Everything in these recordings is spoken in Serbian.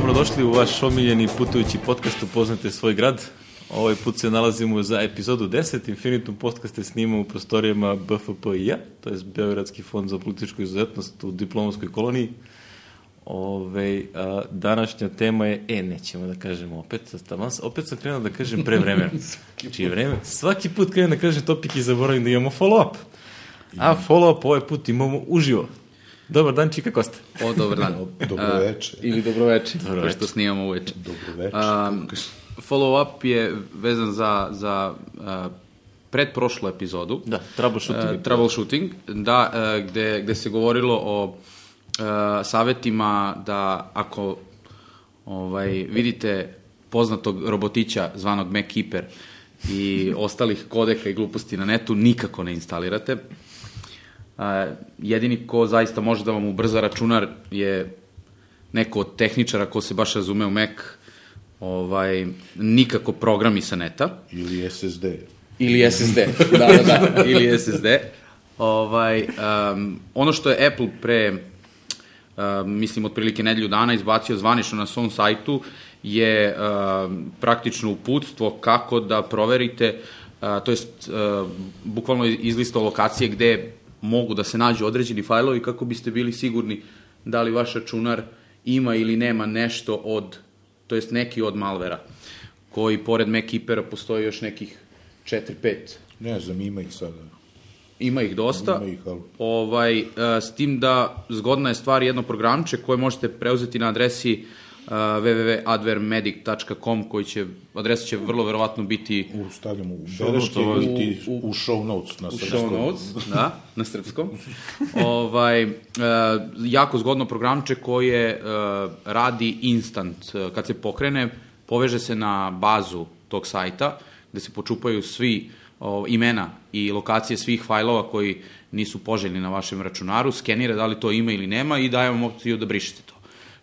Dobrodošli u vaš omiljeni putujući podcast Upoznate svoj grad. Ovaj put se nalazimo za epizodu 10. Infinitum podcaste snimamo u prostorijama BFPI-a, to je Beogradski fond za političku izuzetnost u diplomatskoj koloniji. Ove, a, današnja tema je, e, nećemo da kažemo opet, tamo, opet sam krenuo da kažem pre vremena. Čije vreme? Svaki put krenem da kažem topik i zaboravim da imamo follow-up. A follow-up ovaj put imamo uživo. Dobar dan, Čika Kosta. O, dobar dan. Dobroveče. A, ili dobroveče, Dobroveče. pošto snimamo uveče. Dobroveče. Um, follow-up je vezan za, za uh, predprošlu epizodu. Da, troubleshooting. Uh, troubleshooting, da, uh, gde, gde se govorilo o uh, savetima da ako ovaj, vidite poznatog robotića zvanog MacKeeper i ostalih kodeka i gluposti na netu, nikako ne instalirate. Uh, jedini ko zaista može da vam ubrza računar je neko od tehničara ko se baš razume u Mac, ovaj, nikako programi sa neta. Ili SSD. Ili SSD, da, da, da, ili SSD. Ovaj, um, ono što je Apple pre, um, mislim, otprilike nedelju dana izbacio zvanično na svom sajtu je um, praktično uputstvo kako da proverite, uh, to jest uh, bukvalno izlistao lokacije gde mogu da se nađu određeni fajlovi kako biste bili sigurni da li vaš računar ima ili nema nešto od, to jest neki od malvera, koji pored MacKeepera postoji još nekih 4-5 Ne znam, ima ih sada. Ima ih dosta. Ima ih, ali- Ovaj, uh, s tim da zgodna je stvar jedno programče koje možete preuzeti na adresi uh, www.advermedic.com koji će, adresa će vrlo verovatno biti U, stavljamo u beleške i ti u- u, show notes na u srpskom. show notes, da, na srpskom. ovaj, uh, jako zgodno programče koje uh, radi instant. Uh, kad se pokrene, poveže se na bazu tog sajta, gde se počupaju svi o, imena i lokacije svih fajlova koji nisu poželjni na vašem računaru, skenira da li to ima ili nema i daje vam opciju da brišete to.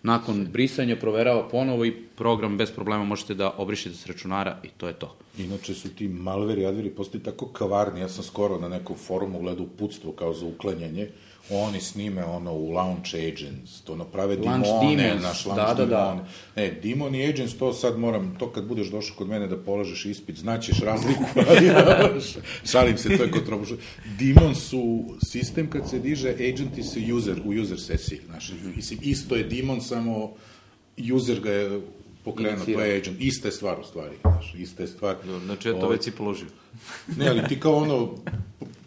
Nakon brisanja proverava ponovo i program bez problema možete da obrišete s računara i to je to. Inače su ti malveri, adveri postali tako kavarni. Ja sam skoro na nekom forumu gledao uputstvo kao za uklanjanje. Oni snime ono u Launch Agents, to naprave Launch dimone, Demons, naš Launch da, da, da. Demone. Ne, Demon i Agents, to sad moram, to kad budeš došao kod mene da polažeš ispit, znaćeš razliku, ali šalim se, to je kod trobuša. Demon su sistem kad se diže, agenti su user, u user sesiji, znaš, mislim, isto je Demon, samo user ga je pokrenuo, to je agent, ista je stvar u stvari, znaš, ista je stvar. Znači, eto, Ovaj, već si položio. Ne, ali ti kao ono,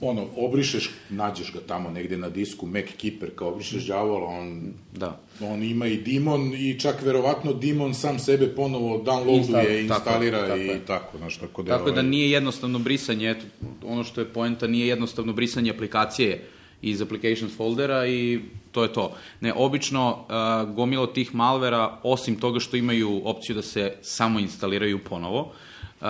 ono, obrišeš, nađeš ga tamo negde na disku, Mac Keeper, kao obrišeš đavola, on, Da. on ima i Dimon i čak verovatno Dimon sam sebe ponovo downloaduje, Instal- instalira tako i tako je. tako, znaš, tako da... Tako da ovaj, nije jednostavno brisanje, eto, ono što je poenta, nije jednostavno brisanje aplikacije iz applications foldera i to je to. Ne, obično uh, gomilo tih malvera, osim toga što imaju opciju da se samo instaliraju ponovo, uh,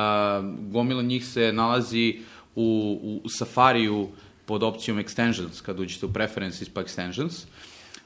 gomilo njih se nalazi u, u Safariju pod opcijom extensions, kad uđete u preferences pa extensions,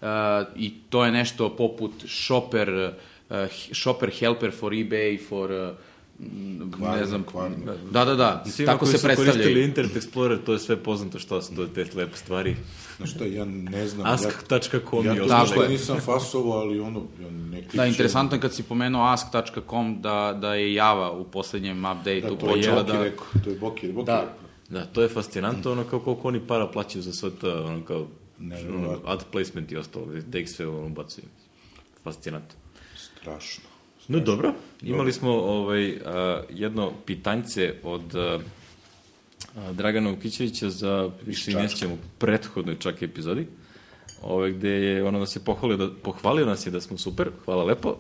uh, i to je nešto poput shopper, uh, shopper helper for eBay, for uh, ne Kvarner, znam, Kvarner. da, da, da, Svima tako koji se su koristili predstavljaju. Internet Explorer, to je sve poznato što su to te lepe stvari. Znaš šta, ja ne znam... Ask.com ja, ja to Tako je. nisam fasovao, ali ono, ja ne kličem. Da, interesantno je kad si pomenuo ask.com da, da je Java u poslednjem update-u Da, to je počela Boki da... rekao, to je Boki, Boki Da. rekao. Da, to je fascinantno, ono kao koliko oni para plaćaju za sve to, ono kao ono, Nevjerovatno. ad placement i ostalo, da ih sve ono bacuju. Fascinantno. Strašno. No dobro, imali smo ovaj, a, jedno pitanjce od a, a, Dragana Ukićevića za, više i nećemo, prethodnoj čak epizodi, ovaj, gde je ono nas je pohvalio, da, pohvalio nas je da smo super, hvala lepo,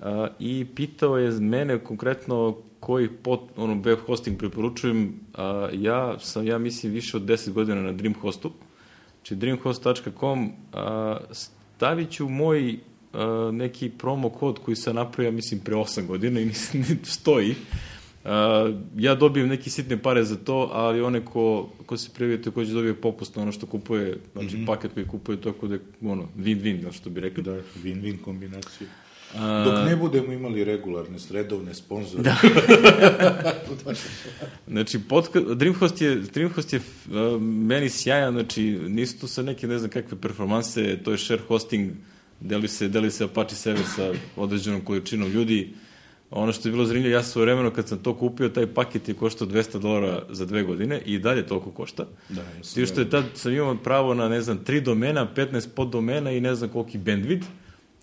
a, i pitao je mene konkretno koji pot, ono, web hosting preporučujem, a, ja sam, ja mislim, više od 10 godina na Dreamhostu, znači dreamhost.com, stavit ću moj a, neki promo kod koji sam napravio, mislim, pre 8 godina i mislim, stoji. A, ja dobijem neke sitne pare za to, ali one ko, ko se prijavite, ko će dobije popust na ono što kupuje, znači mm -hmm. paket koji kupuje, tako da je, ono, win-win, znaš što bi rekli. Da, win-win kombinacija. Dok ne budemo imali regularne, redovne sponzore. Da. Znači, podka, Dreamhost je, Dreamhost je uh, meni sjajan, znači, nisu tu sa neke, ne znam kakve performanse, to je share hosting, deli se, deli se Apache server sa određenom količinom ljudi. Ono što je bilo zanimljivo, ja svoje vremeno kad sam to kupio, taj paket je koštao 200 dolara za dve godine i dalje toliko košta. Da, Ti što je tad sam imao pravo na, ne znam, tri domena, 15 poddomena i ne znam koliki bandwidth,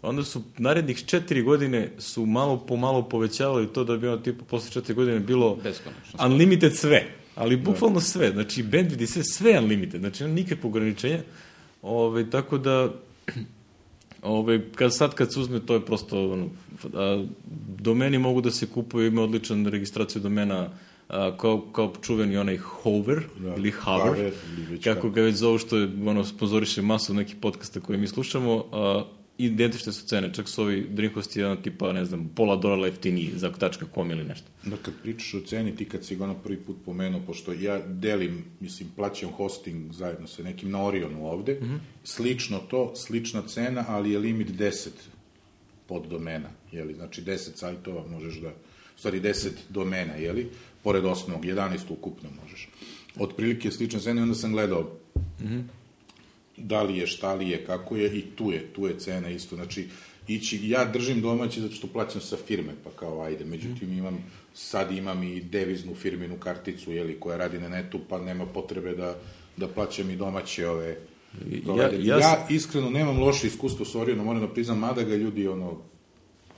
onda su narednih četiri godine su malo po malo povećavali to da bi ono tipa posle četiri godine bilo Beskonačno. unlimited sve, ali bukvalno sve, znači bandwidth i sve, sve unlimited, znači nema nikakve ograničenja, Ove, tako da Ove, kad, sad kad se uzme, to je prosto, ono, a, domeni mogu da se kupuju, ima odličan registraciju domena, a, kao, kao čuveni onaj Hover, Da, ili Hover, ili kako. ga već zovu, što je, ono, sponzoriše masu nekih podcasta koje mi slušamo, a, identične su cene, čak su ovi Dreamhost je ono tipa, ne znam, pola dolara jeftiniji za .com ili nešto. Da kad pričaš o ceni, ti kad si ga ono prvi put pomenuo, pošto ja delim, mislim, plaćam hosting zajedno sa nekim na Orionu ovde, mm -hmm. slično to, slična cena, ali je limit 10 pod domena, jeli? Znači 10 sajtova možeš da, u stvari 10 domena, jeli? Pored osnovnog, 11 ukupno možeš. Otprilike slična cena i onda sam gledao mm -hmm. Da li je, šta li je, kako je i tu je, tu je cena isto. Znači, ići, ja držim domaći zato što plaćam sa firme, pa kao ajde, međutim imam, sad imam i deviznu firminu karticu, jeli, koja radi na netu, pa nema potrebe da, da plaćam i domaće ove Ja- ja Ja, iskreno nemam loše iskustvo s Orionom, moram da priznam, mada ga ljudi ono,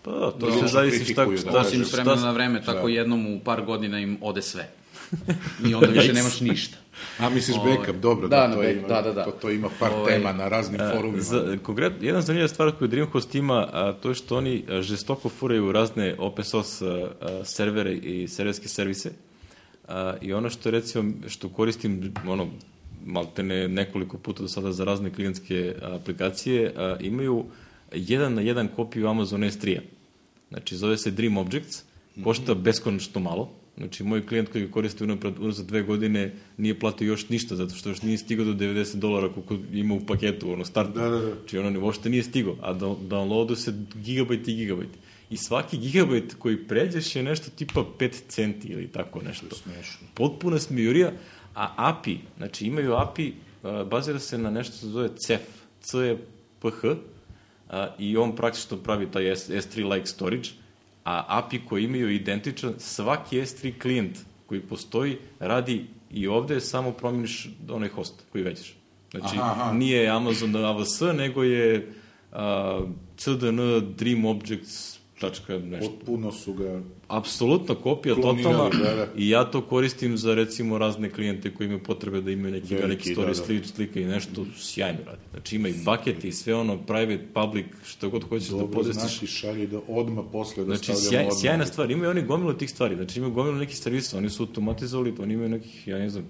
Pa da, to Da, se zavisi šta, kritikuju, da šta, s vremena na vreme, tako jednom u par godina im ode sve. I onda više nemaš ništa. A misliš Ovaj, backup, dobro, da, da, to, back- ima, da, da, da. To, to ima par Ovaj, tema na raznim forumima. Za, konkret, jedna zanimljiva stvar koju Dreamhost ima, a, to je što oni a, žestoko furaju razne open source a, a, servere i serverske servise. A, I ono što recimo, što koristim, ono, maltene nekoliko puta do sada za razne klijentske aplikacije, a, imaju jedan na jedan kopiju Amazon S3-a. Znači, zove se Dream Objects, košta beskonačno malo, Znači, moj klijent koji ga koristi unapred za dve godine nije platio još ništa, zato što još nije stigao do 90 dolara koliko ima u paketu, ono, start. Da, da, da. Znači, ono, uopšte nije stigao, a da, downloadu se gigabajt i gigabajt. I svaki gigabajt koji pređeš je nešto tipa 5 centi ili tako nešto. smešno. Potpuna smijurija, a API, znači imaju API, bazira se na nešto što se zove CEF, CEPH, a, i on praktično pravi taj S, S3-like storage, a API koji imaju identičan, svaki S3 klijent koji postoji radi i ovde samo promeniš onaj host koji većeš. Znači, Aha, aha. nije Amazon AWS, nego je a, CDN Dream Objects tačka nešto. Potpuno su ga... Apsolutno kopija totalna da, da. i ja to koristim za recimo razne klijente koji imaju potrebe da imaju neki Veliki, veliki, story da, da. slika i nešto sjajno radi. Znači ima i bucket i sve ono private, public, što god hoćeš da Dobro podestiš. znaš i šalje da odmah posle da Znači, stavljamo sjaj, odmah. sjajna stvar. Imaju oni gomilu tih stvari. Znači, imaju gomilu nekih servisa. Oni su automatizovali, oni imaju nekih, ja ne znam,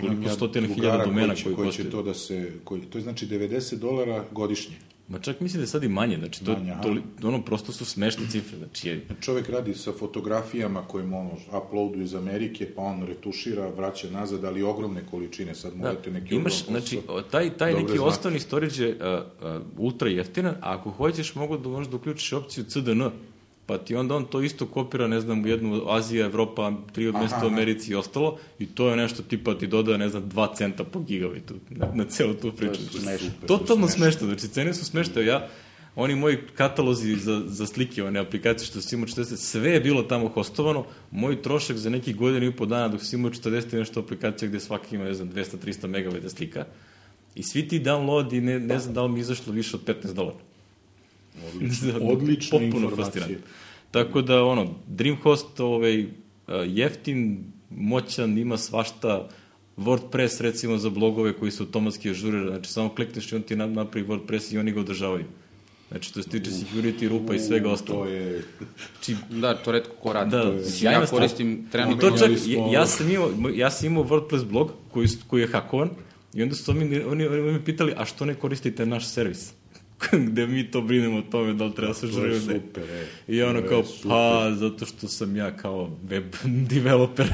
koliko stotina hiljada domena koji koji, koji će to da se... Koji, to je znači 90 dolara godišnje. Ma čak mislim da je sad i manje. Znači, to, Manje, to, ono, prosto su smešne cifre. Znači, je, Čovek radi sa fotografijama koje mu ono uploaduje iz Amerike, pa on retušira, vraća nazad, ali ogromne količine. Sad morate neki imaš, znači, taj, taj neki znate. osnovni storage je uh, uh, ultra jeftinan, a ako hoćeš mogu da možeš da uključiš opciju CDN, pa ti onda on to isto kopira, ne znam, u jednu Azija, Evropa, tri od mesta u. Americi i ostalo, i to je nešto tipa ti doda, ne znam, 2 centa po gigabajtu na, na celu tu priču. To je smešno. Super, Totalno smešno. znači cene su smešne, ja oni moji katalozi za, za slike, one aplikacije što sam imao 40, sve je bilo tamo hostovano, moj trošak za neki godinu i po dana dok sam imao 40 i nešto aplikacija gde svaki ima, ne znam, 200-300 megabajta slika, i svi ti downloadi, ne, ne znam da li mi izašlo više od 15 dolara. Odlično, odlična Potpuno informacija. Tako da, ono, Dreamhost, ovaj, uh, jeftin, moćan, ima svašta, WordPress, recimo, za blogove koji se automatski ažurira, znači, samo klikneš i on ti na- napravi WordPress i oni ga održavaju. Znači, to se tiče security, rupa i svega ostalo. To je... Znači, Da, to redko ko radi. Da, To je- sjajna ja stvar. koristim I trenutno... to čak, smo- ja sam imao, ja sam imao WordPress blog koji, koji je hakovan i onda su oni, oni, oni me pitali, a što ne koristite naš servis? Gde mi to brinemo o tome da li treba se To je žuriti. super, e. I ono kao, super. pa, zato što sam ja kao web developer.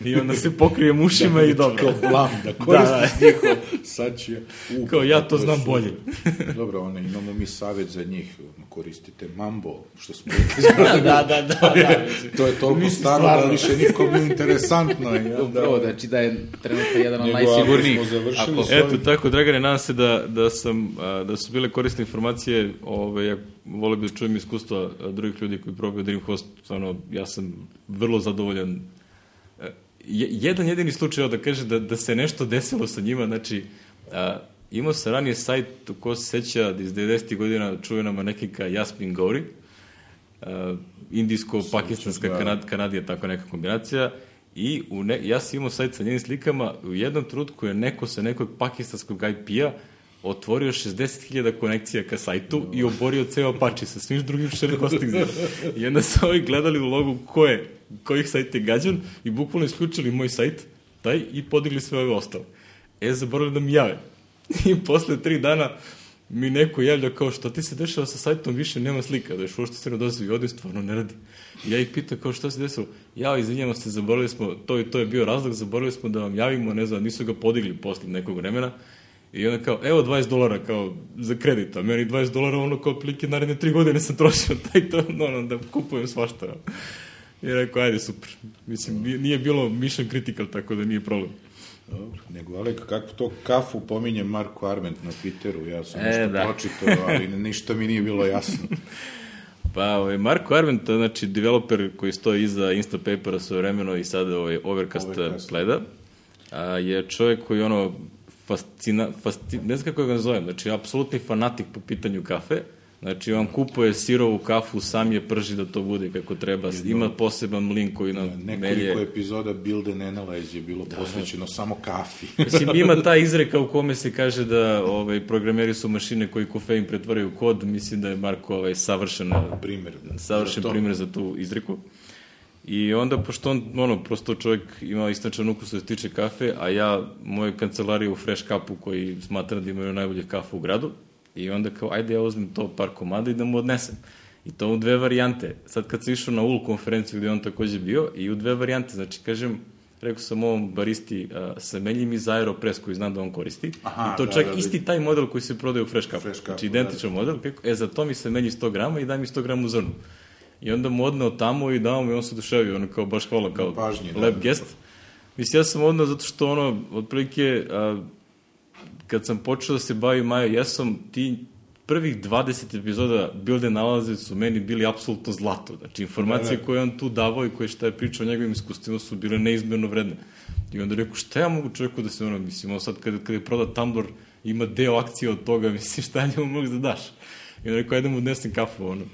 I onda se pokrijem ušima i dobro. Kao blam, da koristiš njihov, sad će... U, Kao, ja to znam super. bolje. Dobro, one, imamo mi savjet za njih, koristite Mambo, što smo da, da, da, da, da. to je toliko Mislim, staro stvarno. da više nikom nije interesantno. da? Upravo, znači da je trenutno jedan od najsigurnijih. Eto, tako, Dragane, nadam se da, da, sam, da su bile korisne informacije. Ove, ja volio bih da čujem iskustva a, drugih ljudi koji probaju Dreamhost. Stvarno, ja sam vrlo zadovoljan. E, je- jedan jedini slučaj, evo da kaže da, da se nešto desilo sa njima, znači, a, imao sam ranije sajt, ko se seća, da iz 90. godina čuvena manekinka Jasmin Gauri, uh, indijsko-pakistanska da. kanad, kanadija, tako neka kombinacija. I u ne, ja sam imao sajt sa njenim slikama, u jednom trutku je neko sa nekog pakistanskog IP-a otvorio 60.000 konekcija ka sajtu i oborio ceo Apache sa svim drugim share hostingima. I onda su ovi gledali u logu ko je, kojih sajt je gađan i bukvalno isključili moj sajt, taj, i podigli sve ove ostale. E, zaboravili da mi jave. I posle tri dana mi neko javlja kao što ti se dešava sa sajtom, više nema slika, da je što se ne i odim, stvarno ne radi. I ja ih pitam kao šta se desilo, ja izvinjamo se, zaboravili smo, to, i to je bio razlog, zaboravili smo da vam javimo, ne znam, nisu ga podigli posle nekog vremena, I onda kao, evo 20 dolara kao za kredit, a meni 20 dolara ono kao plike naredne 3 godine sam trošio taj to, no, no, da kupujem svašta. I rekao, ajde, super. Mislim, nije bilo mission critical, tako da nije problem. Dobro, nego Alek, kako to kafu pominje Marko Arment na Twitteru, ja sam E, nešto da. pročitao, ali ništa mi nije bilo jasno. Pa, ovaj, Marko Arment, znači developer koji stoji iza Instapapera svoje vremeno i sada ovaj Overcast, Overcast. Overcast. pleda, a, je čovjek koji ono fascina, fasci, ne znam kako ga nazovem, znači apsolutni fanatik po pitanju kafe, Znači, on kupuje sirovu kafu, sam je prži da to bude kako treba. Ima poseban mlin koji nam Nekoliko melje. epizoda Build and Analyze je bilo posvećeno samo kafi. Mislim, ima ta izreka u kome se kaže da ovaj, programeri su mašine koji kofein pretvaraju u kod. Mislim da je Marko ovaj, savršen, Primer. savršen za to. primjer za tu izreku. I onda, pošto on, ono, prosto čovjek ima istančan ukus što se tiče kafe, a ja, moju kancelariju u Fresh Cupu, koji smatram da imaju najbolje kafu u gradu, i onda kao, ajde ja uzmem to par komada i da mu odnesem. I to u dve varijante. Sad kad sam išao na UL konferenciju gde on takođe bio, i u dve varijante, znači, kažem, rekao sam ovom baristi, a, samenji mi za Aeropress koji znam da on koristi. Aha, I to da, čak da, da. isti taj model koji se prodaje u Fresh Cupu. Fresh Cupu, znači, da, identičan model. Kako, e, za to mi se menji 100 grama i daj mi 100 grama u zrnu. I onda mu odneo tamo i dao mu i on se duševio, ono kao baš hvala, kao pažnji, da. lep gest. Mislim, ja sam odneo zato što ono, otprilike, a, kad sam počeo da se bavim Maja Jesom, ti prvih 20 epizoda Bilde nalaze su meni bili apsolutno zlato. Znači, informacije Da, da. koje on tu davao i koje šta je pričao o njegovim iskustvima su bile neizmjerno vredne. I onda rekao, šta ja mogu čovjeku da se ono, mislim, ovo sad kada, kada je prodat Tumblr, ima deo akcije od toga, mislim, šta njemu mogu da daš? I onda rekao, ajde mu odnesem kafu, ono.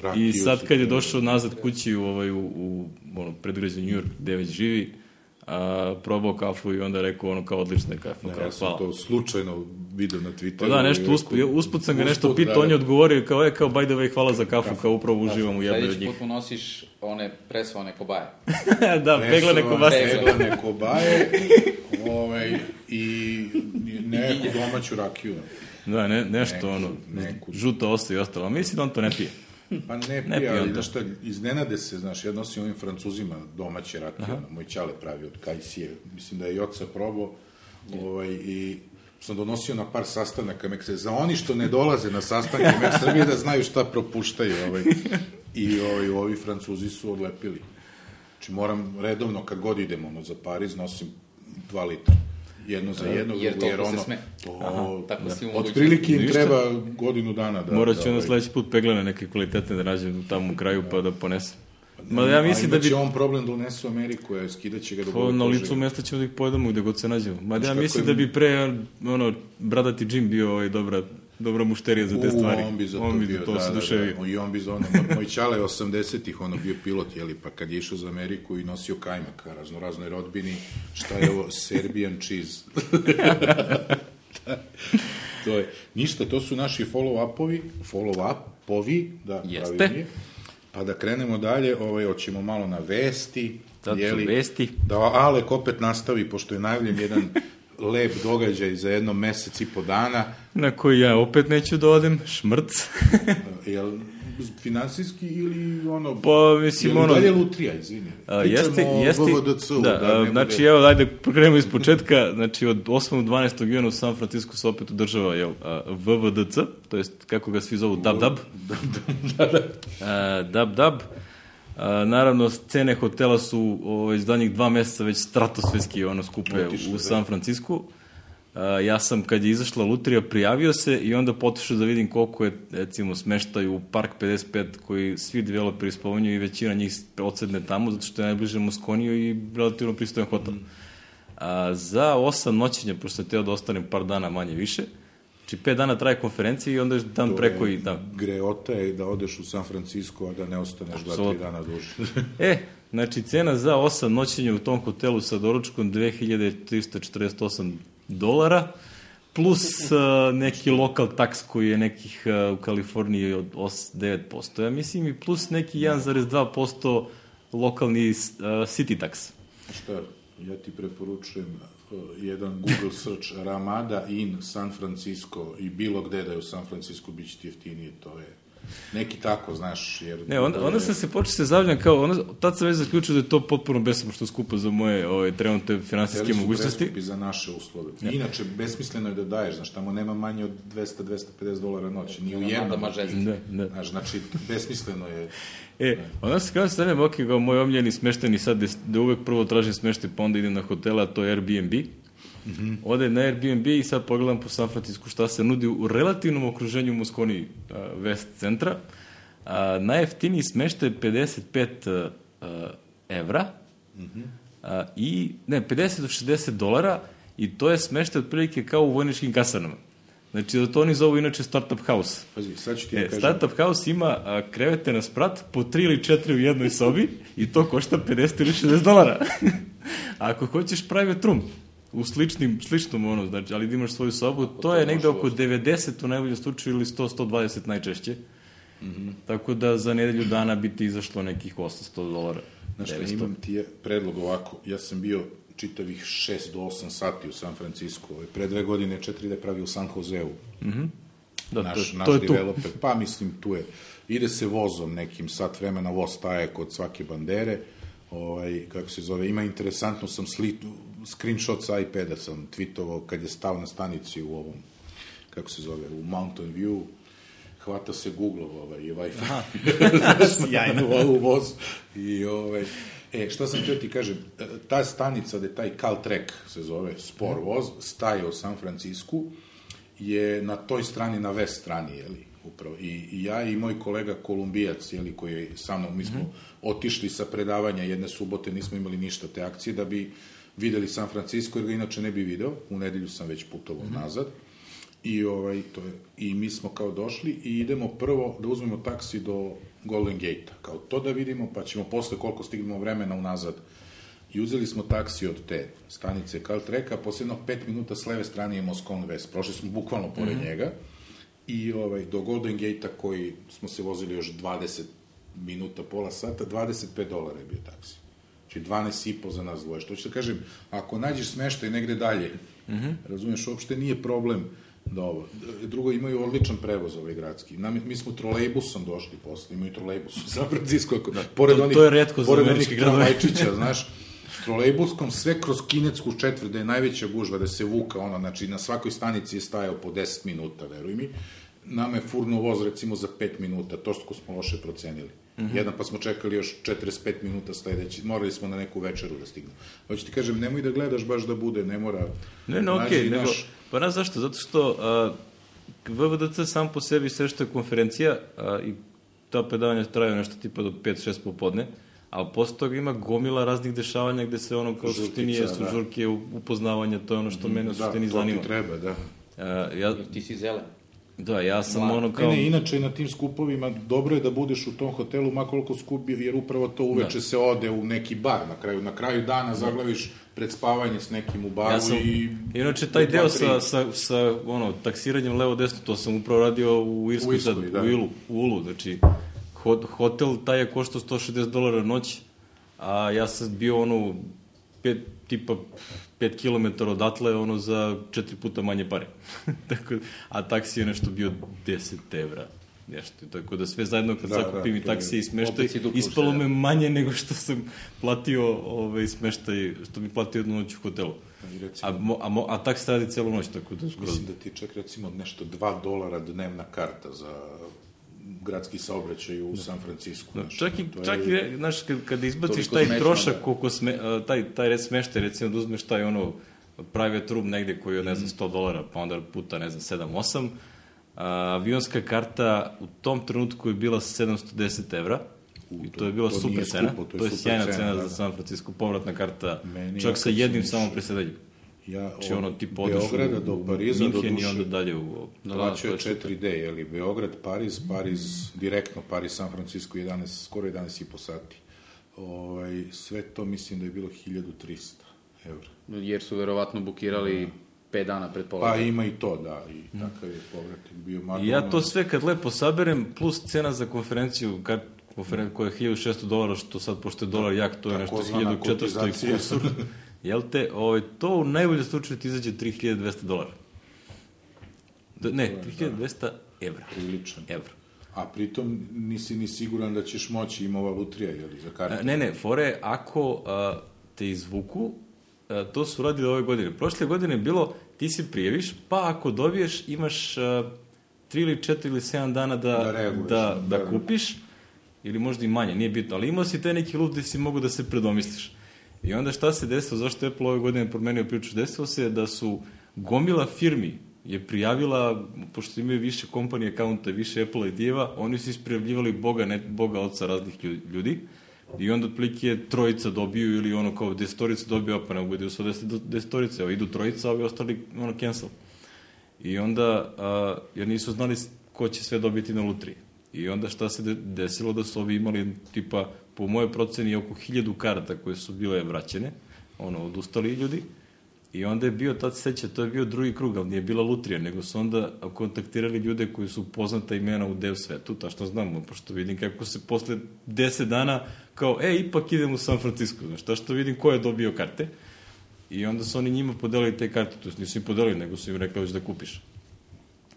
Rakiju I sad kad je došao nazad kući u, ovaj, u, u ono, predgrađe New York, gde već živi, a, probao kafu i onda rekao ono kao odlična je kafa, Ne, kao ja sam hvala. to slučajno video na Twitteru. Pa da, nešto rekao, usput, ja, usput sam ga nešto pitao, da, on je da. odgovorio kao, e, kao, by the way, hvala za kafu, kao upravo uživam u jednoj od Sledeći njih. put mu nosiš one presovane kobaje. da, pegla neko vas. Peglane kobaje ovaj, i neku domaću rakiju. Da, ne, nešto Neku- ono, neku. žuta osta i ostalo, mislim da on to ne pije. Pa ne Ne pije, pije ali on to. znaš šta, iznenade se, znaš, ja nosim ovim francuzima domaće rakije, ono, moj čale pravi od kajsije, mislim da je i oca probao, ovaj, i sam donosio na par sastanaka, mek se, za oni što ne dolaze na sastanke, mek Srbije da znaju šta propuštaju, ovaj, i ovaj, ovi francuzi su odlepili. Znači, moram redovno, kad god idem, ono, za Pariz, nosim dva litra. Jedno za jednog, Jer drugo, jer ono, sme. to, tako si u mogućnosti. otprilike im treba godinu dana da... Morat ću da, onda ovaj, sledeći put peglane neke kvalitetne da nađem tamo u kraju pa da ponesem. Ma ja mislim da bi on problem da unese u Ameriku, je, skidaće ga do gole na licu mesta ćemo da ih pojedemo gde god se nađemo. Ma ja mislim im- da bi pre, ono, bradati Jim bio ovaj dobra, dobra mušterija za te U, stvari. on bi za to on bi bio, to da, se da, duševio. da, I on bi za ono, moj čale je 80-ih, ono bio pilot, jeli, pa kad je išao za Ameriku i nosio kajmak, razno raznoj rodbini, šta je ovo, Serbian cheese. to je, ništa, to su naši follow-upovi, follow-upovi, da, Jeste. pravilnije. Pa da krenemo dalje, ovaj, hoćemo malo na vesti. Sad su vesti. Da Alek opet nastavi, pošto je najavljen jedan lep događaj za jedno mesec i po dana. Na koji ja opet neću da odem, šmrc. Jel, finansijski ili ono... Pa, mislim, ono- dalje lutrija, izvini? A, jeste, o jeste, da, da a, znači, bude- evo, ajde, krenemo iz početka, znači, od 8. 12. juna u San Francisco se opet održava, jel, a, VVDC, to jest, kako ga svi zovu, Dab Dab. A, Dab Dab. A, naravno, scene hotela su ovaj, iz danjih dva meseca već stratosfetski ono, skupe u da. San Francisco. A, ja sam, kad je izašla lutrija, prijavio se i onda potišao da vidim koliko je, recimo, smeštaj u Park 55, koji svi developeri spominju i većina njih odsedne tamo, zato što je najbliže Moskoniju i relativno pristojan hotel. A, za osam noćenja, pošto teo da ostanem par dana manje više, znači pet dana traje konferencija i onda još dan To preko je i da. Greota je da odeš u San Francisco, a da ne ostaneš dva, tri dana duže. E, znači cena za osam noćenja u tom hotelu sa doručkom 2348 dolara, plus uh, neki lokal taks koji je nekih uh, u Kaliforniji od 8, 9%, ja mislim, i plus neki 1,2% lokalni uh, city tax. Šta, ja ti preporučujem uh, jedan Google search Ramada in San Francisco i bilo gde da je u San Francisco bit će ti jeftinije, to je neki tako, znaš, jer... Ne, onda, onda sam se počeo se zavljam kao, onda, tad sam već zaključio da je to potpuno besmisleno što skupo za moje ove, trenutne finansijske su mogućnosti. preskupi za naše uslove. I Inače, besmisleno je da daješ, znaš, tamo nema manje od 200-250 dolara noć, ni u jednom. Da, da. Znaš, znači, besmisleno je... E, onda se kao stavljam, ok, kao moj omljeni smešteni sad, da, da uvek prvo tražim smeštaj, pa onda idem na hotela, to je Airbnb. Mm -hmm. Ode na Airbnb i sad pogledam po San Francisco šta se nudi u relativnom okruženju Moskoni uh, West centra. Uh, najjeftiniji smeštaj je 55 uh, evra mm -hmm. uh, i, ne, 50 do 60 dolara i to je smeštaj otprilike kao u vojničkim kasarnama. Znači, da to oni zovu inače startup house. Pazi, sad ću ti ja E, kažem... Startup House ima a, krevete na sprat po 3 ili 4 u jednoj sobi i to košta 50 ili 60 dolara. A ako hoćeš private room, u sličnim, sličnom ono, znači, ali da imaš svoju sobu, to, to je negde oko dosta. 90 u najboljem slučaju ili 100-120 najčešće. Mm -hmm. Tako da za nedelju dana bi ti izašlo nekih 800 dolara. Znaš šta, 900. imam ti je predlog ovako, ja sam bio čitavih 6 do 8 sati u San Francisco, pre dve godine četiri da je pravio u San Joseu. Da, naš, to, naš to je tu. developer, pa mislim tu je, ide se vozom nekim sat vremena, voz staje kod svake bandere, ovaj, kako se zove, ima interesantno sam sli, screenshot sa iPada sam tweetovao kad je stao na stanici u ovom, kako se zove, u Mountain View, hvata se Google ovaj, i Wi-Fi. Sjajno u vozu. I, ovaj, e, šta sam teo ti kažem, e, ta stanica gde taj Caltrek se zove, spor voz, staje u San Francisku, je na toj strani, na west strani, jeli, upravo. I, i ja i moj kolega Kolumbijac, jeli, koji je sa mnom, mi smo otišli sa predavanja jedne subote, nismo imali ništa te akcije, da bi videli San Francisco, jer ga inače ne bi video, u nedelju sam već putovao nazad. I, ovaj, to je, I mi smo kao došli i idemo prvo da uzmemo taksi do Golden Gate-a. Kao to da vidimo, pa ćemo posle koliko stignemo vremena unazad. I uzeli smo taksi od te stanice Caltreka, posle jednog pet minuta s leve strane je Moscone West. Prošli smo bukvalno pored mm -hmm. njega. I ovaj, do Golden Gate-a koji smo se vozili još 20 minuta, pola sata, 25 dolara je bio taksi. Znači 12 i po za nas dvoje. Što ću da kažem, ako nađeš smeštaj negde dalje, mm -hmm. razumeš, uopšte nije problem da ovo. Drugo, imaju odličan prevoz ovaj gradski. Nam, mi smo trolejbusom došli posle, imaju trolejbus u San Francisco. Da, pored to- onih, to je retko za pored gradove. tramvajčića, znaš, trolejbuskom sve kroz kinetsku četvrt, da je najveća gužva, da se vuka, ono, znači na svakoj stanici je stajao po 10 minuta, veruj mi. Nama je furno voz recimo za 5 minuta, to što smo loše procenili. Mm -hmm. Jedan pa smo čekali još 45 minuta sledeći, morali smo na neku večeru da stignemo. Hoću ti kažem, nemoj da gledaš baš da bude, ne mora... Ne, ne, okej, okay, naš- nego, pa znaš zašto? Zato što a, VVDC sam po sebi sve što je konferencija a, i ta predavanja traju nešto tipa do 5-6 popodne, a posle toga ima gomila raznih dešavanja gde se ono kao u suštini Žurkica, jesu da. žurke, upoznavanja, to je ono što mene u suštini da, to zanima. ti treba, da. A, ja, Jer ti si zelen. Da, ja sam Mlad. ono Ne, kao... ne, inače na tim skupovima dobro je da budeš u tom hotelu makoliko skup, jer upravo to uveče da. se ode u neki bar na kraju. Na kraju dana zaglaviš pred spavanje s nekim u baru Ja sam, i... inače, taj deo sa, sa, sa ono, taksiranjem levo-desno, to sam upravo radio u Irskoj, U Irskoj, sad, da. u Ilu, u Ulu, znači, hot, hotel taj je koštao 160 dolara noć, a ja sam bio ono, pet, tipa 5 km odatle, ono, za četiri puta manje pare. Tako, a taksi je nešto bio 10 evra. nešto. Tako da sve zajedno kad Da, da, da, i taksi i smeštaj, ispalo me manje nego što sam platio ovaj, smeštaj, što bi platio jednu noć u hotelu. I recimo, A, mo, a, mo, a taksi radi celu noć, tako da skroz... Mislim da ti čak recimo nešto 2 dolara dnevna karta za gradski saobraćaj u San Francisco. Da, čak i, to je- čak i, znaš, kad, kada izbaciš taj smešno, trošak, da. koliko sme, taj, taj red smeštaj, recimo da uzmeš taj ono, private room negde koji je, ne znam, 100 dolara, pa onda puta, ne znam, 7-8, a, avionska karta u tom trenutku je bila 710 evra, I to je bila to super cena. skupo, to je to je sjajna cena, cena da, za da. San Francisco, povratna karta, Meni, čak sa kad jednim išao- samo presedanjem. Ja, Znači od ono, tipa odeš Beograda u, do Pariza, do Minhen i duše, onda dalje u... Da, da, plaćao je je super. 4D, jeli Beograd, Pariz, Pariz, direktno Pariz, San Francisco, 11, skoro 11 i po sati. Ovaj, sve to mislim da je bilo 1300 evra. Jer su verovatno bukirali 5 dana pred Pa polaganje. ima i to, da, i takav je povratak bio. I ja to sve kad lepo saberem, plus cena za konferenciju, kad, konferen, koja je 1600 dolara, što sad, pošto je dolar jak, to je nešto Takozvana 1400 i kusur. Jel te, ovaj, to u najboljem slučaju ti izađe 3200 dolara. Da, ne, 3200 evra. priličan. Evra. A pritom nisi ni siguran da ćeš moći, ima ova lutrija, jeli, za kartu. Ne, ne, fore, ako a, te izvuku, a, to su radili ove godine. Prošle godine je bilo, ti se prijaviš, pa ako dobiješ, imaš a, 3 ili 4 ili 7 dana da, Da reaguješ, da, da, da, kupiš, ili možda i manje, nije bitno, ali imao si taj neki lud gde si mogu da se predomisliš. I onda šta se desilo, zašto je Apple ove godine promenio priču? Desilo se da su gomila firmi je prijavila, pošto imaju više kompanije akaunta, više Apple ID-eva, oni su isprijavljivali Boga, ne Boga oca raznih lju- ljudi, i onda otprilike trojica dobiju ili ono kao desetorica dobiju, pa ne mogu da deset- desetorica, evo idu trojica, a ovi ostali ono cancel. I onda, a, jer nisu znali ko će sve dobiti na lutriji. I onda šta se de- desilo da su ovi imali, tipa, po moje proceni, oko hiljadu karata koje su bile vraćene, ono, odustali ljudi, I onda je bio, tad se seća, to je bio drugi krug, ali nije bila lutrija, nego su onda kontaktirali ljude koji su poznata imena u dev svetu, ta što znamo, pošto vidim kako se posle 10 dana, kao, e, ipak idem u San Francisco, znaš, ta što vidim ko je dobio karte. I onda su oni njima podelili te karte, to nisu im podelili, nego su im rekli da kupiš.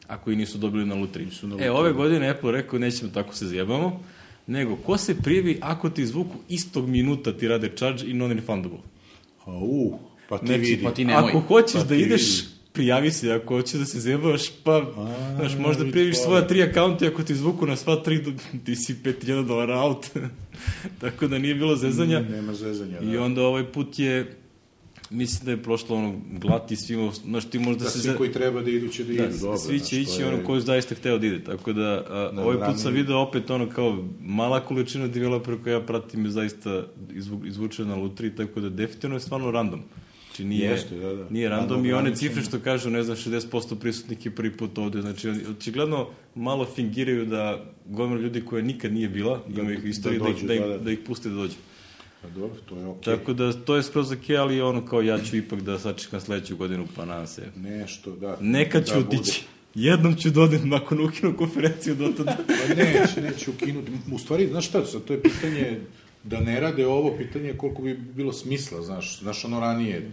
Ako i nisu dobili na lutriji. Nisu na E, lutriji. ove godine Apple rekao, nećemo tako se zjebamo, nego ko se prijavi ako ti izvuku istog minuta ti rade charge i non-refundable. A, u, pa ti Znači, vidi. pa ti nemoj. Ako hoćeš Pa da ideš, vidi. prijavi se, ako hoćeš da se zjebavaš, pa, A, znaš, možda prijaviš to. svoja tri akaunta i ako ti izvuku na sva tri, ti si 5000 dolara out. Tako da nije bilo zezanja. Nema zezanja, da. I onda ovaj put je, mislim da je prošlo ono glati svima, znaš, ti možda Da, se... svi za- koji treba da idu će da, Da, idu, dobro. svi će ići je- ono ko je zaista hteo da ide, tako da a, Da, ovaj put sam video opet ono kao mala količina developera koja ja pratim je zaista izvu, izvučena na lutri, tako da definitivno je stvarno random. Znači nije, Jeste, da, da. nije random Random i one cifre što kažu, ne znam, 60% prisutnih je prvi put ovde, znači očigledno malo fingiraju da gomila ljudi koja nikad nije bila, Da- ima ih u da istoriji da, ih, dođu, da, da, da. da ih puste da dođu. Pa dobro, to je okej. Tako da to je skroz ok, ali ono kao ja ću ipak da sačekam sledeću godinu, pa nadam se. Nešto, da. Nekad ću da otići. Jednom ću dodati nakon ukinu konferenciju do tada. Pa neće, neće ukinuti. U stvari, znaš šta, sad to je pitanje da ne rade ovo, pitanje je koliko bi bilo smisla, znaš, znaš ono ranije,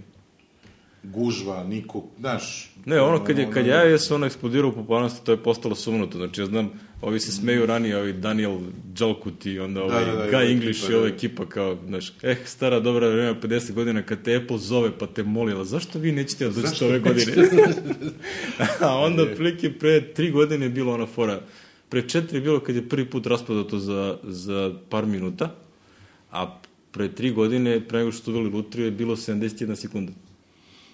gužva, niko, znaš... Ne, ono kad je, kad ja jesam ono eksplodirao u popularnosti, to je postalo sumnuto. Znači, ja znam, ovi se smeju ranije, ovi Daniel Džalkut i onda ovaj da, da, i Guy ova English ekipa, i ova da. ekipa kao, znaš, eh, stara dobra vremena, 50 godina, kad te Apple zove pa te moli, ali zašto vi nećete da dođete ove godine? A onda, otprilike, pre tri godine je bilo ona fora, pre četiri je bilo kad je prvi put raspadao to za, za par minuta, a pre tri godine, pre nego što su uveli lutriju, je bilo 71 sekunda.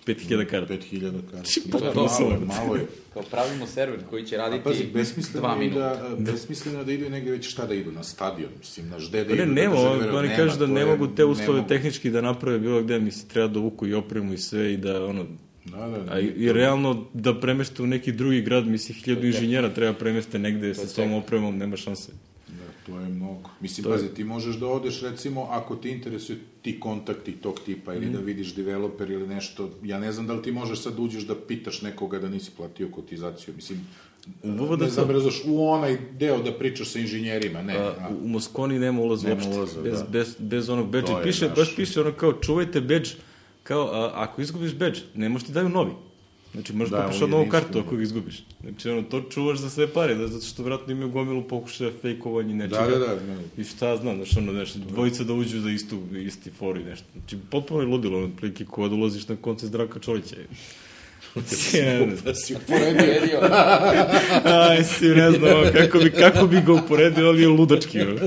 5000 karata. 5000 karata. Pa Da, to malo, je, malo je. Kao pravimo server koji će A raditi pazi, besmisleno dva minuta. da, besmisleno je da idu negde već šta da idu, na stadion, mislim, na žde da Pa ne, idu. nema, da oni, nema, kažu da ne mogu te uslove ne mogu. tehnički da naprave bilo gde, misli, treba da vuku i opremu i sve i da, ono, Da, da, a i, realno da premeste u neki drugi grad, misli, hiljadu inženjera treba premeste negde sa svom opremom, nema šanse. Da, to je mnogo. Mislim, pazi, ti možeš da odeš, recimo, ako ti interesuje ti kontakti tog tipa ili Mhm. da vidiš developer ili nešto, ja ne znam da li ti možeš sad uđeš da pitaš nekoga da nisi platio kotizaciju, mislim, VVDC. ne zabrazoš u onaj deo da pričaš sa inženjerima, ne. A, a, u- u Moskoni nema ulaza Nema uopšte, ulaza, bez, da. bez, bez onog bedža. To je Piše, naš- baš piše ono kao, čuvajte bedž, kao, a, ako izgubiš bedž, ne možeš ti daju novi. Znači, možeš Da, kupiš od je novu jedinstven. kartu ako ga izgubiš. Znači, ono, to čuvaš za sve pare, da, zato što vratno imaju gomilu pokušaja fejkovanja nečega. Da, da, da. znam. I šta znam, znaš, ono, nešto, dvojica da uđu za istu, isti for i nešto. Znači, potpuno je ludilo, ono, prilike ko da ulaziš na koncert Zdravka Čolića. Da si Poredio. Aj, si, ne znam, kako bi, kako bi ga uporedio, ali je ludački. Ono.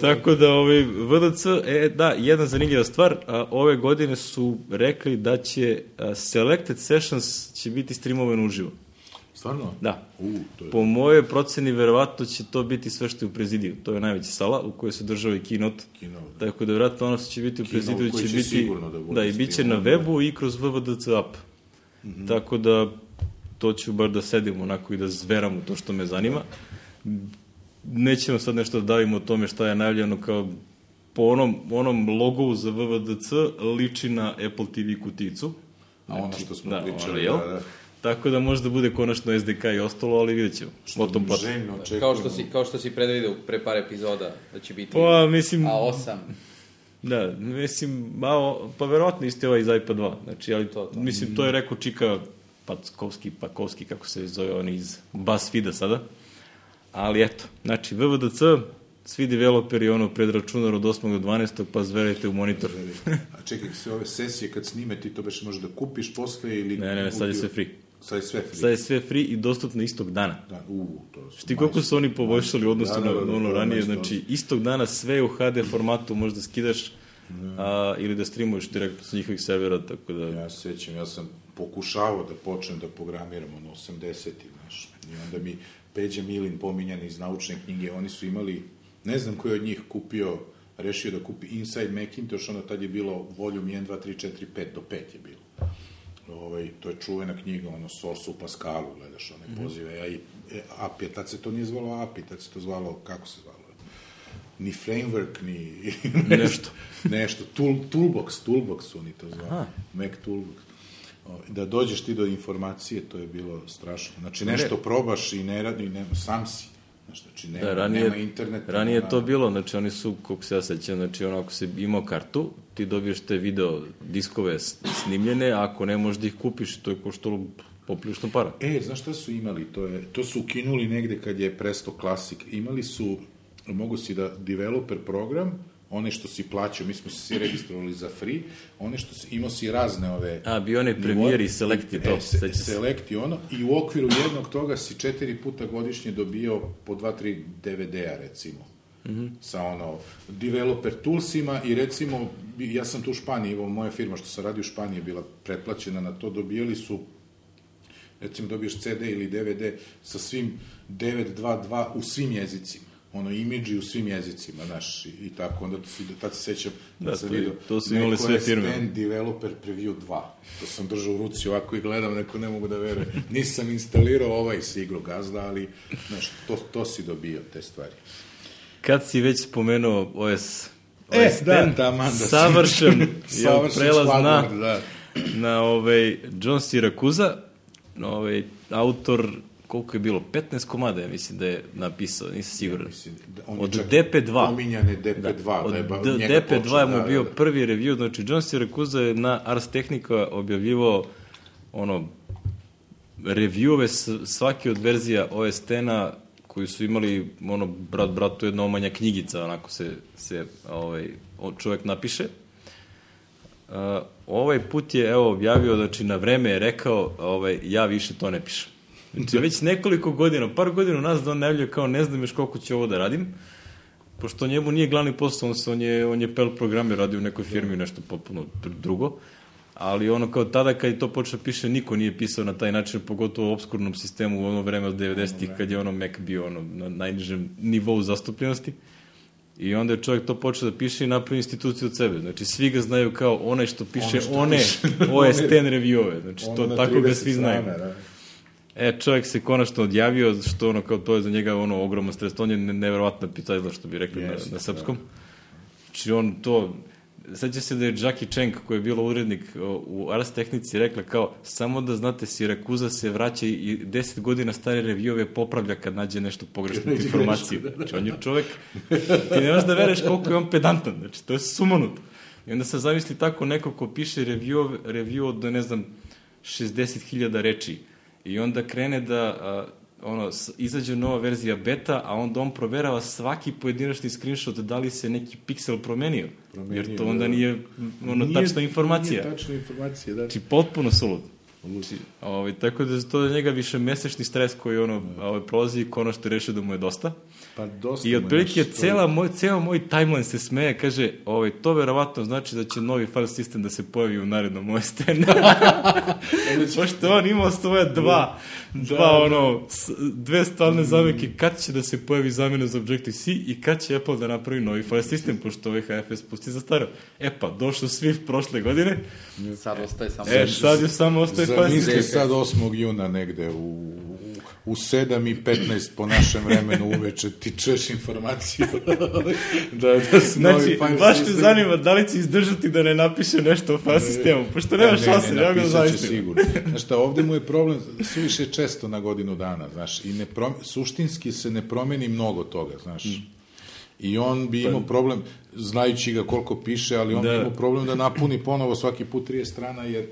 Tako da, ovaj, VDC, e, da, jedna zanimljiva stvar, a, ove godine su rekli da će a, Selected Sessions će biti streamovan uživo. Stvarno? Da. U, to je... Po mojoj proceni, verovatno će to biti sve što je u prezidiju. To je najveća sala u kojoj se država i keynote. Keynote, da. Tako da, verovatno ono što će biti u prezidiju će će biti... da bude da, i bit će na webu i kroz VVDC app. Mhm. Tako da, to ću bar da sedim onako i da zveram u to što me zanima. Nećemo sad nešto da davimo o tome šta je najavljeno kao po onom, onom logovu za VVDC liči na Apple TV kuticu. A ono što smo da, pričali, ono, jel? da, da. Tako da možda bude konačno SDK i ostalo, ali vidjet ćemo. O tom potom. Željno očekujemo. Kao što si, kao što si predvidio pre par epizoda da će biti Pa, mislim, A8. da, mislim, malo, pa verovatno isti ovaj iz iPad 2. Znači, ali, To, to. mislim, to je rekao Čika Packovski, Pakovski, kako se zove on iz BuzzFeeda sada. Ali eto, znači, VVDC, svi developeri, ono, pred računar od 8. do 12. pa zverajte u monitor. A čekaj, sve ove sesije kad snime ti to baš možeš da kupiš posle ili... Ne, ne, ne, sad je sve free. Sad je sve free. Sad je sve free i dostupno istog dana. Da, u, to su... Šti koliko su oni poboljšali u odnosu Da, da, da, na da, ono da, ranije, znači istog dana sve u HD formatu možda skidaš a, ili da streamuješ direktno sa njihovih servera, tako da... Ja se sećam, ja sam pokušavao da počnem da programiram ono 80-ih, znaš. I onda mi Peđa Milin pominjan iz naučne knjige, oni su imali, ne znam koji od njih kupio, rešio da kupi Inside Macintosh, ono tad je bilo volume 1, 2, 3, 4, 5, do 5 je bilo. Ovaj, to je čuvena knjiga, ono, Source u Pascalu, gledaš one Mhm. pozive, a i e, API, tad se to nije zvalo API, tad se to zvalo, kako se zvalo? Ni framework, ni... Nešto. nešto, tool, toolbox, toolbox su oni to zvali, Aha. Mac toolbox. O, Da dođeš ti do informacije, to je bilo strašno. Znači, nešto probaš i ne radi, nema, sam si. Znači, nema, Da, ranije, nema interneta. ranije je to bilo, znači oni su, koliko se ja sećam, znači ono, ako se imao kartu, ti dobiješ te video diskove snimljene, a ako ne možeš da ih kupiš, to je koštalo poprilično para. E, znaš šta su imali? To, je, to su ukinuli negde kad je Presto Classic. Imali su, mogu si da developer program, one što si plaćao, mi smo se svi registrovali za free, one što si, imao si razne ove... A, bio onaj premijer i select to, e, se, select i ono, i u okviru jednog toga si četiri puta godišnje dobio po dva, tri DVD-a, recimo. Mm. -hmm. sa ono, developer toolsima i recimo, ja sam tu u Španiji, evo moja firma što sam radio u Španiji je bila pretplaćena na to, dobijali su recimo dobiješ CD ili DVD sa svim 922 u svim jezicima ono imidži u svim jezicima, znaš, i, tako, onda tu si, tad se sećam, Da, da sam vidio, to su imale sve firme. Stand Developer Preview 2, to sam držao u ruci ovako i gledam, neko ne mogu da veruje, nisam instalirao ovaj si igru gazda, ali, znaš, to, to si dobio, te stvari. Kad si već spomenuo OS, E, OS da, 10, taman da savršen, je Savršen prelaz na, da. na ovaj John Siracusa, ovaj autor, koliko je bilo, 15 komada, ja mislim da je napisao, nisam siguran. Mislim, da on Od čak DP2. Pominjan je DP2, da, Od da je ba, D- njega DP2 počeo, je mu da, bio da, da. prvi review, znači John Siracusa je na Ars Technica objavljivao ono reviewove svake od verzija OS X-a koji su imali ono brat bratu jedna omanja knjigica onako se se ovaj čovjek napiše. Uh, ovaj put je evo objavio znači na vreme je rekao ovaj ja više to ne pišem. Znači već nekoliko godina, par godina nas da on najavljuje kao ne znam još koliko ću ovo da radim. Pošto njemu nije glavni posao, on, se, on je, on je pel programer, radi u nekoj firmi nešto potpuno dr- drugo. Ali ono kao tada kad je to počeo piše, niko nije pisao na taj način, pogotovo u obskurnom sistemu u ono vreme od 90-ih kad je ono Mac bio ono, na najnižem nivou zastupljenosti. I onda je čovjek to počeo da piše i napravi instituciju od sebe. Znači, svi ga znaju kao onaj što piše što one piše. OS X reviewove. Znači, to, Ono tako ga 30 svi znaju. da. E, čovjek se konačno odjavio, što ono, kao to je za njega ono ogroman stres, on je ne- neverovatna picajla, što bi rekli Jeste, na, na srpskom. Znači, on to, Seća se da je Jackie Cheng, koji je bilo urednik u Ars Tehnici, rekla kao, samo da znate, Sirakuza se vraća i 10 godina stare reviewove popravlja kad nađe nešto pogrešnu informaciju. grešku, Znači, on je čovek, ti ne možeš da vereš koliko je on pedantan, znači, to je sumanuto. I onda se zamisli tako neko ko piše review, review od, ne znam, 60.000 reči. I onda krene da a, ono, izađe nova verzija beta, a onda on proverava svaki pojedinačni screenshot da li se neki piksel promenio. Promenio, jer to onda da. nije ono, Nije- tačna informacija. Nije tačna informacija, da. Znači, potpuno sulud. Znači, ovaj, tako da je to za njega više mesečni stres koji ono, ovaj, prolazi i konačno rešio da mu je dosta. Pa dosta I otprilike naš- cela moj, ceo moj timeline se smeje, kaže, ovaj, to verovatno znači da će novi file sistem da se pojavi u narednom OST-u. Pošto je on imao svoje dva, dva ono, s- dve stalne zameke, kad će da se pojavi zamena za Objective-C i kad će Apple da napravi novi file sistem, pošto ovaj HFS pusti za staro. E pa, došao Swift prošle godine, Sad ostaje samo... e, sad je samo ostaje file sistem. Zamisli sad 8. juna negde u, u 7 i 15 po našem vremenu uveče ti čuješ informaciju da, da su novi Znači, file baš system. zanima da li će izdržati da ne napiše nešto o file sistemu, pošto nema Ne, šanse, ne, ja ga zaista. sigurno. Znaš šta, ovde mu je problem suviše često na godinu dana, znaš, i ne prom, suštinski se ne promeni mnogo toga, znaš. I on bi imao problem, znajući ga koliko piše, ali on Da. bi imao problem da napuni ponovo svaki put 30 strana, jer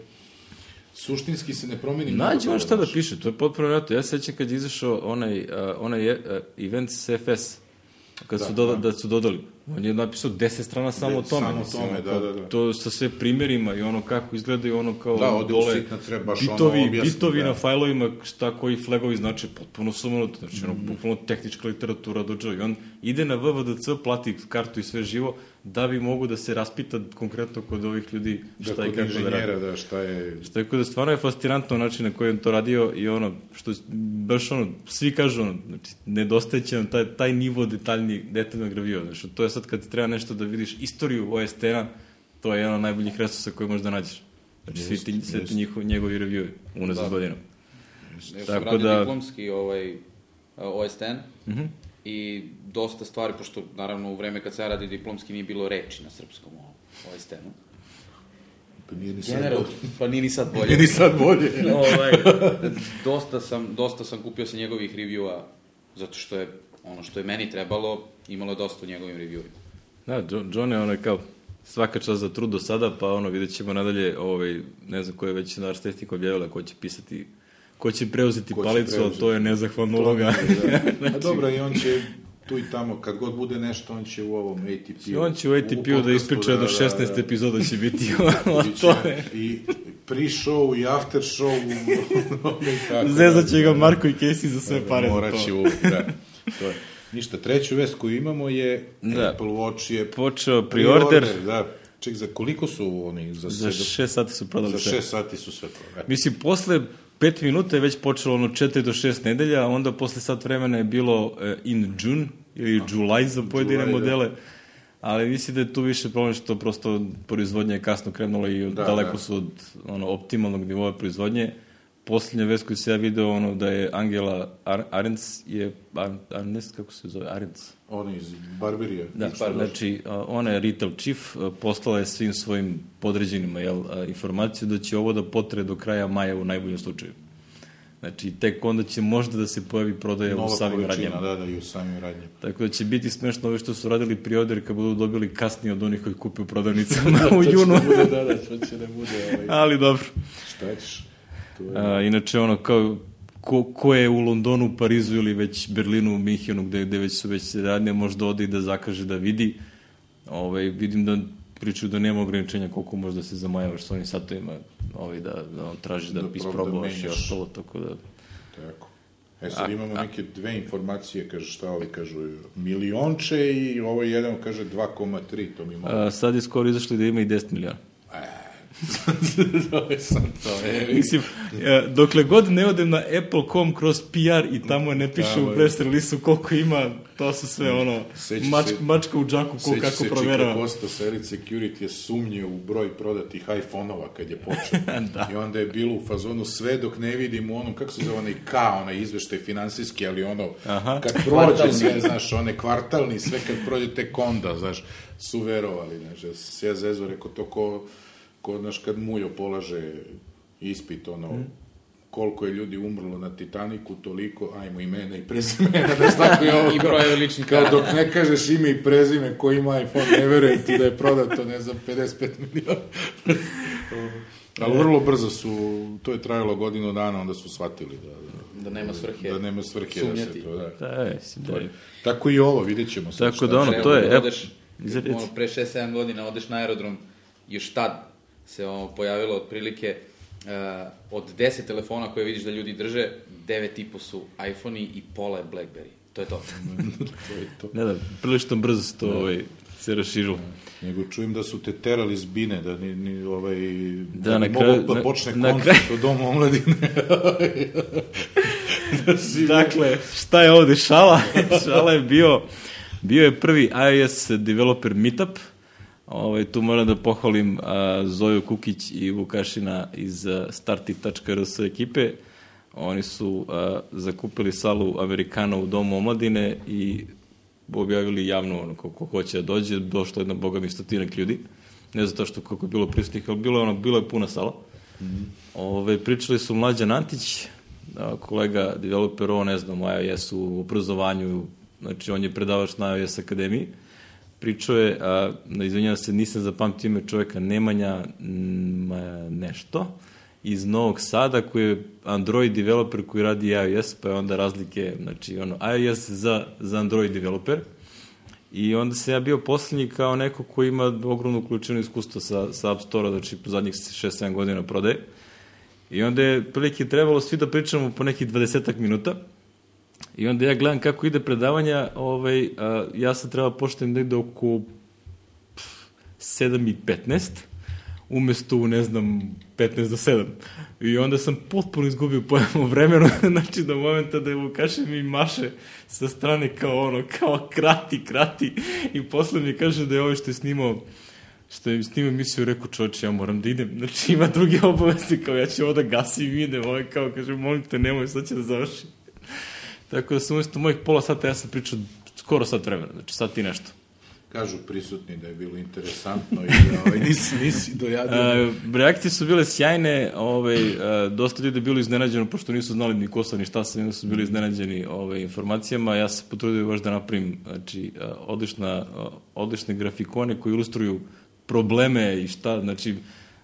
suštinski se ne promeni Nađe on šta da piše, to je potpuno vjerojatno. Ja se sećam kad je izašao onaj, uh, onaj uh, event CFS, kad su, doda, da. su dodali. On je napisao 10 strana samo o tome. samo o mislim, tome, da, da, da. To sa sve primjerima i ono kako izgledaju ono kao Da, ode u dole treba baš ono bitovi, objasni, bitovi da. na fajlovima, šta koji flagovi znači, potpuno sumanuto, znači ono, bukvalno tehnička literatura do I on ide na VVDC, plati kartu i sve živo, da bi mogu da se raspita konkretno kod ovih ljudi Da, šta i kod kako da radi. da, šta je... Tako da stvarno je fascinantno način na koji je on to radio i ono, što je baš ono, svi kažu ono, znači, nedostaje će nam taj, taj nivo detaljni, detaljnog review, znači, to je sad kad ti treba nešto da vidiš istoriju OST-a, to je jedan od najboljih resursa koji možda nađeš. Znači, svi ti, Jest, sve ti njihov, njegovi review unazad Da. godina. Tako da- diplomski ovaj, uh, OSTN Mhm. I dosta stvari, pošto naravno u vreme kad sam ja radio diplomski nije bilo reči na srpskom o OSTN-u. Pa nije ni sad Generalno, bolje. pa nije ni sad bolje. Nije ni sad bolje. ovaj, dosta, sam, dosta sam kupio sa njegovih reviewa, zato što je ono što je meni trebalo, imalo je dosta u njegovim reviewima. Da, Jo- John je ono kao svaka čast za trud do sada, pa ono, vidjet ćemo nadalje, ovaj, ne znam ko je već na Arstesnik objavila, ko će pisati, ko će preuzeti Ko će palicu, ali preuzeti? to je nezahvalna uloga. A dobro, i on će tu i tamo, kad god bude nešto, on će u ovom ATP-u. On će u ATP-u da ispriča do 16 epizoda će biti o tome. I pre-show i after show. i tako, Zezat će ga Marko i Casey za sve pare za Morat to. će uvijek, da. To je. Ništa, treću vest koju imamo je Da. Apple Watch je Počeo pre-order, Da. Ček, za koliko su oni? Za, za sedam- 6 sati su prodali za sve. šest sati su sve prodali. Mislim, posle 5 minuta je već počelo ono 4 do 6 nedelja, a onda posle sat vremena je bilo eh, in June ili July za pojedine July, da. modele. Ali mislim da je tu više problem što prosto proizvodnja je kasno krenula i Da, daleko da. su od ono, optimalnog nivoa proizvodnje. Poslednja vest koju se ja video, ono, da je Angela Ar Arens, je, Ar Arnes, kako se zove, Arens, Oni iz Barberija. Da, je znači, a, ona je retail chief, a, poslala je svim svojim podređenima jel, a, informaciju da će ovo da potre do kraja maja u najboljem slučaju. Znači, tek onda će možda da se pojavi prodaja u Nova samim količina, radnjama. da, da, i u samim radnjama. Tako da će biti smešno ove što su radili prioder kad budu dobili kasnije od onih koji kupe u prodavnicama u To će junu. da da, da, to će da bude, ovaj, Ali dobro. šta ćeš? A, inače, ono, kao, ko, ko je u Londonu, Parizu ili već Berlinu, Minhenu, gde, gde već su već radnje, možda ode i da zakaže da vidi. Ovaj, vidim da pričaju da nema ograničenja koliko možda se zamajavaš s ovim satovima, ovaj, da, da on traži da, Da prob- da isprobaš i ostalo, tako da... Tako. E sad imamo neke dve informacije, kaže šta ovi kažu, milionče i ovo jedan kaže 2,3, to mi malo... A, sad je skoro izašlo da ima i 10 miliona. To je sad to, Mislim, e, dokle god ne odem na apple.com kroz PR i tamo ne piše Tamo u press release koliko ima, to su sve ono, Seća mač, se- mačka u džaku ko Seća kako se proverava. Chico Costa sa Elite Security je sumnjio u broj prodatih iPhone-ova kad je počeo. Da. I onda je bilo u fazonu sve dok ne vidimo ono, kako se zove onaj K, onaj izveštaj finansijski, ali ono, Aha. kad prođe sve, znaš, one kvartalni, sve kad prođe tek onda, znaš, su verovali, znaš, se ja zezo, rekao, to ko, ko, znaš, kad Mujo polaže ispit, ono, Mhm. koliko je ljudi umrlo na Titaniku, toliko, ajmo imena i prezimena, da tako je ovo. I brojevi ličnih Kao dok ne kažeš ime i prezime ko ima iPhone, ne verujem ti da je prodato, ne znam, 55 miliona. Ali vrlo brzo su, to je trajalo godinu dana, onda su shvatili da, Da nema svrhe. da nema svrhe da se to, da. Da, je, mislim, da je. Tako i ovo, vidjet ćemo Tako da ono, to je, odeš, ono, pre 6-7 godina odeš na aerodrom, još tad se ono, pojavilo otprilike uh, od 10 telefona koje vidiš da ljudi drže, 9,5 su iPhone-i i pola je BlackBerry. To je to. to je to. Ne da, prilično brzo se to ovaj, se raširilo. Nego čujem da su te terali s bine, da ni, ni ovaj, da, Da, da na kraju- mogu da na- počne na koncert u domu omladine. Dakle, šta je ovde šala? šala je bio, bio je prvi iOS developer meetup. Ovaj, tu moram da pohvalim a, Zoju Kukić i Vukašina iz starti.rs ekipe. Oni su a, zakupili salu Amerikana u Domu omladine i objavili javno ono, ko, ko hoće da dođe. Došlo je jedna boga mi stotinak ljudi. Ne zato što koliko je bilo prisutnih, ali bilo je, ono, bilo je puna sala. Ove, pričali su Mlađan Antić, a, kolega developer, ovo ne znam, o iOS u obrazovanju, znači on je predavač na iOS akademiji. Pričao je, a, izvinjavam se, nisam zapamtio ime čoveka, Nemanja ma, nešto, iz Novog Sada, koji je Android developer koji radi iOS, pa je onda razlike, znači ono, iOS za, za Android developer. I onda sam ja bio poslednji kao neko ko ima ogromnu količinu iskustva sa, sa App Store-a, znači po zadnjih 6-7 godina prodaje. I onda je prilike trebalo svi da pričamo po nekih 20 minuta. I onda ja gledam kako ide predavanja, ovaj, a, ja sam treba pošten negde oko pff, 7 i 15, umesto u, ne znam, 15 do 7. I onda sam potpuno izgubio pojam o vremenu, znači do momenta da je Vukaše mi maše sa strane kao ono, kao krati, krati. I posle mi kaže da je ovo što je snimao što je snimao emisiju, rekao čovječe, ja moram da idem. Znači ima druge obaveze, kao ja ću ovo da gasim i idem. Ovo je kao, kaže, molim te, nemoj, sad će da završi. Tako da sam umjesto mojih pola sata, ja sam pričao skoro sat vremena, znači sat i nešto. Kažu prisutni da je bilo interesantno i da ovaj, nisi, nisi dojadio. E, reakcije su bile sjajne, ovaj, e, dosta ljudi je bilo iznenađeno, pošto nisu znali ni ko sam ni šta sam, onda su bili iznenađeni ovaj, informacijama. Ja se potrudio baš da napravim znači, odlična, odlične grafikone koji ilustruju probleme i šta, znači,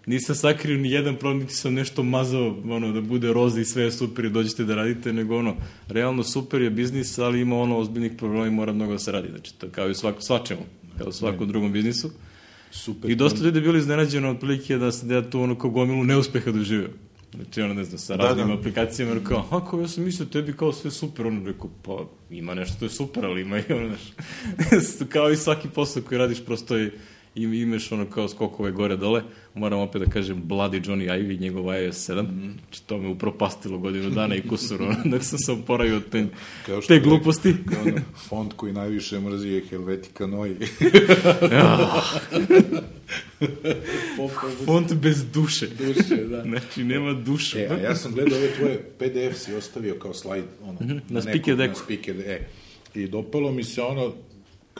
nisam sakrio ni jedan problem, niti sam nešto mazao, ono, da bude roza i sve je super i dođete da radite, nego ono, realno super je biznis, ali ima ono ozbiljnih problema i mora mnogo da se radi, znači, to kao i svako, svačemu, kao u svakom drugom biznisu. Super. I dosta ljudi je bilo iznenađeno otprilike da se da ja tu ono kao gomilu neuspeha doživio. Znači, ono, ne znam, sa Da, raznim da. aplikacijama, ono kao, a kao, ja sam mislio tebi kao sve super, ono, rekao, pa, ima nešto što je super, ali ima i ono, znaš, kao i svaki posao koji radiš, prosto je, im, imaš ono kao skokove gore dole, moram opet da kažem Bloody Johnny Ivy, njegov iOS 7, Mhm. znači to me upropastilo godinu dana i kusur, ono, dok sam se oporavio od te, Kao te gluposti. Kao ono, font koji najviše mrzi je Helvetica Noi. Font bez duše. Duše, da. Znači, nema dušu. E, a ja sam gledao ove tvoje PDF si ostavio kao slajd, ono, Mhm, na speaker. Na speaker, e. I dopalo mi se ono,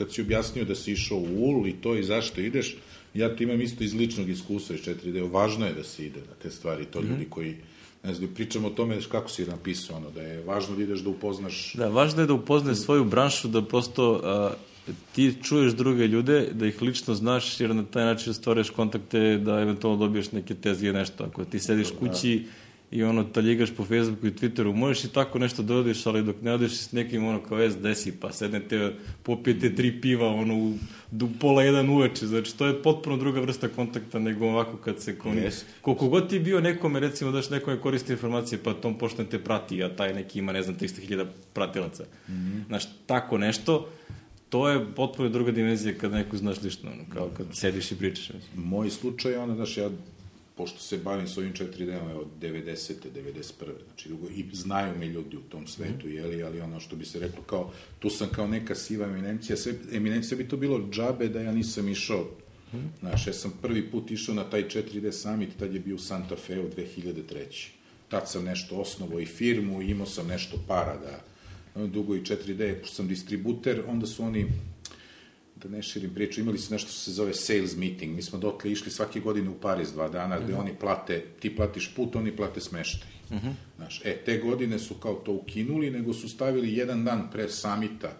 kad si objasnio da si išao u UL i to i zašto ideš, ja to imam isto iz ličnog iskustva iz 4D. Važno je da se ide na te stvari, to Mhm. ljudi koji, ne znam, pričamo o tome kako si napisao, ono, da je važno da ideš da upoznaš Da, važno je da upoznaš svoju branšu, da prosto a, ti čuješ druge ljude, da ih lično znaš, jer na taj način stvaraš kontakte, da eventualno dobiješ neke tezge, nešto. Ako ti sediš kući i ono taljigaš po Facebooku i Twitteru, možeš i tako nešto da odiš, ali dok ne odeš s nekim ono kao es desi, pa sednete, popijete tri piva ono u, u pola jedan uveče, znači to je potpuno druga vrsta kontakta nego ovako kad se koni, Jest. koliko god ti bio nekome, recimo daš nekome koristi informacije, pa tom pošto te prati, a taj neki ima, ne znam, 300.000 pratilaca. Mm -hmm. Znaš, tako nešto, to je potpuno druga dimenzija kad neko znaš lično, ono, kao kad sediš i pričaš. Moj slučaj ono, znaš, ja, pošto se bavim s ovim 4D-om, evo, 90. 91. Znači, dugo, i znaju me ljudi u tom svetu, mm. jeli, ali ono što bi se reklo, kao, tu sam kao neka siva eminencija, sve, eminencija bi to bilo džabe da ja nisam išao, mm. znaš, ja sam prvi put išao na taj 4D summit, tad je bio u Santa Fe u 2003. Tad sam nešto osnovao i firmu, imao sam nešto para da, dugo i 4D, pošto sam distributer, onda su oni, da ne širim priču, imali su nešto što se zove sales meeting. Mi smo dotle išli svake godine u Pariz dva dana, gde oni plate, ti platiš put, oni plate smeštaj. Uh -huh. Znaš, e, te godine su kao to ukinuli, nego su stavili jedan dan pre samita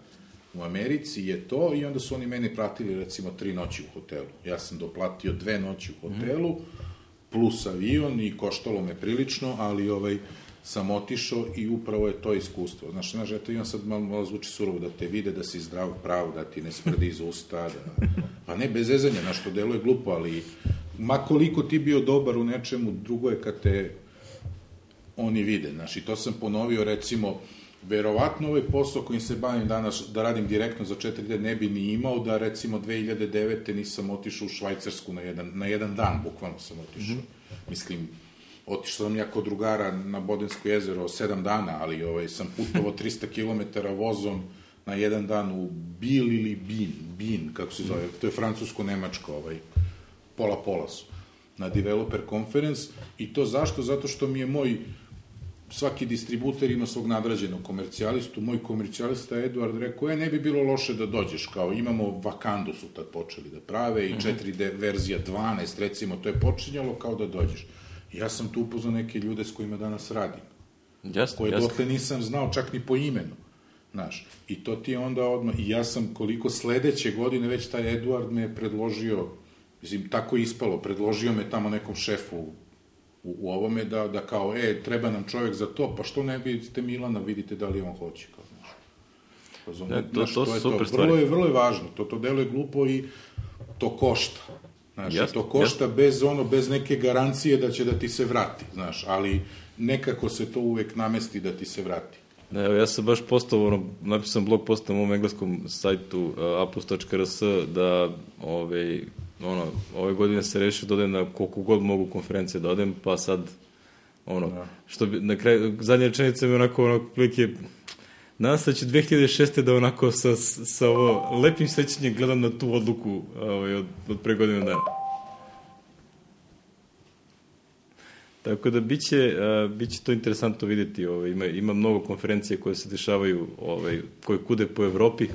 u Americi je to i onda su oni meni pratili recimo tri noći u hotelu. Ja sam doplatio dve noći u hotelu, plus avion i koštalo me prilično, ali ovaj, sam otišao i upravo je to iskustvo. Znaš, znaš, eto imam sad malo, malo zvuči surovo, da te vide da si zdrav pravo, da ti ne smrdi iz usta, da, pa ne bez zezanja, znaš, to deluje glupo, ali ma koliko ti bio dobar u nečemu, drugo je kad te oni vide, znaš, i to sam ponovio, recimo, verovatno ovaj posao kojim se bavim danas, da radim direktno za 4D, ne bi ni imao da, recimo, 2009. nisam otišao u Švajcarsku na jedan, na jedan dan, bukvalno sam otišao. Mm -hmm. Mislim, otišao sam ja kod drugara na Bodensko jezero 7 dana, ali ovaj, sam putovao 300 km vozom na jedan dan u Bil ili Bin, Bin, kako se zove, to je francusko-nemačko, ovaj, pola-pola su, na Developer Conference, i to zašto? Zato što mi je moj svaki distributer ima svog nadrađenog komercijalistu. Moj komercijalista Eduard rekao, e, ne bi bilo loše da dođeš, kao imamo Vakandu su tad počeli da prave i 4D verzija 12, recimo, to je počinjalo kao da dođeš. Ja sam tu upoznao neke ljude s kojima danas radim. Jasno, koje jasno. dotle nisam znao čak ni po imenu. Znaš, i to ti je onda odmah, i ja sam koliko sledeće godine već taj Eduard me predložio, mislim, tako je ispalo, predložio me tamo nekom šefu u, u ovome da, da kao, e, treba nam čovjek za to, pa što ne vidite Milana, vidite da li on hoće, kao, znaš. Razumem, E, to- to su je super to. Vrlo je, vrlo je važno, to, to deluje glupo i to košta. Znaš, i to košta bez ono, bez neke garancije da će da ti se vrati, znaš, ali nekako se to uvek namesti da ti se vrati. Ne, evo, ja sam baš postao, ono, napisao blog post na mom engleskom sajtu uh, apus.rs da ove, ono, ove godine se rešio da odem na koliko god mogu konferencije da odem, pa sad ono, Da. što bi, na kraju, zadnja rečenica mi je onako, onako, prilike, Nadam se da će 2006. da onako sa, sa ovo lepim sećanjem gledam na tu odluku ovaj, od, od pre godinu dana. Tako da biće, uh, biće to interesantno videti. Ovaj, ima, ima mnogo konferencije koje se dešavaju, ovaj, koje kude po Evropi,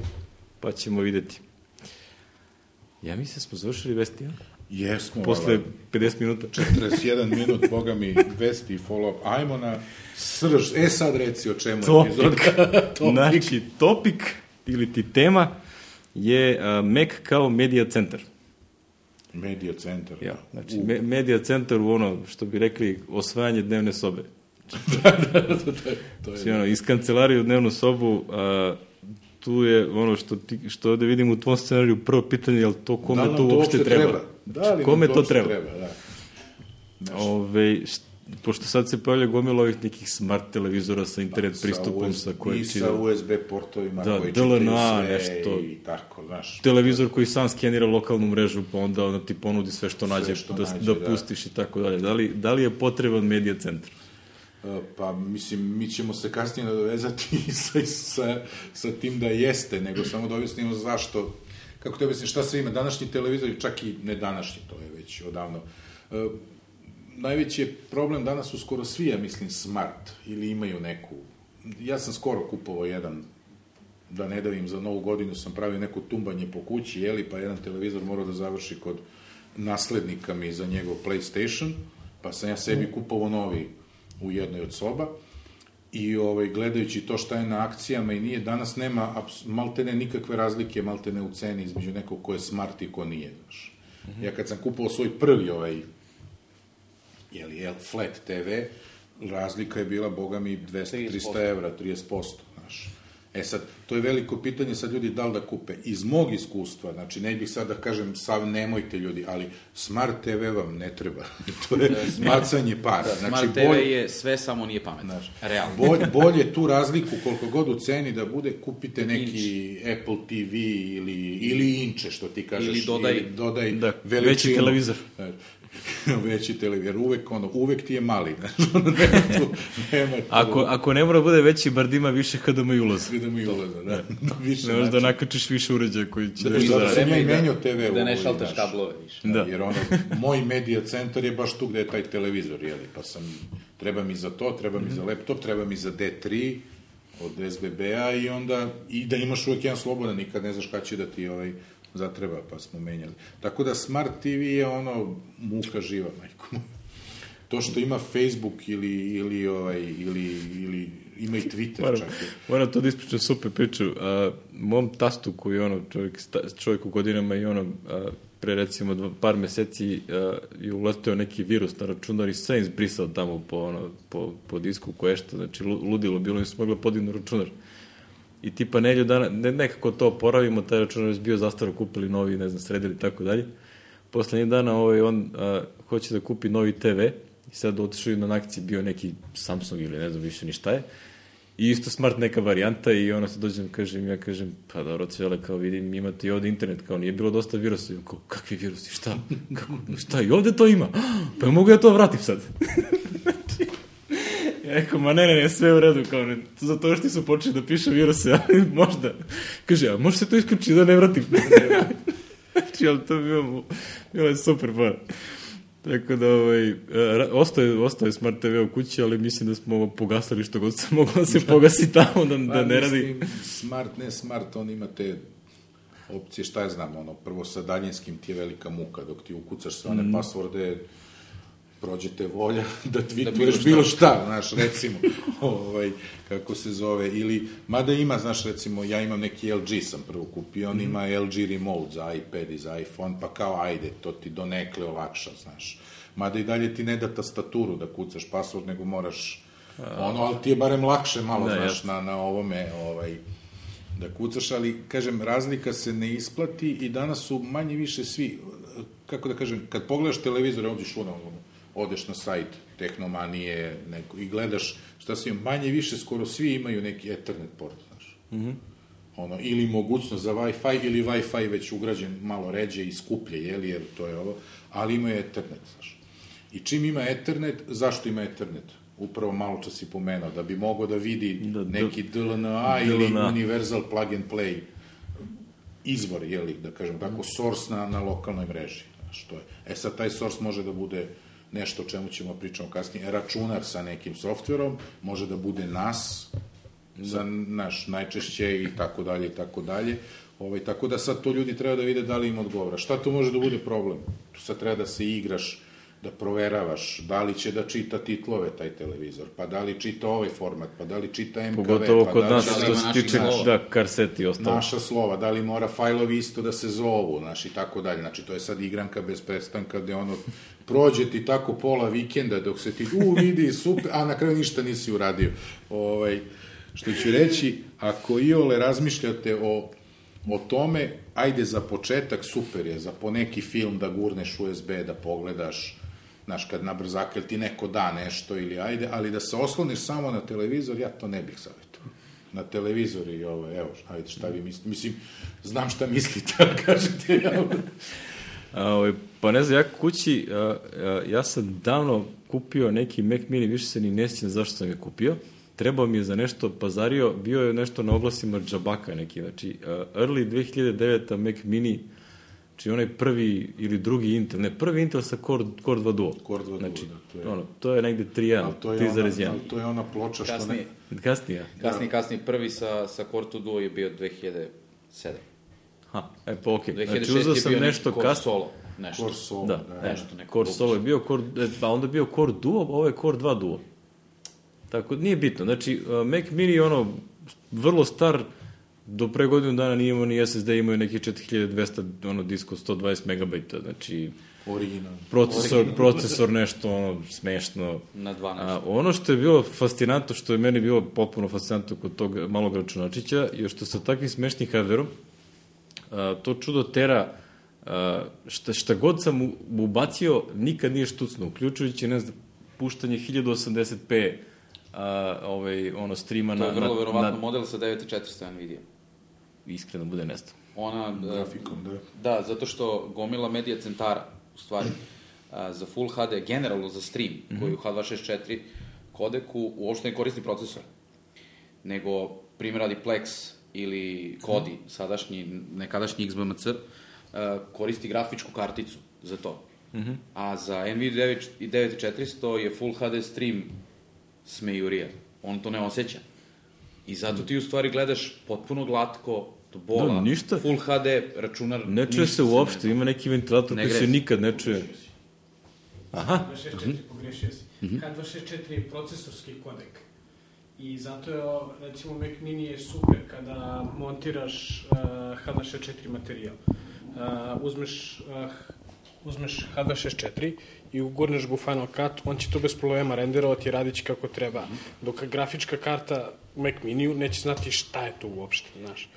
pa ćemo videti. Ja mislim da smo završili vesti, ja? Jesmo, Posle vala, 50 minuta. 41 minut, boga mi, vesti i follow-up. Ajmo na srž. E sad reci o čemu je Topik. epizoda. Topik. Znači, topik ili ti tema je uh, Mac kao medija centar. Media centar. Ja, da. znači, U, me, medija centar u ono, što bi rekli, osvajanje dnevne sobe. to je, Znači, ono, iz kancelarije u dnevnu sobu, a, tu je ono što, ti, što ovde vidim u tvom scenariju, prvo pitanje, je li to kome da li to uopšte treba? Da li nam kome to treba? treba da. Ove, št, pošto sad se pojavlja gomila ovih nekih smart televizora sa internet Sa pristupom, US- sa koje I ti... sa USB portovima Da, koji DLNA, sve nešto. i tako, znaš. televizor koji sam skenira lokalnu mrežu, pa onda ono ti ponudi sve što nađe, što da, nađe, da, da. pustiš i tako dalje. Da li, da li je potreban medija centar? E, Pa, mislim, mi ćemo se kasnije nadovezati sa, sa, sa tim da jeste, nego samo da objasnimo zašto, kako te objasnim, šta sve ima. Današnji televizor, čak i ne današnji, to je već odavno. E, najveći je problem danas su skoro svi, ja mislim, smart, ili imaju neku... Ja sam skoro kupovao jedan da ne davim za novu godinu, sam pravio neko tumbanje po kući, jeli, pa jedan televizor morao da završi kod naslednika mi za njegov PlayStation, pa sam ja sebi kupovao novi u jednoj od soba i ovaj, gledajući to šta je na akcijama i nije, danas nema maltene nikakve razlike, maltene u ceni između nekog ko je smart i ko nije, znaš. Ja kad sam kupovao svoj prvi ovaj, jeli, jel, flat TV, razlika je bila, boga mi, 200-300 evra, 30%, znaš. E sad, to je veliko pitanje sad ljudi da li da kupe. Iz mog iskustva, znači ne bih sad da kažem sav nemojte ljudi, ali Smart TV vam ne treba. to je bacanje para. Znači, Smart TV bolje, je sve samo nije pametno. Znaš, Realno. bolje, bolje tu razliku koliko god u ceni da bude, kupite neki Apple TV ili, ili inče, što ti kažeš. Ili dodaj- ili dodaj Da, veličinu. veći televizor. Znaš, veći televizor, uvek, ono, uvek ti je mali, znaš, ono, nema tu, nema tu. Ako, ako ne mora bude veći, bar da ima više HDMI ulaza. Vidimo i ulaza, da. Više Ne možeš da načina. nakačiš više uređaja koji će da, I da i Vreme da- menjao TV Da ne šaltaš kablove više. Da. Da. Jer ono, moj medija centar je baš tu gde je taj televizor, jeli, pa sam, treba mi za to, treba mi za laptop, treba mi za D3 od SBB-a i onda, i da imaš uvek jedan slobodan, nikad ne znaš kada će da ti ovaj, zatreba, pa smo menjali. Tako da Smart TV je ono muka živa, majko moja. To što ima Facebook ili, ili, ovaj, ili, ili ima i Twitter Moram, čak. je. moram to da ispričam super priču. A, mom tastu koji je ono, čovjek, čovjek u godinama i ono, a, pre recimo dva, par meseci uh, je uleteo neki virus na računar i sve izbrisao tamo po, ono, po, po disku koje što, znači ludilo bilo im se moglo podignu računar. I tipa nelju dana, ne, nekako to oporavimo, taj računar je bio zastaro, kupili novi, ne znam, sredili tako dalje. Poslednjih dana ovaj, on uh, hoće da kupi novi TV i sad otišao na akciji bio neki Samsung ili ne znam više ni šta je. I isto smart neka varijanta i ono se dođem, kažem, ja kažem, pa dobro, cvele, kao vidim, imate i ovde internet, kao nije bilo dosta virusa. I kao, kakvi virusi, šta? Kako, šta, i ovde to ima? Pa mogu ja to vratim sad? znači, ja rekao, ma ne, ne, ne, sve u redu, kao ne, zato što su počeli da piše viruse, ali možda. Kaže, a može se to isključiti da ne vratim? znači, ali to bi bilo, bilo je super, pa. Tako da, ovaj, ostaje, ostaje Smart TV u kući, ali mislim da smo pogasali što god se moglo da se pogasi tamo, da, da ne radi. Smart, ne smart, on ima te opcije, šta je znam, ono, prvo sa daljinskim ti je velika muka, dok ti ukucaš sve one mm. pasvorde, prođete volja da tweetuješ da bilo šta, znaš, recimo, ovaj, kako se zove, ili, mada ima, znaš, recimo, ja imam neki LG sam prvo kupio, on mm. ima LG remote za iPad i za iPhone, pa kao, ajde, to ti donekle olakša, znaš. Mada i dalje ti ne da tastaturu da kucaš password, nego moraš, ono, ali ti je barem lakše malo, da, znaš, na, na ovome, ovaj, da kucaš, ali, kažem, razlika se ne isplati i danas su manje više svi, kako da kažem, kad pogledaš televizor, ovdje šuna, ono, odeš na sajt Tehnomanije neko, i gledaš šta se manje više skoro svi imaju neki Ethernet port, znaš. Mm -hmm. ono, ili mogućnost za Wi-Fi ili Wi-Fi već ugrađen malo ređe i skuplje, jeli, jer to je ovo, ali imaju Ethernet, znaš. I čim ima Ethernet, zašto ima Ethernet? Upravo malo čas si pomenuo, da bi mogao da vidi da, neki DLNA, ili Universal Plug and Play izvor, jeli, da kažem tako, source na, na lokalnoj mreži. Znaš, to je. E sad, taj source može da bude nešto o čemu ćemo pričamo kasnije, računar sa nekim softverom, može da bude NAS, za naš najčešće i tako dalje i tako dalje. Ovaj, tako da sad to ljudi treba da vide da li im odgovara. Šta to može da bude problem? Tu sad treba da se igraš, da proveravaš da li će da čita titlove taj televizor, pa da li čita ovaj format, pa da li čita MKV, Pogotovo pa kod da nas, što se tiče da, karseti ostalo. Naša slova, da li mora fajlovi isto da se zovu, znaš, i tako dalje. Znači, to je sad igranka bez prestanka gde ono prođe ti tako pola vikenda dok se ti, u, vidi, super, a na kraju ništa nisi uradio. Ovaj, što ću reći, ako i ole razmišljate o, o tome, ajde za početak, super je, za poneki film da gurneš USB, da pogledaš, znaš, kad na brzake, ti neko da nešto ili ajde, ali da se osloniš samo na televizor, ja to ne bih savjetovao na televizor i ovo, evo, ajde, šta vi mislite, mislim, znam šta mislite, ali kažete, ja, ovaj, pa ne znam, ja kući, a, a, ja sam davno kupio neki Mac Mini, više se ni ne sjećam zašto sam je kupio. Trebao mi je za nešto pazario, bio je nešto na oglasima džabaka neki, znači uh, early 2009 Mac Mini, znači onaj prvi ili drugi Intel, ne, prvi Intel sa Core, Core 2 Duo. Core 2 znači, Duo, da, to je. Ono, to je negde 3.1, 3.1. Ali to je ona ploča što kasnije, ne... Kasnije. Kasnije, kasnije, prvi sa, sa Core 2 Duo je bio 2007. Ha, e pa okej. Okay. Znači uzao sam nešto kasnije. Solo nešto. Core Solo, da, da nešto, neko Core Solo je bio, Core, e, pa onda je bio Core Duo, ovo je Core 2 Duo. Tako, nije bitno. Znači, uh, Mac Mini je ono, vrlo star, do pre godinu dana nije imao ni SSD, imao je neki 4200 ono, disko 120 MB, znači Original. Procesor, Original. procesor nešto ono smešno. Na 12. A, ono što je bilo fascinantno, što je meni bilo potpuno fascinantno kod tog malog računačića, je što sa takvim smešnim hardverom, to čudo tera šta, šta god sam ubacio, nikad nije štucno, uključujući, ne znam, puštanje 1080p a, ovaj, ono, streama na... To je vrlo na, verovatno na, model sa 9400 Nvidia. Iskreno bude nesto. Ona... Grafikom, da. Da, zato što gomila medija centara, u stvari, a, za Full HD, generalno za stream, mm -hmm. koji u H264 kodeku uopšte ne koristi procesor, nego primjer radi Plex ili Kodi, mm -hmm. sadašnji, nekadašnji XBMC, koristi grafičku karticu za to. Mm -hmm. A za NVIDIA 9400 je Full HD stream smejurija. On to ne osjeća. I zato ti u stvari gledaš potpuno glatko, do bola, da, ništa. Full HD računar. Ne čuje se uopšte, ne... ima neki ventilator ne koji se nikad ne čuje. Aha. H264, pogrešio si. Mm -hmm. H264 je procesorski kodek. I zato je, recimo, Mac Mini je super kada montiraš uh, H264 materijal. Uh, uzmeš, uh, uzmeš H264 i ugurneš ga u Final Cut, on će to bez problema renderovati i radit će kako treba. Dok grafička karta u Mac Miniju neće znati šta je to uopšte, znaš.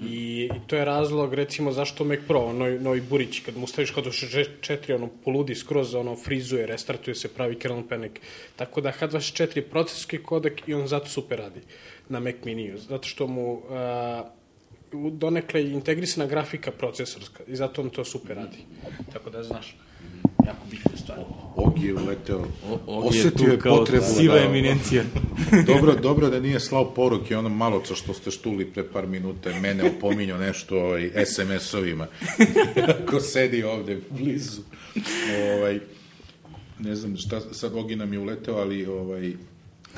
I, I to je razlog, recimo, zašto Mac Pro, ono, novi burić, kad mu staviš kod 64, ono, poludi skroz, ono, frizuje, restartuje se, pravi kernel panic. Tako da H24 je procesorski kodek i on zato super radi na Mac Miniju, zato što mu uh, donekle je integrisana grafika procesorska i zato on to super radi. Tako da, znaš, jako bitna stvar. Og je uleteo, O- Og je osetio tu je kao potrebu siva da- eminencija. dobro, dobro da nije slao poruke ono malo co što ste štuli pre par minuta, mene opominjao nešto ovaj, SMS-ovima. Ko sedi ovde blizu. Ovaj, ne znam šta, sad Ogi nam je uleteo, ali ovaj,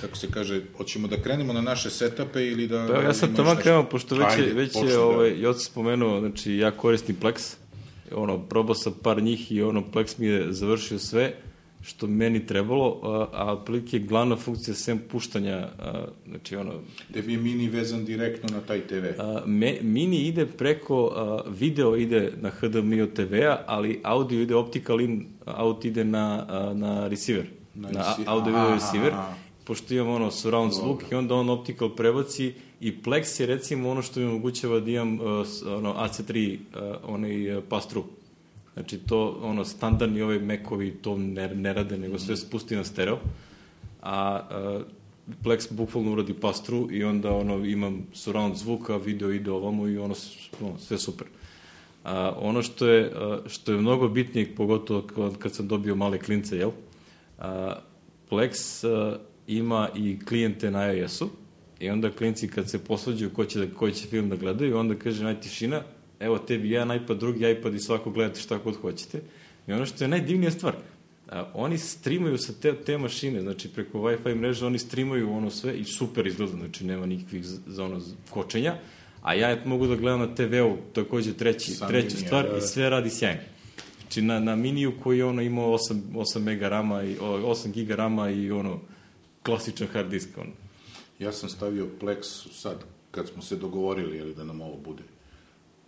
kako se kaže, hoćemo da krenemo na naše setape ili da... Pa ja sam tamo krenuo, pošto već, je, Ajde, već je, da- ovaj, Joc spomenuo, znači ja koristim Plex, ono, probao sam par njih i ono, Plex mi je završio sve što meni trebalo, a, a otprilike glavna funkcija sem puštanja, a, znači ono, Tebi je mini vezan direktno na taj TV. a, me, mini ide preko, a, video ide na HDMI od TV-a, ali audio ide optical in, out ide na, a, na receiver, Na na, audio video receiver, aha. Pošto imam ono surround zvuk i onda on optical prebaci i Plex je recimo ono što mi omogućava da imam uh, ono AC3 uh, onaj uh, pass-through. Znači to ono standardni ovaj Macovi to ne, ne rade nego sve spusti na stereo. A uh, Plex bukvalno uradi pass-through i onda ono imam surround zvuka, video ide ovamo i ono, ono sve super. A, ono što je, a, što je mnogo bitnije, pogotovo kad, kad sam dobio male klince, jel? A, Plex a, ima i klijente na iOS-u i onda klinci kad se posvađaju ko će, da, koji će film da gledaju, onda kaže naj tišina, evo tebi jedan iPad, drugi iPad i svako gledate šta god hoćete. I ono što je najdivnija stvar, a, oni streamaju sa te, te mašine, znači preko Wi-Fi mreže oni streamaju ono sve i super izgleda, znači nema nikakvih za ono kočenja, a ja mogu da gledam na TV-u takođe treći, Sam treću linija, stvar da, da. i sve radi sjajno. Znači na, na miniju koji je ono imao 8, 8 mega rama i o, 8 giga rama i ono klasičan hard disk ono. Ja sam stavio Plex sad, kad smo se dogovorili jeli, da nam ovo bude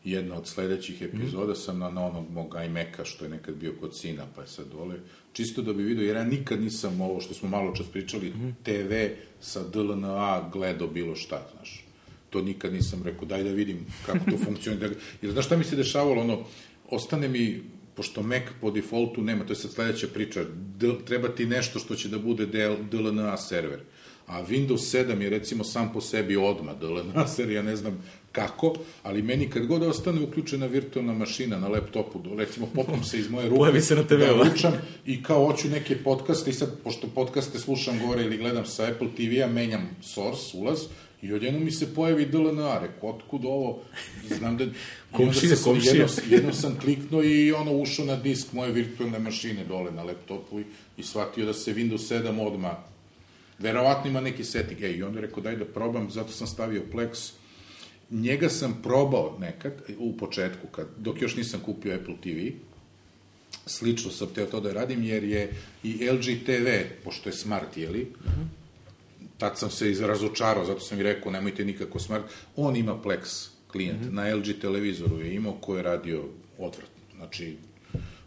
jedna od sledećih epizoda sam na, na onog mog iMac-a što je nekad bio kod sina, pa je sad dole. Čisto da bi vidio, jer ja nikad nisam ovo što smo malo čas pričali, TV sa DLNA gledao bilo šta, znaš. To nikad nisam rekao, daj da vidim kako to funkcionira. Da- Jer znaš šta mi se dešavalo, ono, ostane mi, pošto Mac po defaultu nema, to je sad sledeća priča, D, treba ti nešto što će da bude DL, DLNA server. A Windows 7 je recimo sam po sebi odma DLNA server, ja ne znam kako, ali meni kad god ostane uključena virtualna mašina na laptopu, do- recimo popam se iz moje ruke, Pojavi se na TV-u. da učam i kao hoću neke podcaste i sad, pošto podcaste slušam gore ili gledam sa Apple TV-a, menjam source, ulaz, i odjednom mi se pojavi DLNA, reko, otkud ovo, znam da... Komšija, sam- komšija. Jednom, jednom sam kliknuo i ono ušao na disk moje virtualne mašine dole na laptopu i, i shvatio da se Windows 7 odma verovatno ima neki setting. E, i onda rekao daj da probam, zato sam stavio Plex. Njega sam probao nekad, u početku, kad, dok još nisam kupio Apple TV, slično sam teo to da radim, jer je i LG TV, pošto je smart, jeli, tad sam se razočarao, zato sam i rekao, nemojte nikako smart, on ima Plex klijent, mm -hmm. na LG televizoru je imao ko je radio odvratno. Znači,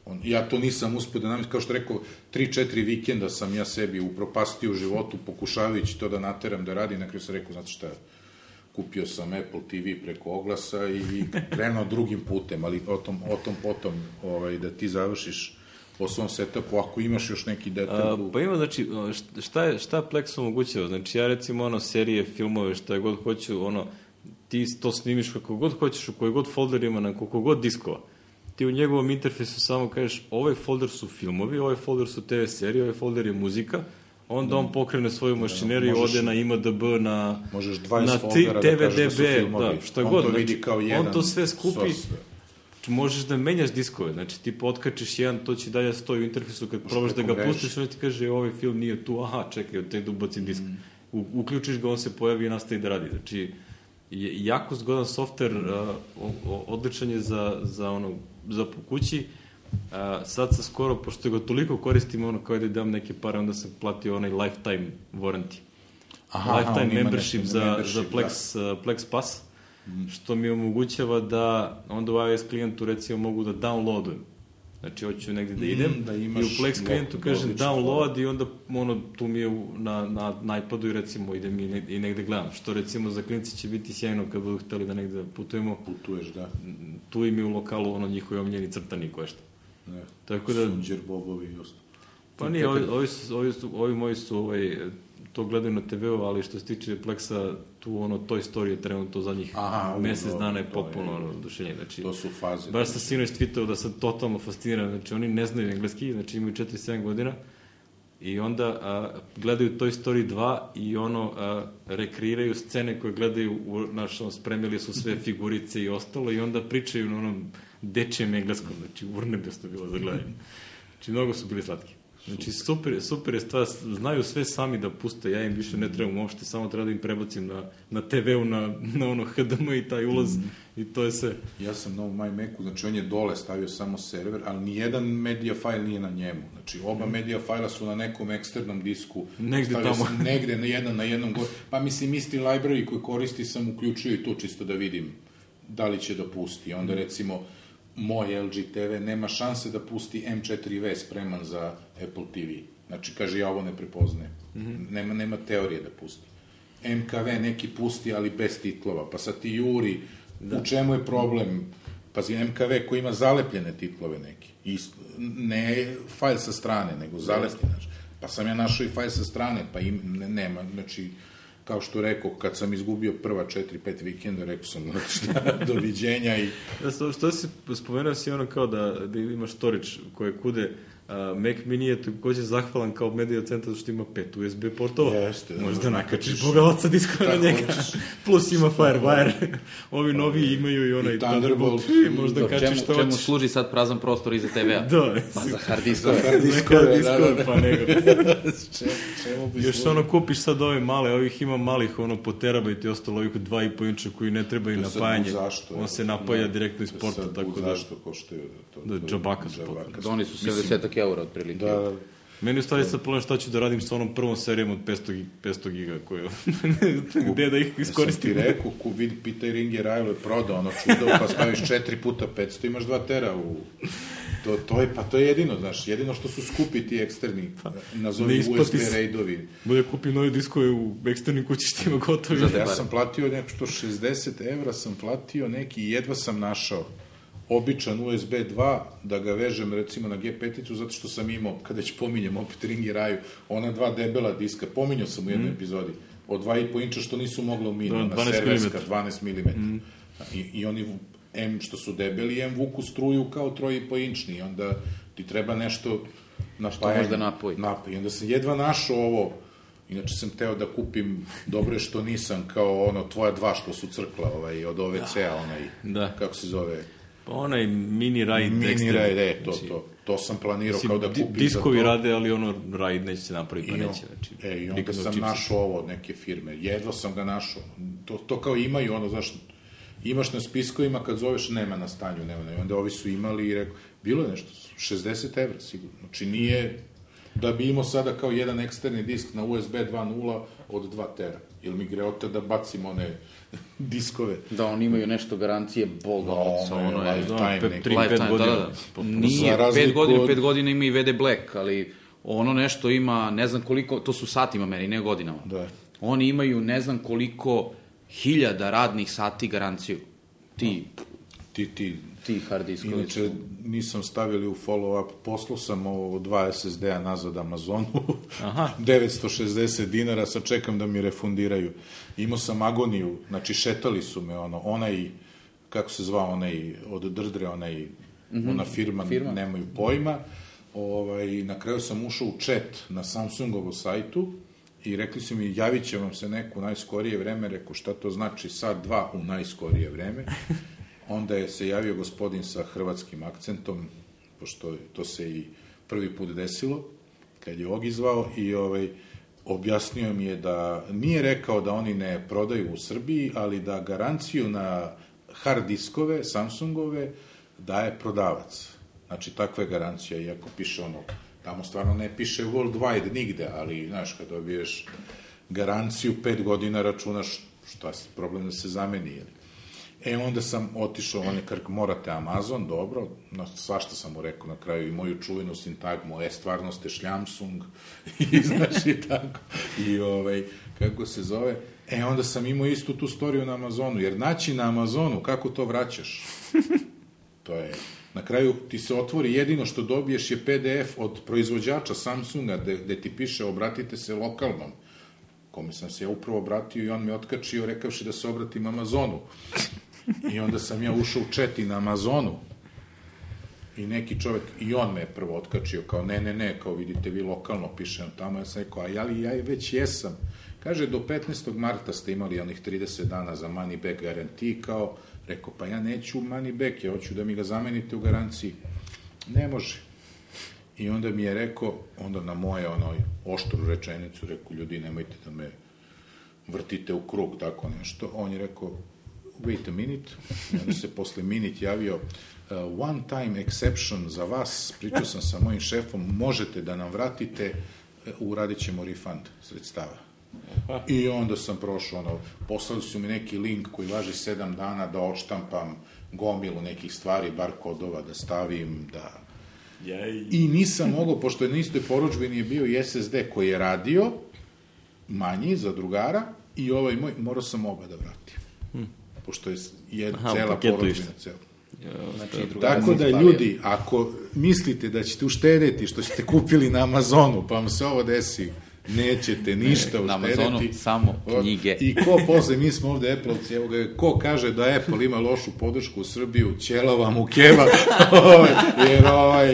on, ja to nisam uspio da namestim, kao što rekao, 3-4 vikenda sam ja sebi upropastio u životu, pokušavajući to da nateram da radi, na kraju sam rekao, znate šta, kupio sam Apple TV preko oglasa i krenuo drugim putem, ali o tom, o tom potom ovaj, da ti završiš po svom setupu, ako imaš još neki detalj. A, pa ima, znači, šta, je, šta Plex omogućava? Znači, ja recimo, ono, serije, filmove, šta je god hoću, ono, ti to snimiš kako god hoćeš, u koji god folder ima, na koliko god diskova. Ti u njegovom interfejsu samo kažeš, ovaj folder su filmovi, ovaj folder su TV serije, ovaj folder je muzika, onda on pokrene svoju mašineriju, možeš- ode na IMDB, na, Možeš 20 na foldera da da da, šta On god. to vidi znači, kao jedan on to sve skupi, source. Znači, možeš da menjaš diskove, znači ti potkačiš jedan, to će dalje stoji u interfejsu, kad probaš da ga pustiš, on ti kaže ovaj film nije tu, aha, čekaj, te da ubacim disk. U, uključiš ga, on se pojavi i nastavi da radi. Znači, je jako zgodan softver, uh, odličan je za, za, ono, za po kući. Uh, sad sam skoro, pošto ga toliko koristim, ono, kao da dam neke pare, onda sam platio onaj lifetime warranty. Aha, aha, lifetime ima membership za, membership, za Plex, uh, Plex Pass. Što mi omogućava da onda u iOS klijentu recimo mogu da downloadujem. Znači, hoću negde da idem da i imaš u Plex klijentu kažem download i onda ono, tu mi je na, na, na iPadu i recimo idem i, ne, i negde gledam. Što recimo za klinci će biti sjajno kad budu hteli da negde putujemo, Putuješ, da. tu im je u lokalu ono njihovi omljeni crtani koje šta. Ne. Tako da- Sunđer, bobovi i ostalo. Pa nije, ovi, ovi, su, ovi, su, ovi moji su ovaj, to gledaju na TV-u, ali što se tiče Plexa, tu ono Toy Story je trenutno zadnjih Aha, mesec dobro, dana je je- ono, oduševljenje. Znači, To su faze. Baš sam sinoć tweetao da sam totalno fasciniran, znači oni ne znaju engleski, znači imaju 4-7 godina i onda a, gledaju Toy Story 2 i ono a, rekreiraju scene koje gledaju, u, naš, ono, spremili su sve figurice i ostalo i onda pričaju na onom dečijem engleskom, znači urnebesno bilo za gledanje. Znači mnogo su bili slatki. Znači super, super je stvar, znaju sve sami da puste, ja im više ne trebam uopšte, samo treba da im prebacim na, na TV-u, na, na ono HDM i taj ulaz i to je sve. Ja sam na ovom MyMacu, znači on je dole stavio samo server, ali nijedan media file nije na njemu. Znači oba media fajla su na nekom eksternom disku. Negde stavio tamo. Sam negde na jedan, na jednom go... Pa mislim, isti library koji koristi sam uključio i tu čisto da vidim da li će da pusti. Onda recimo moj LG TV nema šanse da pusti M4V spreman za Apple TV. Znači, kaže, ja ovo ne prepoznajem. nema, nema teorije da pusti. MKV neki pusti, ali bez titlova. Pa sad ti juri, da. u čemu je problem? Pazi, MKV koji ima zalepljene titlove neki. Ist, ne fajl sa strane, nego zalepljene. Znači. Pa sam ja našao i fajl sa strane, pa im, ne, nema, znači, kao što rekao, kad sam izgubio prva 4-5 vikenda, rekao sam, znači šta, doviđenja i Da, što, što si spomenuo si ono kao da, da imaš storage koje kude, a, Mac Mini je takođe zahvalan kao media centar zato što ima pet USB portova. Jeste, da, Možda da, nakačiš boga oca diskove na njega. Plus ima Firewire. Ovi novi imaju i onaj I Thunderbolt. I možda Do, kačiš čemu, što čemu hoćeš. služi sad prazan prostor iza TV-a? Da, Pa za hard diskove. hard diskove, da, da, da. pa nego. Čemu, čemu bi Još ono kupiš sad ove male, ovih ima malih ono po terabajt i ostalo ovih 2,5 inča koji ne trebaju napajanje. zašto, On se napaja Da. direktno iz porta, sad tako da... Zašto koštaju? To, Da, to- džabaka su. Da, oni su 70 eura otprilike. Da, da, Meni u stvari sad problem šta ću da radim sa onom prvom serijom od 500, gi- 500 giga koju, gde da ih Sam ti iskoristim. rekao, ku vidi, pitaj Ringe Rajlo je prodao ono čudo, pa staviš 4 puta 500, imaš 2 tera u... To, to je, pa to je jedino, znaš, jedino što su skupi ti eksterni, Pa, nazovi USB se. raidovi. Bolje kupim nove diskove u eksternim kućištima gotovi. Za- Ja sam platio neko što 60 evra sam platio neki i jedva sam našao običan USB 2 da ga vežem recimo na G5-icu zato što sam imao, kada već pominjem opet Ringi Raju, ona dva debela diska, pominjao sam u jednoj epizodi, od 2,5 inča što nisu mogla u minu. Da, na 12 serverska, mm. 12 mm. I, I oni, M što su debeli, M vuku struju kao 3,5 inčni, i onda ti treba nešto napajanje. možda napoji. Napoji. I onda sam jedva našao ovo, Inače sam teo da kupim, dobro je što nisam, kao ono, tvoja dva što su crkla, ovaj, od OVC-a, onaj, Da. kako se zove, onaj mini RAID mini eksterni. raid, e, to, Znači, to, to sam planirao Mislim, kao da kupim diskovi za to. rade, ali ono RAID neće se napraviti, pa I neće. Znači, e, i onda sam čipsi. našao ovo od neke firme, jedva sam ga našao. To, to kao imaju, ono, znaš, imaš na spiskovima kad zoveš, nema na stanju, nema, nema. Onda ovi su imali i rekao, bilo je nešto, 60 evra sigurno. Znači nije da bi imao sada kao jedan eksterni disk na USB 2.0 od 2 tera. Ili mi greota da bacim one diskove. Da, oni imaju nešto garancije, boga, No, oca, ono ono je lifetime pet Lifetime, godina. Da, da, da. Potpuno. Nije, Za razliku pet godina, od- pet godina ima i VD Black, ali ono nešto ima, ne znam koliko, to su satima meni, ne godinama. Da. Oni imaju ne znam koliko hiljada radnih sati garanciju. Ti, Ti, ti, ti hard diskovi Inače, nisam stavili u follow-up, poslao sam ovo dva SSD-a nazad Amazonu, Aha. 960 dinara, sad čekam da mi refundiraju. Imao sam agoniju, znači šetali su me, ono, onaj, kako se zvao, onaj, od Drdre, onaj, mm -hmm. ona firma, Firma. nemaju pojma, ovaj, na kraju sam ušao u chat na Samsungovu sajtu, I rekli su mi, javit će vam se neko u najskorije vreme, rekao šta to znači sad dva u najskorije vreme. Onda je se javio gospodin sa hrvatskim akcentom, pošto to se i prvi put desilo, kad je ovog izvao i ovaj, objasnio mi je da nije rekao da oni ne prodaju u Srbiji, ali da garanciju na hard diskove Samsungove daje prodavac. Znači, takva je garancija, iako piše ono, tamo stvarno ne piše worldwide nigde, ali, znaš, kad dobiješ garanciju pet godina računaš šta je problem da se zameni, jel? E, onda sam otišao, on je krk, morate Amazon, dobro, no, svašta sam mu rekao na kraju i moju čuvenu sintagmu, e, stvarno ste šljamsung, i znaš i tako, i ovaj, kako se zove, e, onda sam imao istu tu storiju na Amazonu, jer naći na Amazonu, kako to vraćaš? To je, na kraju ti se otvori, jedino što dobiješ je PDF od proizvođača Samsunga, gde, ti piše obratite se lokalnom, kome sam se ja upravo obratio i on me otkačio rekavši da se obratim Amazonu. I onda sam ja ušao u četi na Amazonu i neki čovek, i on me prvo otkačio, kao ne, ne, ne, kao vidite vi lokalno pišem tamo, ja sam rekao, a ja li ja već jesam. Kaže, do 15. marta ste imali onih 30 dana za money back garantiji, kao, rekao, pa ja neću money back, ja hoću da mi ga zamenite u garanciji. Ne može. I onda mi je rekao, onda na moje onoj oštru rečenicu, rekao, ljudi, nemojte da me vrtite u krug, tako nešto. On je rekao, wait a minute, onda se posle minut javio, uh, one time exception za vas, pričao sam sa mojim šefom, možete da nam vratite, uh, uradit ćemo refund sredstava. I onda sam prošao, ono, poslali su mi neki link koji važi sedam dana da odštampam gomilu nekih stvari, bar kodova da stavim, da... Jej. I nisam mogao, pošto je na istoj poručbini je bio i SSD koji je radio, manji za drugara, i ovaj moj, morao sam oba da vratim. Pošto je jedna Aha, u cela išlo. Cela. Znači, Tako da, ljudi, ako mislite da ćete uštedeti što ste kupili na Amazonu, pa vam se ovo desi, nećete ništa Na uštedeti. Amazonu samo knjige. I ko posle, mi smo ovde Apple-ovci, evo ga, ko kaže da Apple ima lošu podršku u Srbiju, ćelava mu keva, ovaj, jer ovaj,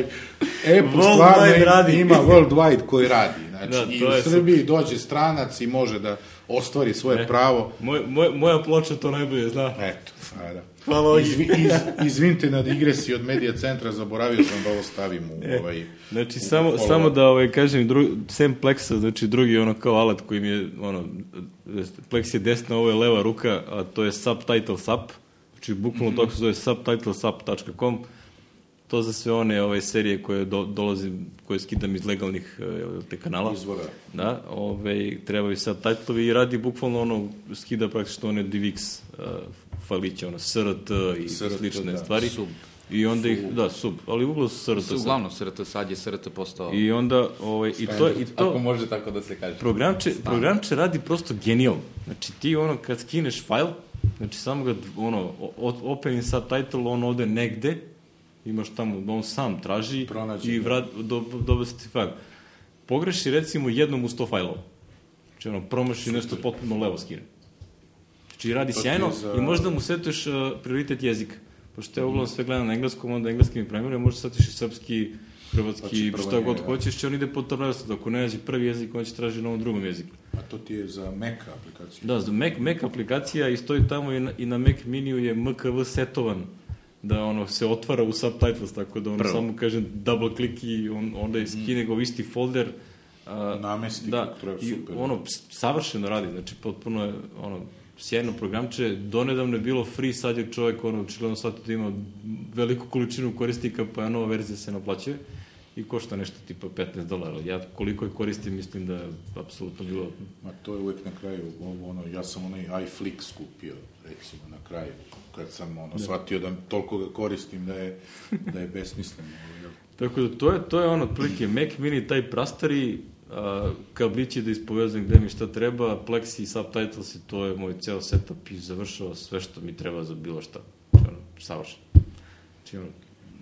Apple stvarno radi. ima worldwide koji radi. Znači, Da, i u Srbiji dođe stranac i može da ostvari svoje pravo. Moj, moj, moja ploča to najbolje zna. Eto, a da. Hvala. Izvi, iz, izvinite na digresiji od medija centra, zaboravio sam da ovo stavim u ovaj... Znači, u samo, follow-up. samo da ovaj, kažem, dru, sem Plexa, znači drugi ono kao alat koji mi je, ono, Plex je desna, ovo je leva ruka, a to je subtitle sub, znači bukvalno to se zove subtitlesub.com, to za sve one ove serije koje do, dolazim, koje skidam iz legalnih eh, te kanala. Izvora. Da, ove, trebaju subtitlovi i radi bukvalno ono, skida praktično one DivX uh, faliće, ono, SRT i SRT, slične da. stvari. Sub. I onda ih, da, sub, ali uglavnom su SRT. Su sad. uglavnom SRT, sad je SRT postao... I onda, ovaj, i to, i Ako to, može tako da se kaže. programče, programče radi prosto genijalno. Znači ti ono, kad skineš fajl, znači samo ga, ono, o- opening subtitle, on ode negde, imaš tamo, on sam traži Pronađe, i da. vrat, do, dobe ti fajl. Pogreši recimo jednom u sto fajlova. Znači ono, promaši nešto potpuno levo skine. Znači radi To sjajno za- i možda mu setuješ uh, prioritet jezika. Pošto ja uglavnom sve gledam na engleskom, onda engleski mi primjer, možda setiš i srpski, hrvatski, Znači, šta njega, god hoćeš, će on ide po redosledu. Ako ne nađe prvi jezik, on će traži na ovom drugom jeziku. A to ti je za Mac aplikaciju. Da, za Mac, Mac aplikacija i stoji tamo i na, i na Mac miniju je MKV setovan da ono se otvara u subtitles, tako da ono Prvo. samo kažem double click i on, onda je skine u isti folder. A, Namesti da, kako treba, i super. ono, s- savršeno radi, znači potpuno je ono, sjajno programče, donedavno je bilo free, sad je čovjek ono, očigledno shvatio da ima veliku količinu korisnika, pa je nova verzija se naplaćuje i košta nešto tipa 15 dolara. Ja koliko je koristim, mislim da je apsolutno bilo Ma to je uvek na kraju, ono, ja sam onaj iFlix kupio, recimo, na kraju, kad sam ono, shvatio da toliko ga koristim da je, da je besmisleno. jel? Tako da to je, to je ono, otprilike Mac mini, taj prastari, a, kablići da ispovezujem gde mi šta treba, Plexi, subtitles i to je moj ceo setup i završava sve što mi treba za bilo šta. Znači, ono, savršeno. Znači, ono,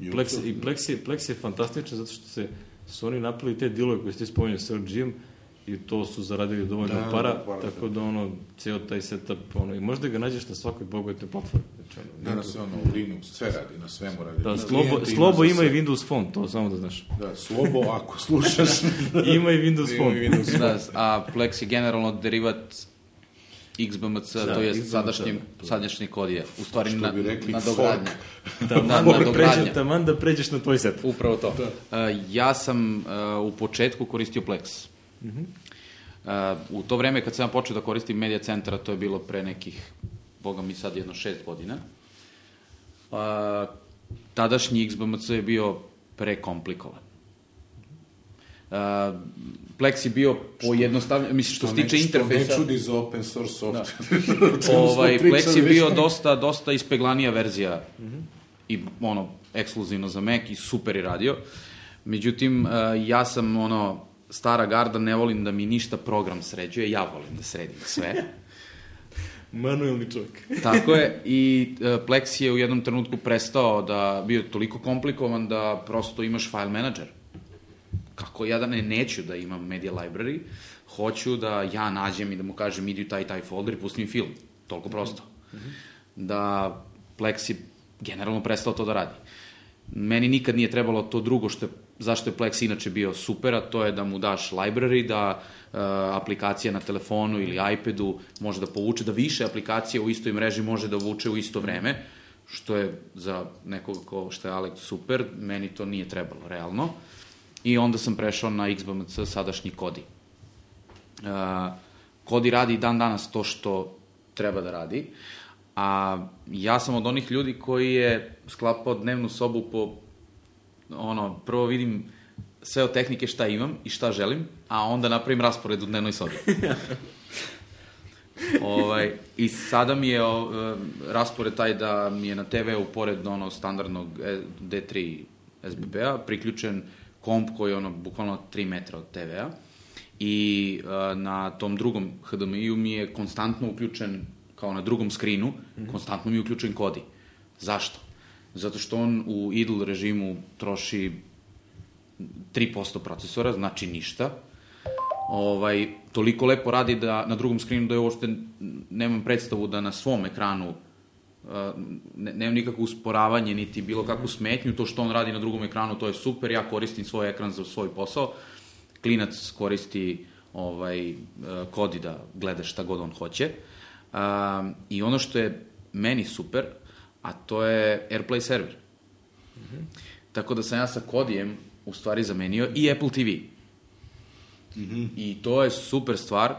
YouTube, Plex, I Plex je, Plex je fantastičan zato što se, su oni napravili te dilove koje ste spomenuli sa LG-em i to su zaradili dovoljno Da, para, da, para, tako da. da ono, ceo taj setup, ono, i možda ga nađeš na svakoj bogatoj platformi. Znači, ono, Danas je ono, Linux, sve radi, na svemu radi. Da, Na Slobo, Slobo za ima i. Windows Phone, to samo da znaš. Da, Slobo, ako slušaš, Ima i Windows ima Phone. i Windows Da, a Plex je generalno derivat XBMC, Da, to je XBMC, sadašnji, da. sadašnji kod je. U stvari, na, rekli, nadogradnja. Taman Na- da, nadogradnja. pređe, taman da pređeš na tvoj set. Upravo to. Da. ja sam uh, u početku koristio Plex. Uh, u to vreme kad sam ja počeo da koristim Media Centra, to je bilo pre nekih, boga mi sad jedno šest godina, uh, tadašnji XBMC je bio prekomplikovan. Uh, Plex je bio pojednostavljen, mislim što se tiče ne, interfejsa. Što ne čudi za open source software. ovaj, smo Plex je bio dosta, dosta ispeglanija verzija i ono, ekskluzivno za Mac i super je radio. Međutim, uh, ja sam ono, stara garda, ne volim da mi ništa program sređuje, ja volim da sredim sve. Manuelni čovjek. Tako je, i uh, Plex je u jednom trenutku prestao da bio toliko komplikovan da prosto imaš file manager. Kako ja da ne neću da imam media library, hoću da ja nađem i da mu kažem idi u taj taj folder i pustim film. Toliko prosto. Da Plex je generalno prestao to da radi. Meni nikad nije trebalo to drugo što je, zašto je Plex inače bio super, a to je da mu daš library, da uh, aplikacija na telefonu ili iPadu može da povuče, da više aplikacija u istoj mreži može da vuče u isto vreme, što je za nekoga ko što je Alex super, meni to nije trebalo realno. I onda sam prešao na XBMC sadašnji Kodi. Uh, Kodi radi dan danas to što treba da radi, a ja sam od onih ljudi koji je sklapao dnevnu sobu po, ono, prvo vidim sve od tehnike šta imam i šta želim, a onda napravim raspored u dnevnoj sobi. ovaj, I sada mi je o, e, raspored taj da mi je na TV-u, pored ono standardnog e, D3 SBB-a, priključen komp koji je ono bukvalno 3 metra od TV-a i e, na tom drugom HDMI-u mi je konstantno uključen, kao na drugom skrinu, mm -hmm. konstantno mi je uključen Kodi. Zašto? Zato što on u idle režimu troši 3% procesora, znači ništa. Ovaj, toliko lepo radi da na drugom skrinu da je uopšte nemam predstavu da na svom ekranu uh, ne, nemam nikakvo usporavanje niti bilo kakvu smetnju, to što on radi na drugom ekranu to je super, ja koristim svoj ekran za svoj posao, klinac koristi ovaj, uh, kodi da gleda šta god on hoće. Uh, I ono što je meni super, a to je AirPlay server. Mm -hmm. Tako da sam ja sa Kodijem u stvari zamenio i Apple TV. Mm -hmm. I to je super stvar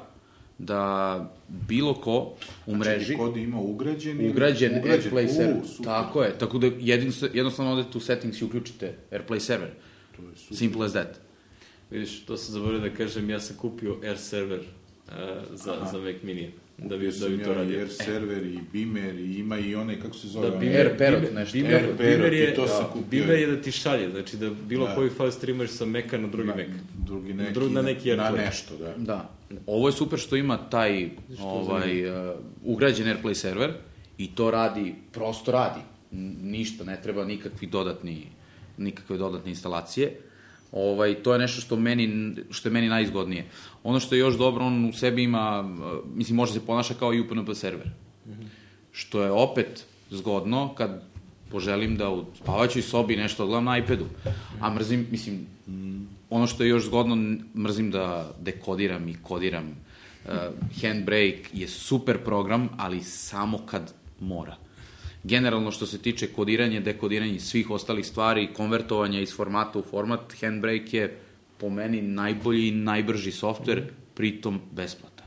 da bilo ko u mreži... Znači, kod ima ugrađen... ili- Ugrađen, ugrađen. AirPlay U, server. super. Tako je. Tako da jedin, jednostavno odete u settings i uključite AirPlay server. To je super. Simple as that. Vidiš, to sam zaboravio da kažem, ja sam kupio Air server uh, za, za Mac Mini. Da bi, da bi to radio. Air server i Beamer i ima i onaj, kako se zove? Da, Air Parrot nešto. Bimer, Parrot, Bimer je, i to sam da, kupio. Bimer je da ti šalje, znači da bilo Da. koji file streamaš sa Maca na drugi na, Mac. drugi neki, na neki na AirPlay. nešto, da. Da. Ovo je super što ima taj ovaj, uh, ugrađen AirPlay server i to radi, prosto radi. N- Ništa, ne treba nikakvi dodatni, nikakve dodatne instalacije. Ovaj, to je nešto što, meni, što je meni najizgodnije. Ono što je još dobro, on u sebi ima, uh, mislim, može se ponaša kao i UPnP server. Što je opet zgodno kad poželim da u spavaćoj sobi nešto odgledam na iPadu. A mrzim, mislim, ono što je još zgodno, mrzim da dekodiram i kodiram. Uh, Handbrake je super program, ali samo kad mora. Generalno što se tiče kodiranja, dekodiranja svih ostalih stvari, konvertovanja iz formata u format, Handbrake je po meni najbolji i najbrži softver, pritom besplatan.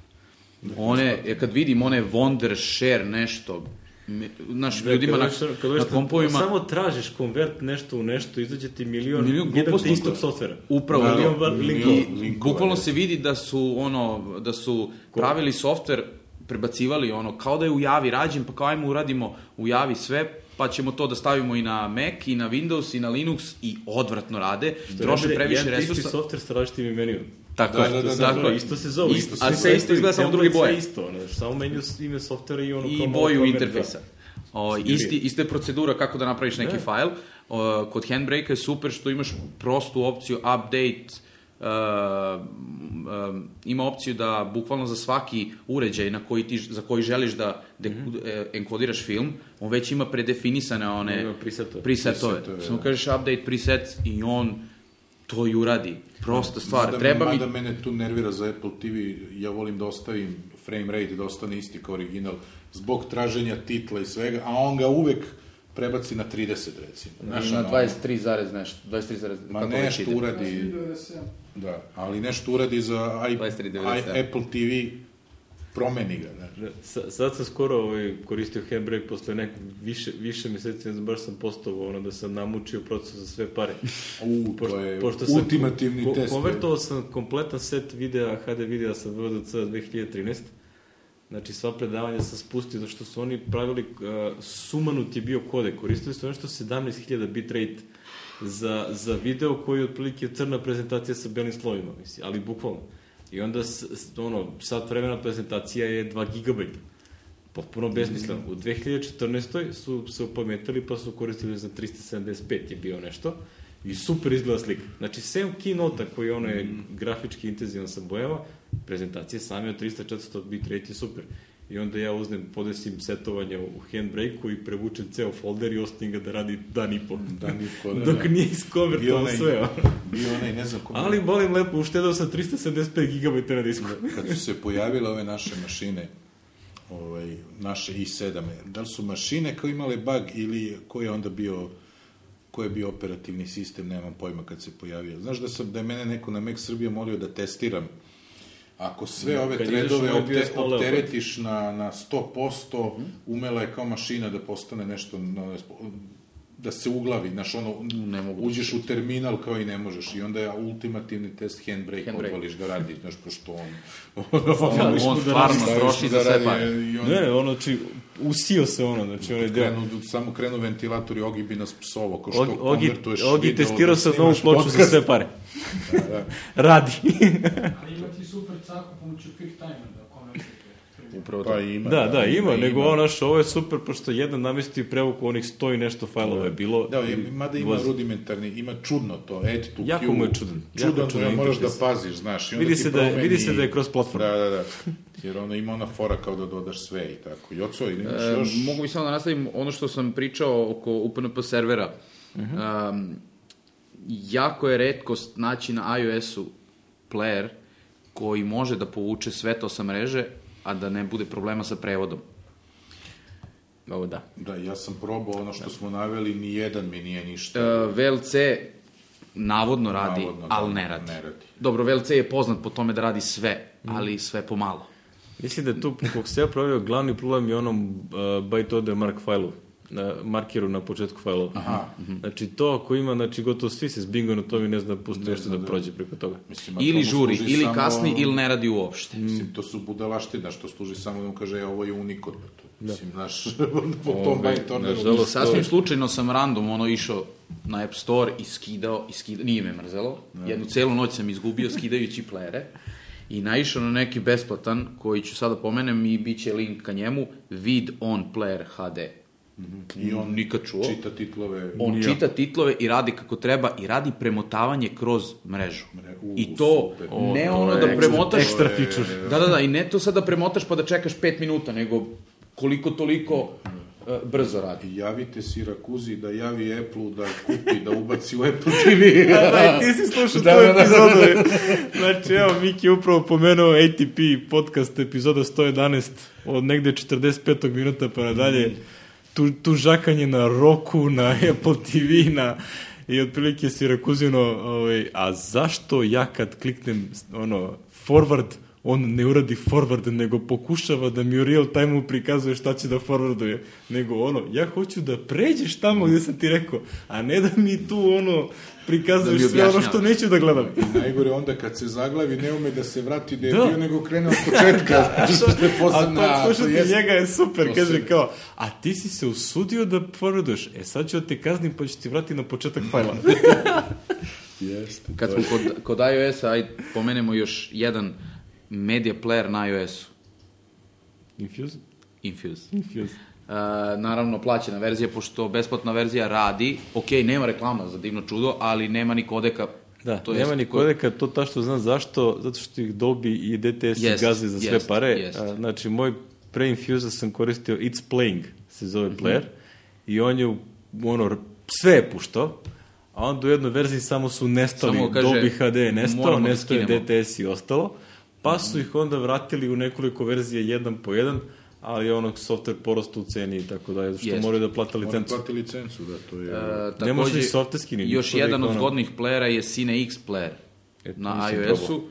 One, e, kad vidim one Wondershare nešto, me- znaš, ljudima na, Kad dođeš- kad na kompovima... Samo tražiš konvert nešto u nešto, izađe ti milion, Milion jedan gluposti istog softvera. Upravo Da, Milion milion. linkova. I linkova, bukvalno da. se vidi da su ono da su pravili softver prebacivali ono kao da je u Javi rađen pa kao ajmo uradimo u Javi sve pa ćemo to da stavimo i na Mac i na Windows i na Linux i odvratno rade troše Jedan previše isti resursa softver sa različitim imenima. tako Da, je da, da, da, tako da, je Isto se zove, Isto, isto, a sve isto izgleda samo drugi boje isto, ono, samo menju ime softvera i ono i boju interfejsa. da. O, isti, ista je procedura kako da napraviš neki Da. fajl. O, kod Handbrake je super što imaš prostu opciju update, ima opciju da bukvalno za svaki uređaj na koji ti, za koji želiš da de, e, enkodiraš film, on već ima predefinisane one Ima presetove. presetove. Presetove, Samo da. kažeš update preset i on to i uradi. Prosta stvar. Mada, Treba mi... mada mene tu nervira za Apple TV, ja volim da ostavim frame rate, da ostane isti kao original, zbog traženja titla i svega, a on ga uvek prebaci na 30, recimo. Znaš, na ono, 23 zarez nešto. 23 zarez, Ma nešto uradi, da, ali nešto uradi za i, 23,97. i, Apple TV, promeni ga. Da. Sa, sad sam skoro ovaj, koristio handbrake posle nekog više, više meseci, ne znam, baš sam postao ono da sam namučio proces za sve pare. U, to je sam ultimativni ko, test. Konvertovao sam kompletan set videa, HD videa sa VDC 2013. Znači, sva predavanja sam spustio, zato što su oni pravili, uh, sumanut je bio kode, koristili su nešto 17.000 bitrate za, za video koji je otprilike crna prezentacija sa belim slovima, misli, ali bukvalno. I onda, s, ono, sat vremena prezentacija je 2 gigabajta. Potpuno besmisleno. U 2014. su se upametili pa su koristili za 375 je bio nešto. I super izgleda slika. Znači, sem keynota koji ono je grafički intenzivan sa bojama, prezentacije same od 300-400 bitrate je super. I onda ja uznem, podesim setovanje u handbrake-u i prevučem ceo folder i ostavim ga da radi dan i po. Dan i po, da, Dok da. nije iskonvertovano sve. Bio onaj, ne znam kom... Ali volim lepo, uštedao sam 375 GB na disku. Kad su se pojavile ove naše mašine, ovaj, naše i7, da li su mašine kao imale bug ili ko je onda bio ko je bio operativni sistem, nemam pojma kad se pojavio. Znaš da sam da je mene neko na Mac Srbija molio da testiram Ako sve ove kad ovaj opte, opteretiš na, na 100%, umela je kao mašina da postane nešto, na, da se uglavi, znaš, ono, Ne mogu da uđeš u terminal kao i ne možeš i onda je ultimativni test handbrake, Handbrake. odvališ da radi, znaš, pošto on... Da, on stvarno staviš troši da za sve pare. I on Ne, ono, znači, usio se ono, znači, onaj deo. krenu, samo krenu ventilatori, Ogi bi nas psovo, ko što Ogi, konvertuješ Ogi video, testirao da sam snimaš novu ploču za sve pare. Da, Radi. Ali ima ti super caku pomoću quick timer da konvertujete. Upravo. Pa ima. Da, da, ima, nego ono, naš, ovo je super, pošto jedan namestio prevuku onih sto i nešto fajlova je bilo. Da, i- mada ima Voz- rudimentarni, ima čudno to, add to Jako queue. mu je čudan, Čudan, čudan ja moraš da paziš, znaš. I onda Vidi se da promeni- vidi se da je cross platform. Da, da, da. Jer onda ima ona fora kao da dodaš sve i tako. Joco, ili imaš E, još... mogu bi samo da nastavim ono što sam pričao oko UPNP servera. Mhm. um, jako je redkost naći na iOS-u player koji može da povuče sve to sa mreže, a da ne bude problema sa prevodom. Ovo da. Da, ja sam probao ono što smo naveli, ni jedan mi nije ništa. E, VLC navodno radi, Navodno, ali da, ne radi. ne radi. Dobro, VLC je poznat po tome da radi sve, ali sve pomalo. Mislim da je tu, kako se ja pravio, glavni problem je onom uh, byte order mark failu, na markeru na početku failova. Aha. Znači to ako ima, znači gotovo svi se zbingo na tom i ne zna da pusti nešto da prođe preko toga. Mislim, Ili žuri, ili samo- kasni, ili ne radi uopšte. Mislim, to su budalaština, što služi samo da mu kaže, e, ovo je unikod. Mislim, znaš, po tom nažalost, Sasvim slučajno sam random ono išao na App Store i skidao, i skidao, nije me mrzelo. Jednu celu noć sam izgubio skidajući playere i naišao na neki besplatan koji ću sada pomenem i bit će link ka njemu, Vid on Player HD. I on Nikad čuo. čita titlove. On Ja. čita titlove i radi kako treba i radi premotavanje kroz mrežu. Mre- u, I to super. ne to ono da ekstra- premotaš... ekstra feature. Da, da, da, i ne to sad da premotaš pa da čekaš 5 minuta, nego koliko toliko e, brzo radi. I javite Sirakuzi da javi Apple-u da kupi, da ubaci u Apple TV. Da, da, i ti si slušao Da, tu da, da. epizodu. Znači, evo, Miki je upravo pomenuo ATP podcast epizoda 111 od negde 45. minuta pa nadalje. Tu, tu žakanje na Roku, na Apple TV, na i otprilike Sirakuzino, ovaj, a zašto ja kad kliknem ono, forward, on ne uradi forward, nego pokušava da mi u real time-u prikazuje šta će da forwarduje. Nego ono, ja hoću da pređeš tamo gde sam ti rekao, a ne da mi tu ono prikazuješ Da sve ono što neću da gledam. I najgore onda kad se zaglavi, ne ume da se vrati da je Da. bio, nego krene od početka. što je A to slušati jest- njega je super, to kaže se- kao, a ti si se usudio da forwarduješ, e sad ću da te kaznim pa ću ti vratiti na početak fajla. Jeste. Kad smo kod, kod iOS-a, aj pomenemo još jedan media player na iOS-u. Infuse? Infuse. Infuse. Uh, naravno plaćena verzija, pošto besplatna verzija radi, ok, nema reklama za divno čudo, ali nema ni kodeka. Da, To to jest nema ni ko- kodeka, to ta što znam zašto, zato što ih Dolby i DTS Jest, gaze za sve jest, pare. jest. A, znači, moj pre Infuse sam koristio It's Playing, se zove Mhm. player, i on je, ono, sve je puštao, a onda u jednoj verziji samo su nestali, Samo kaže, Dolby HD je nestao, da nestao je. DTS i ostalo, pa su ih onda vratili u nekoliko verzija jedan po jedan, ali je onog software porasta u ceni i tako dalje, što Jest. moraju da plate licencu. plati licencu, da, to je... Uh, Ne može takođe, ni Još da jedan od ono- zgodnih playera je Cine X player E, to na iOS-u. uh,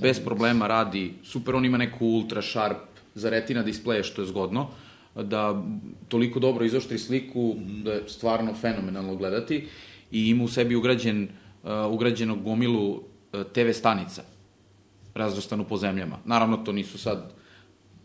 bez problema radi, super, on ima neku ultra sharp za retina displeje, što je zgodno, da toliko dobro izoštri sliku, da je stvarno fenomenalno gledati i ima u sebi ugrađen, uh, ugrađenu gomilu uh, TV stanica razvrstanu po zemljama. Naravno, to nisu sad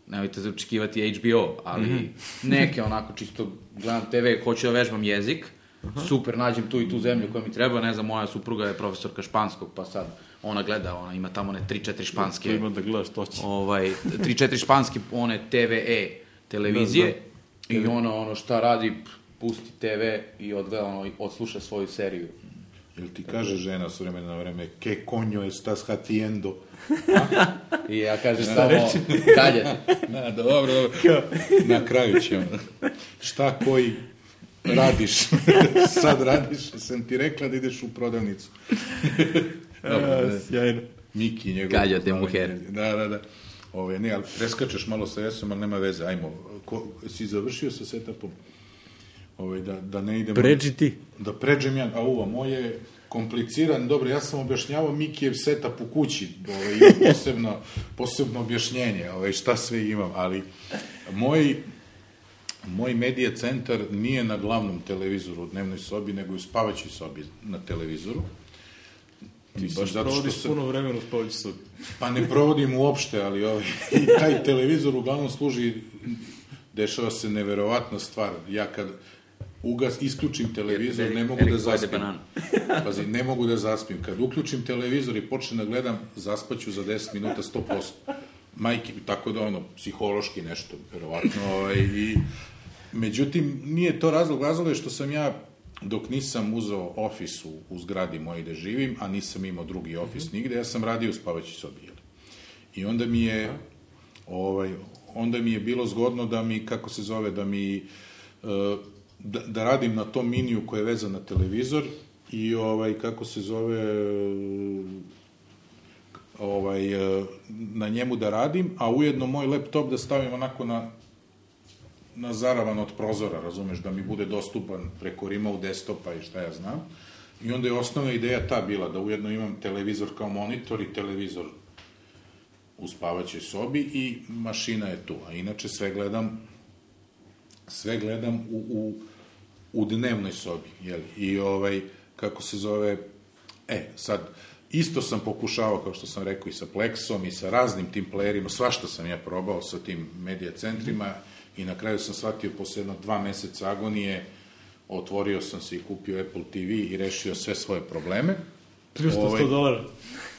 nemojte se očekivati HBO, ali mm -hmm. neke onako čisto gledam TV, hoću da vežbam jezik, Aha. super, nađem tu i tu zemlju koja mi treba, ne znam, moja supruga je profesorka španskog, pa sad ona gleda, ona ima tamo one 3-4 španske. Ima da gledaš, to će. Ovaj, 3-4 španske, one TVE televizije, da, da. i ona ono šta radi, pusti TV i odgleda, ono, odsluša svoju seriju. Ili ti kaže žena s vremena na vreme, ke konjo estás haciendo? I ja kažem samo, dalje. Na, dobro, dobro. Na kraju ćemo. Šta koji radiš? Sad radiš, sam ti rekla da ideš u prodavnicu. dobro, da. Sjajno. Miki, njegov... Kalja te mujer. Da, da, da. Ove, ne, ali preskačeš malo sa jesom, ali nema veze. Ajmo, ko, si završio sa setupom? Ove, da, da ne idemo... Pređi ti. Da pređem ja, a uva, moje kompliciran, dobro, ja sam objašnjavao Mikijev setup u kući, ovaj, posebno, posebno objašnjenje, ovaj, šta sve imam, ali moj, moj medija centar nije na glavnom televizoru u dnevnoj sobi, nego u spavaćoj sobi na televizoru. Ti baš zato što sam, puno vremena u spavaćoj sobi. Pa ne provodim uopšte, ali ovaj, i taj televizor uglavnom služi, dešava se neverovatna stvar. Ja kad, ugas, isključim televizor, ne mogu da zaspim. Pazi, ne mogu da zaspim. Kad uključim televizor i počnem da gledam, zaspaću za 10 minuta 100%. Majke, tako da ono, psihološki nešto, verovatno. Ovaj, i, međutim, nije to razlog, razlog je što sam ja dok nisam uzeo ofis u, u zgradi moje gde živim, a nisam imao drugi ofis mm -hmm. nigde, ja sam radio u spavaći sobi. Jel? I onda mi je, ovaj, onda mi je bilo zgodno da mi, kako se zove, da mi uh, da, da radim na tom miniju koji je vezan na televizor i ovaj kako se zove ovaj na njemu da radim, a ujedno moj laptop da stavim onako na na zaravan od prozora, razumeš, da mi bude dostupan preko remote desktopa i šta ja znam. I onda je osnovna ideja ta bila, da ujedno imam televizor kao monitor i televizor u spavaćoj sobi i mašina je tu. A inače sve gledam sve gledam u, u, u dnevnoj sobi, jel? I ovaj, kako se zove, e, sad, isto sam pokušavao, kao što sam rekao, i sa Plexom, i sa raznim tim playerima, svašta sam ja probao sa tim medija centrima, i na kraju sam shvatio, posle jedno dva meseca agonije, otvorio sam se i kupio Apple TV i rešio sve svoje probleme. Pljusno 100 ovaj, dolara.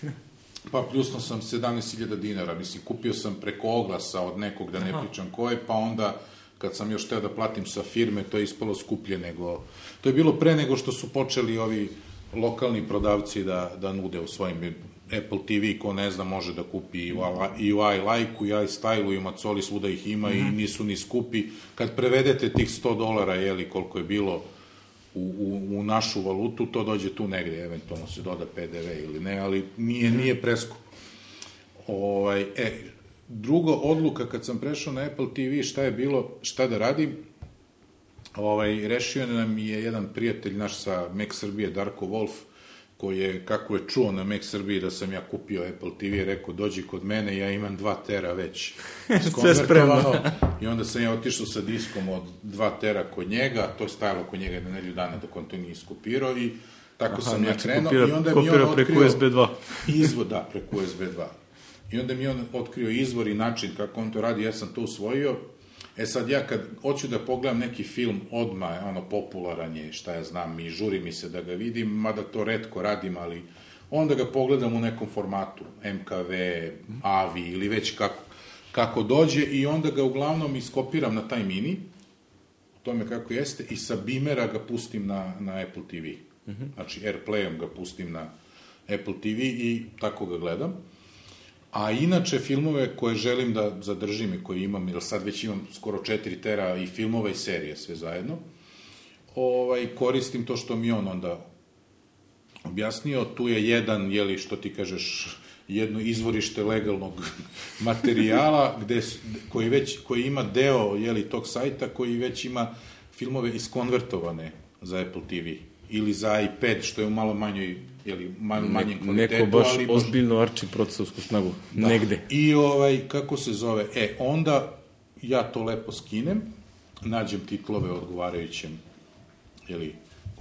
pa pljusno sam 17.000 dinara, mislim, kupio sam preko oglasa od nekog, da ne Aha. pričam ko je, pa onda kad sam još teo da platim sa firme, to je ispalo skuplje nego... To je bilo pre nego što su počeli ovi lokalni prodavci da, da nude u svojim Apple TV, ko ne zna, može da kupi i u, i u iLike-u, i iStyle-u, i u Macoli, svuda ih ima mm -hmm. i mhm. nisu ni skupi. Kad prevedete tih 100 dolara, jeli, koliko je bilo u, u, u našu valutu, to dođe tu negde, eventualno se doda PDV ili ne, ali nije, mm -hmm. nije preskup. Ovaj, e, drugo odluka kad sam prešao na Apple TV šta je bilo, šta da radim, ovaj, rešio nam je jedan prijatelj naš sa Mac Srbije, Darko Wolf, koji je, kako je čuo na Mac Srbiji da sam ja kupio Apple TV, rekao, dođi kod mene, ja imam 2 tera već Sve spremno. I onda sam ja otišao sa diskom od 2 tera kod njega, to je stajalo kod njega jedna nedelju dana dok on to nije iskopirao i tako Aha, sam ja znači krenuo. Kopira, I onda mi on otkrio... preko USB 2. izvod, da, preko USB 2. I onda mi on otkrio izvor i način kako on to radi, ja sam to usvojio. E sad ja kad hoću da pogledam neki film odma, ono popularan je, šta ja znam, i žuri mi se da ga vidim, mada to redko radim, ali onda ga pogledam u nekom formatu, MKV, AVI ili već kako, kako dođe i onda ga uglavnom iskopiram na taj mini, tome kako jeste, i sa Bimera ga pustim na, na Apple TV. -hmm. Znači, Airplayom ga pustim na Apple TV i tako ga gledam. A inače, filmove koje želim da zadržim i koje imam, jer sad već imam skoro 4 tera i filmova i serije sve zajedno, ovaj, koristim to što mi on onda objasnio. Tu je jedan, jeli, što ti kažeš, jedno izvorište legalnog materijala gde, koji, već, koji ima deo jeli, tog sajta koji već ima filmove iskonvertovane za Apple TV. Ili za iPad, što je u malo manjoj jeli, malo manjem kvalitetu, Neko baš ali možda- ozbiljno arči procesorsku snagu. Negde. I ovaj, kako se zove, e, onda ja to lepo skinem, nađem titlove odgovarajućem, ili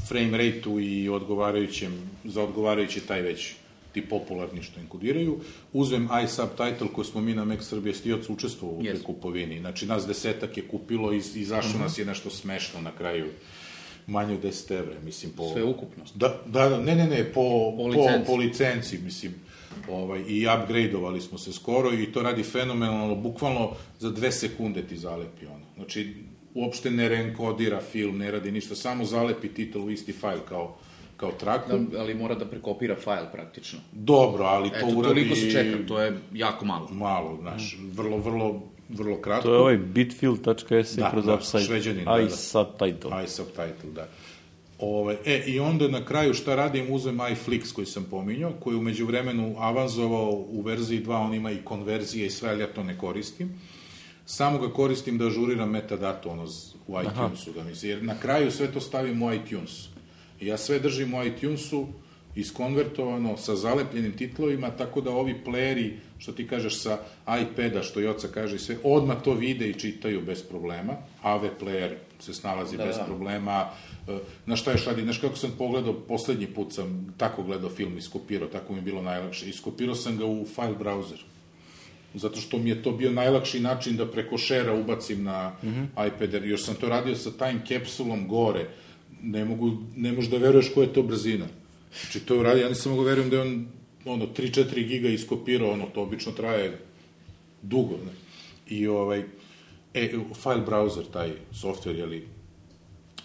frame rateu i odgovarajućem, za odgovarajući taj već ti popularni što enkodiraju, uzmem iSubtitle koji smo mi na Mac Srbije stioc učestvovao u yes. Yes. kupovini. Znači, nas desetak je kupilo i izašlo Mhm. nas je nešto smešno na kraju manje od 10 evra, mislim, po... Sve ukupno. Da, da, da, ne, ne, ne, po, Po po, licenci. po licenci, mislim, ovaj, i upgradeovali smo se skoro i to radi fenomenalno, bukvalno za dve sekunde ti zalepi ono. Znači, uopšte ne reenkodira film, ne radi ništa, samo zalepi titul u isti fajl kao, kao traku. Da, ali mora da prekopira fajl praktično. Dobro, ali to Eto, uradi... toliko se čeka, to je jako malo. Malo, znaš, vrlo, vrlo, vrlo kratko. To je ovaj bitfield.se Da, kroz da, upside. šveđanin, da, i da. subtitle. i subtitle, da. Ove, e, i onda na kraju šta radim, uzem iFlix koji sam pominjao, koji je umeđu vremenu avanzovao u verziji 2, on ima i konverzije i sve, ali ja to ne koristim. Samo ga koristim da ažuriram metadatu ono, u iTunesu, da mi se, jer na kraju sve to stavim u iTunes. Ja sve držim u iTunesu, iskonvertovano sa zalepljenim titlovima, tako da ovi playeri, što ti kažeš sa iPada, što Joca kaže i sve, odmah to vide i čitaju bez problema. AV player se snalazi da, bez da. problema. E, Na šta još radi? Znaš kako sam pogledao, poslednji put sam tako gledao film, iskopirao, tako mi je bilo najlakše. Iskopirao sam ga u file browser. Zato što mi je to bio najlakši način da preko share ubacim na mm -hmm. iPad, jer još sam to radio sa time capsulom gore. Ne mogu, ne možeš da veruješ koja je to brzina. Znači, to je uradio, ja nisam mogu verujem da je on ono, 3-4 giga iskopirao, ono, to obično traje dugo, ne? I ovaj, e, file browser, taj software, jeli,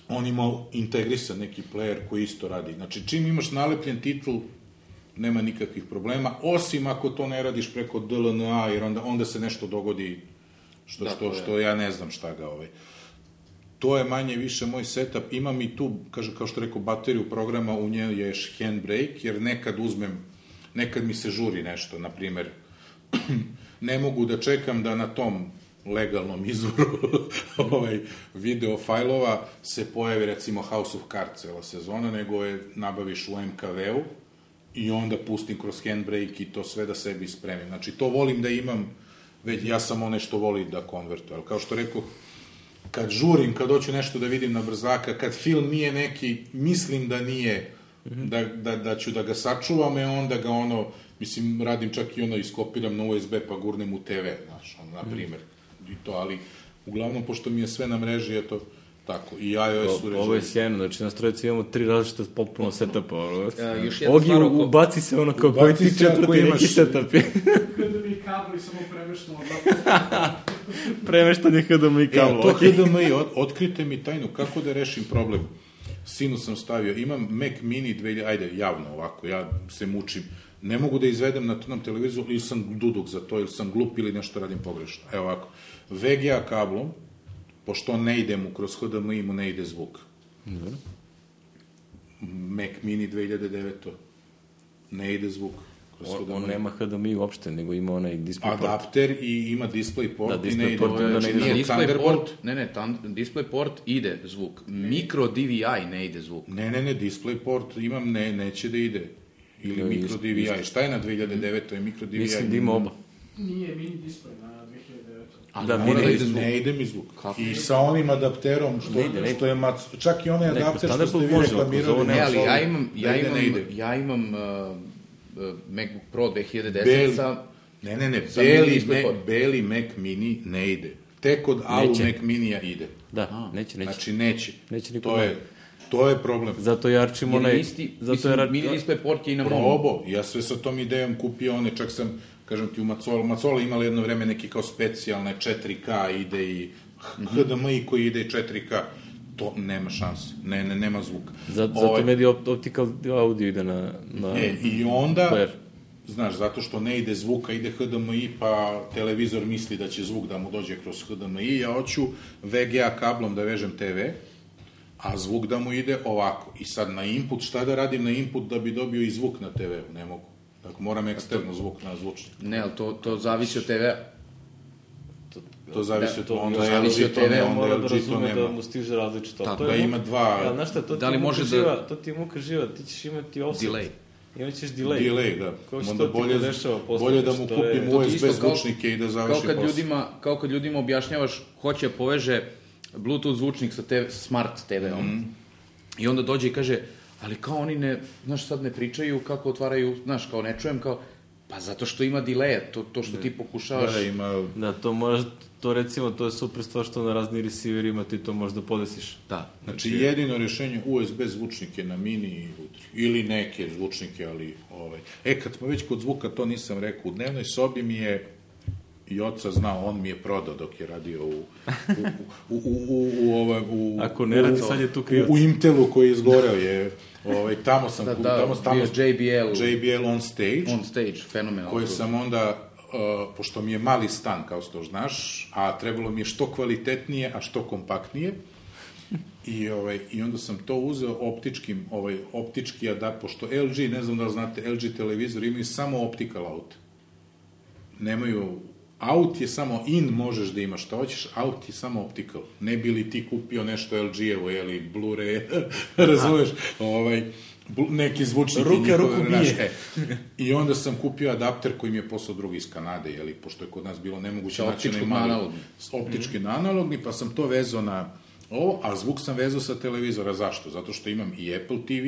on ima integrisan neki player koji isto radi. Znači, čim imaš nalepljen titl, nema nikakvih problema, osim ako to ne radiš preko DLNA, jer onda, onda se nešto dogodi što, Da, što, što ja ne znam šta ga ovaj. To je manje više moj setup. Imam i tu, kaže, kao što rekao, bateriju programa, u njoj je handbrake, jer nekad uzmem, nekad mi se žuri nešto, na primer, ne mogu da čekam da na tom legalnom izvoru ovaj, video fajlova se pojavi recimo House of Cards cela sezona, nego je nabaviš u MKV-u i onda pustim kroz handbrake i to sve da sebi spremim. Znači, to volim da imam, već ja sam onaj što voli da konvertuje. Kao što rekao, kad žurim, kad hoću nešto da vidim na brzaka, kad film nije neki, mislim da nije, da, da, da ću da ga sačuvam, e onda ga ono, mislim, radim čak i ono, iskopiram na USB pa gurnem u TV, znaš, ono, na primer. I to, ali, uglavnom, pošto mi je sve na mreži, eto, tako, i iOS O- uređaj. Ovo je sjajno, znači na strojici imamo tri različite potpuno setupa. Ono. E, još jedna Ogi, stvar oko- ubaci se ono kao koji ti četvrti imaš- neki setup je. Kada mi kabli samo od Premeštanje HDMI E, kablo. to. HDMI, od, otkrite mi tajnu, kako da rešim problem. Sinu sam stavio, imam Mac Mini 2000, ajde, javno ovako, ja se mučim. Ne mogu da izvedem na tom televizoru, ili sam duduk za to, ili sam glup, ili nešto radim pogrešno. Evo ovako, VGA kablom, pošto ne ide mu kroz HDMI, mu ne ide zvuk. Mac Mini 2009, ne ide zvuk kroz On, on nema HDMI uopšte, nego ima onaj display port. Adapter i ima display port Da, i display ne ide. ne Znači, nije Display port, ne, ne, tan, display port ide zvuk. Micro DVI ne ide zvuk. Ne, ne, ne, display port imam, ne, neće da ide. Ili Da, micro DVI. Šta je na 2009. je micro DVI? Mislim da ima oba. Nije mini display na 2009. Ali Da, mora da Ne, ide ne ide mi zvuk. Kako? I sa onim adapterom, što, Ne ide, ne ide. što je mac, čak i onaj Ne, adapter što Thunderbolt ste vi reklamirali. Ne, ali ja imam, ja da ide, imam, ne ide. ja imam uh, uh, MacBook Pro 2010 Beli- sa... Ne, ne, ne, beli, Mac, beli Mac mini ne ide. Tek od Alu Neće. Mac minija ide. Da, neće, neće. Znači, neće. Neće ni to je, to je problem. Zato ja arčim Jer onaj... je isti, zato mislim, ja mini display port je i na mom. Probo, ja sve sa tom idejom kupio one, čak sam, kažem ti, u Macolo, Macola imala jedno vreme neki kao specijalne 4K ide i HDMI koji ide i 4K, to nema šanse, ne, ne, nema zvuka. Zato, Ovaj, zato meni op- optical audio ide na... na E, i onda, player. znaš, zato što ne ide zvuka, ide HDMI, pa televizor misli da će zvuk da mu dođe kroz HDMI, ja hoću VGA kablom da vežem TV, a zvuk da mu ide ovako. I sad na input, šta da radim na input da bi dobio i zvuk na TV-u? Ne mogu. Dakle, moram eksterno zvuk na zvučnik. Ne, ali to, to zavisi od TV-a. To zavisi Da, od to onda zavisi LG od to TV, onda mora da LG to razume nema. da mu stiže različito. Da, To da je ima dva- Ja, znaš šta, to Da li je može da- živa, to ti je muka živa, ti ćeš imati offset. Delay. Imat ćeš delay. Delay, da. Ko što Onda ti bolje, podešava posle, bolje da mu je- kupim To ti USB isto kao- zvučnike i da Kao završim kad posao. ljudima, kao kad ljudima objašnjavaš hoće da poveže Bluetooth zvučnik sa TV, smart TV-om. Mhm. I onda dođe i kaže, ali kao oni ne, znaš, sad ne pričaju kako otvaraju, znaš, kao ne čujem, kao, pa zato što ima delay, to, to što ti pokušavaš. Da, ima... Da, to moraš, to recimo, to je super stvar što na razni receiverima ti to možeš da podesiš. Da. Znači, jedino rješenje USB zvučnike na mini i udri. Ili neke zvučnike, ali... Ovaj. E, kad smo već kod zvuka, to nisam rekao. U dnevnoj sobi mi je i oca znao, on mi je prodao dok je radio u, u, u, u, u, u, ovaj, u, Ako ne radi, u- sad je tu krivac. U, u Intelu koji je izgoreo je, ovaj, tamo sam, Da, da, tamo, tamo, JBL. JBL on stage, On stage, fenomenalno. koji sam onda, uh, pošto mi je mali stan, kao što znaš, a trebalo mi je što kvalitetnije, a što kompaktnije, I, ovaj, I onda sam to uzeo optičkim, ovaj, optički adapt, pošto LG, ne znam da li znate, LG televizor imaju samo optical out. Nemaju, out je samo in, možeš da imaš šta hoćeš, out je samo optical. Ne bi li ti kupio nešto LG-evo, ili Blu-ray, razumeš, ovaj, blu- neki zvučnik Ruka ruku bije. e. I onda sam kupio adapter koji mi je poslao drugi iz Kanade, jeli, pošto je kod nas bilo nemoguće naći na mali- analogni. optički na analogni, pa sam to vezao na ovo, a zvuk sam vezao sa televizora. Zašto? Zato što imam i Apple TV,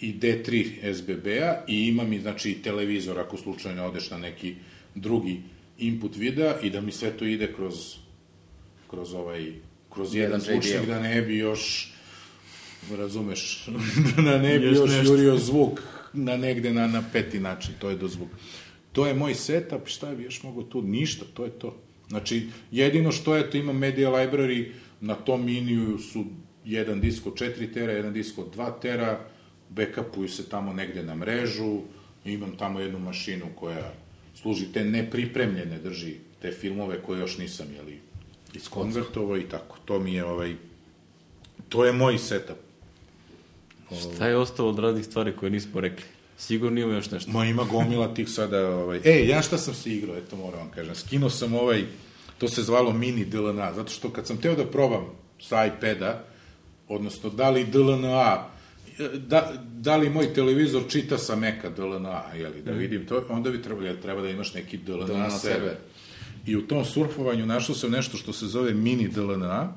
i D3 SBB-a i imam i, znači, televizor ako slučajno odeš na neki drugi input videa i da mi sve to ide kroz, kroz ovaj, kroz jedan, Jedan zvučnik, da ne bi još, razumeš, da ne bi Još još, nešto. jurio zvuk na negde na, na peti način, to je do zvuk. To je moj setup, šta bi još mogo tu? Ništa, to je to. Znači, jedino što je, to imam Media Library, na tom miniju su jedan disk od 4 tera, jedan disk od 2 tera, backupuju se tamo negde na mrežu, imam tamo jednu mašinu koja služi te nepripremljene, drži te filmove koje još nisam, jeli, iskonvertovao i tako. To mi je, ovaj, to je moj setup. Šta je ostalo od raznih stvari koje nismo rekli? Sigurno ima još nešto. Ma ima gomila tih sada, ovaj... E, ja šta sam se igrao, eto moram vam kažem. Skinuo sam ovaj, to se zvalo mini DLNA, zato što kad sam teo da probam sa iPada, odnosno da li DLNA, da, da li moj televizor čita sa Maca DLNA, jeli, da vidim to, onda bi trebalo, treba da imaš neki DLNA, DLNA server. server. I u tom surfovanju našao sam nešto što se zove mini DLNA,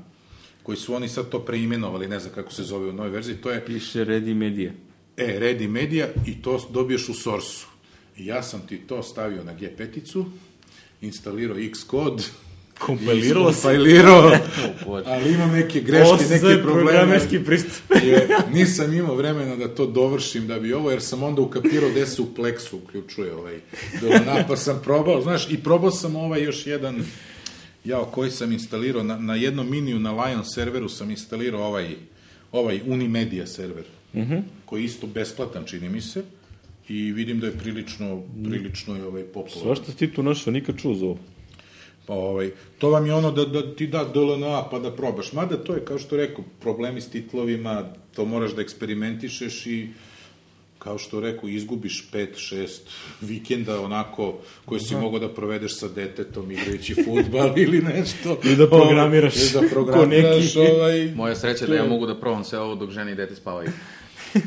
koji su oni sad to preimenovali, ne znam kako se zove u novoj verziji, to je Piše Ready Media. E, Ready Media i to dobiješ u Source-u. I ja sam ti to stavio na G5-icu, instalirao Xcode, Kompiliralo se. Kompilirao, Bože. ali imam neke greške, se neke probleme. pristup. Je, nisam imao vremena da to dovršim da bi ovo, jer sam onda ukapirao gde se u Plexu uključuje ovaj dolana, pa sam probao, znaš, i probao sam ovaj još jedan, jao, koji sam instalirao, na, na jednom miniju na Lion serveru sam instalirao ovaj, ovaj Unimedia server, mm -hmm. koji je isto besplatan, čini mi se, i vidim da je prilično, prilično je ovaj popularan. Svašta ti tu našao, nikad čuo za ovo. Pa ovaj, to vam je ono da, da ti da DLNA pa da probaš. Mada to je, kao što rekao, problemi s titlovima, to moraš da eksperimentišeš i kao što rekao, izgubiš 5-6 vikenda onako koji si mogao da provedeš sa detetom igrajući futbal ili nešto. I da programiraš. I da Ko programiraš neki. ovaj... Moja sreća da ja mogu da probam sve ovo dok žene i dete spavaju.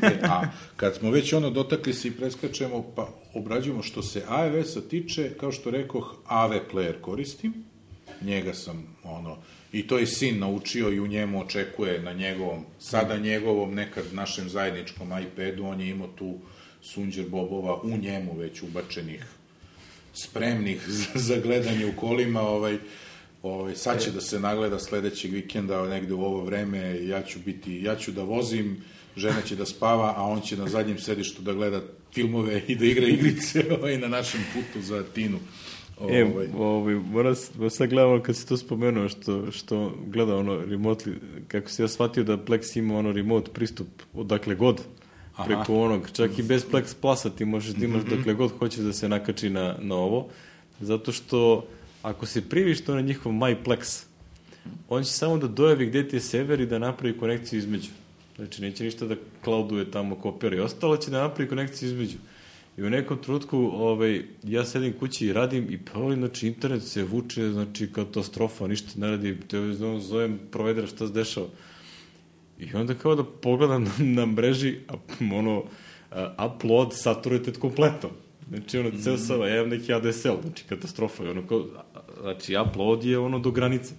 E, a kad smo već ono dotakli se i preskačemo, pa obrađujemo što se iOS-a tiče, kao što rekoh, AV player koristim, njega sam, ono, i to je sin naučio i u njemu očekuje na njegovom, sada njegovom, nekad našem zajedničkom iPadu, on je imao tu sunđer bobova u njemu već ubačenih spremnih za, za gledanje u kolima, ovaj, ovaj, sad će da se nagleda sledećeg vikenda negde u ovo vreme, ja ću biti, ja ću da vozim, žena će da spava, a on će na zadnjem sedištu da gleda filmove i da igra igrice ovaj, na našem putu za Tinu. E, ovaj, moram, s- moram sad gledamo kad si to spomenuo, što, što gleda ono remotely, kako se ja shvatio da Plex ima ono remote pristup odakle god, preko onog, čak i bez Plex Plusa ti možeš da imaš dokle god hoćeš da se nakači na, na ovo, zato što ako se priviš to na njihov MyPlex, on će samo da dojavi gde ti je server i da napravi konekciju između. Znači, neće ništa da clouduje tamo kopira i ostalo će da napravi konekciju između. I u nekom trenutku ovaj, ja sedim kući i radim i provalim, znači internet se vuče, znači katastrofa, ništa ne radi, te zovem provedera šta se dešava. I onda kao da pogledam na, na mreži, a, ono, upload saturated kompletno. Znači, ono, ceo sam, ja imam neki ADSL, znači, katastrofa. I ono, kao, znači, upload je ono do granice.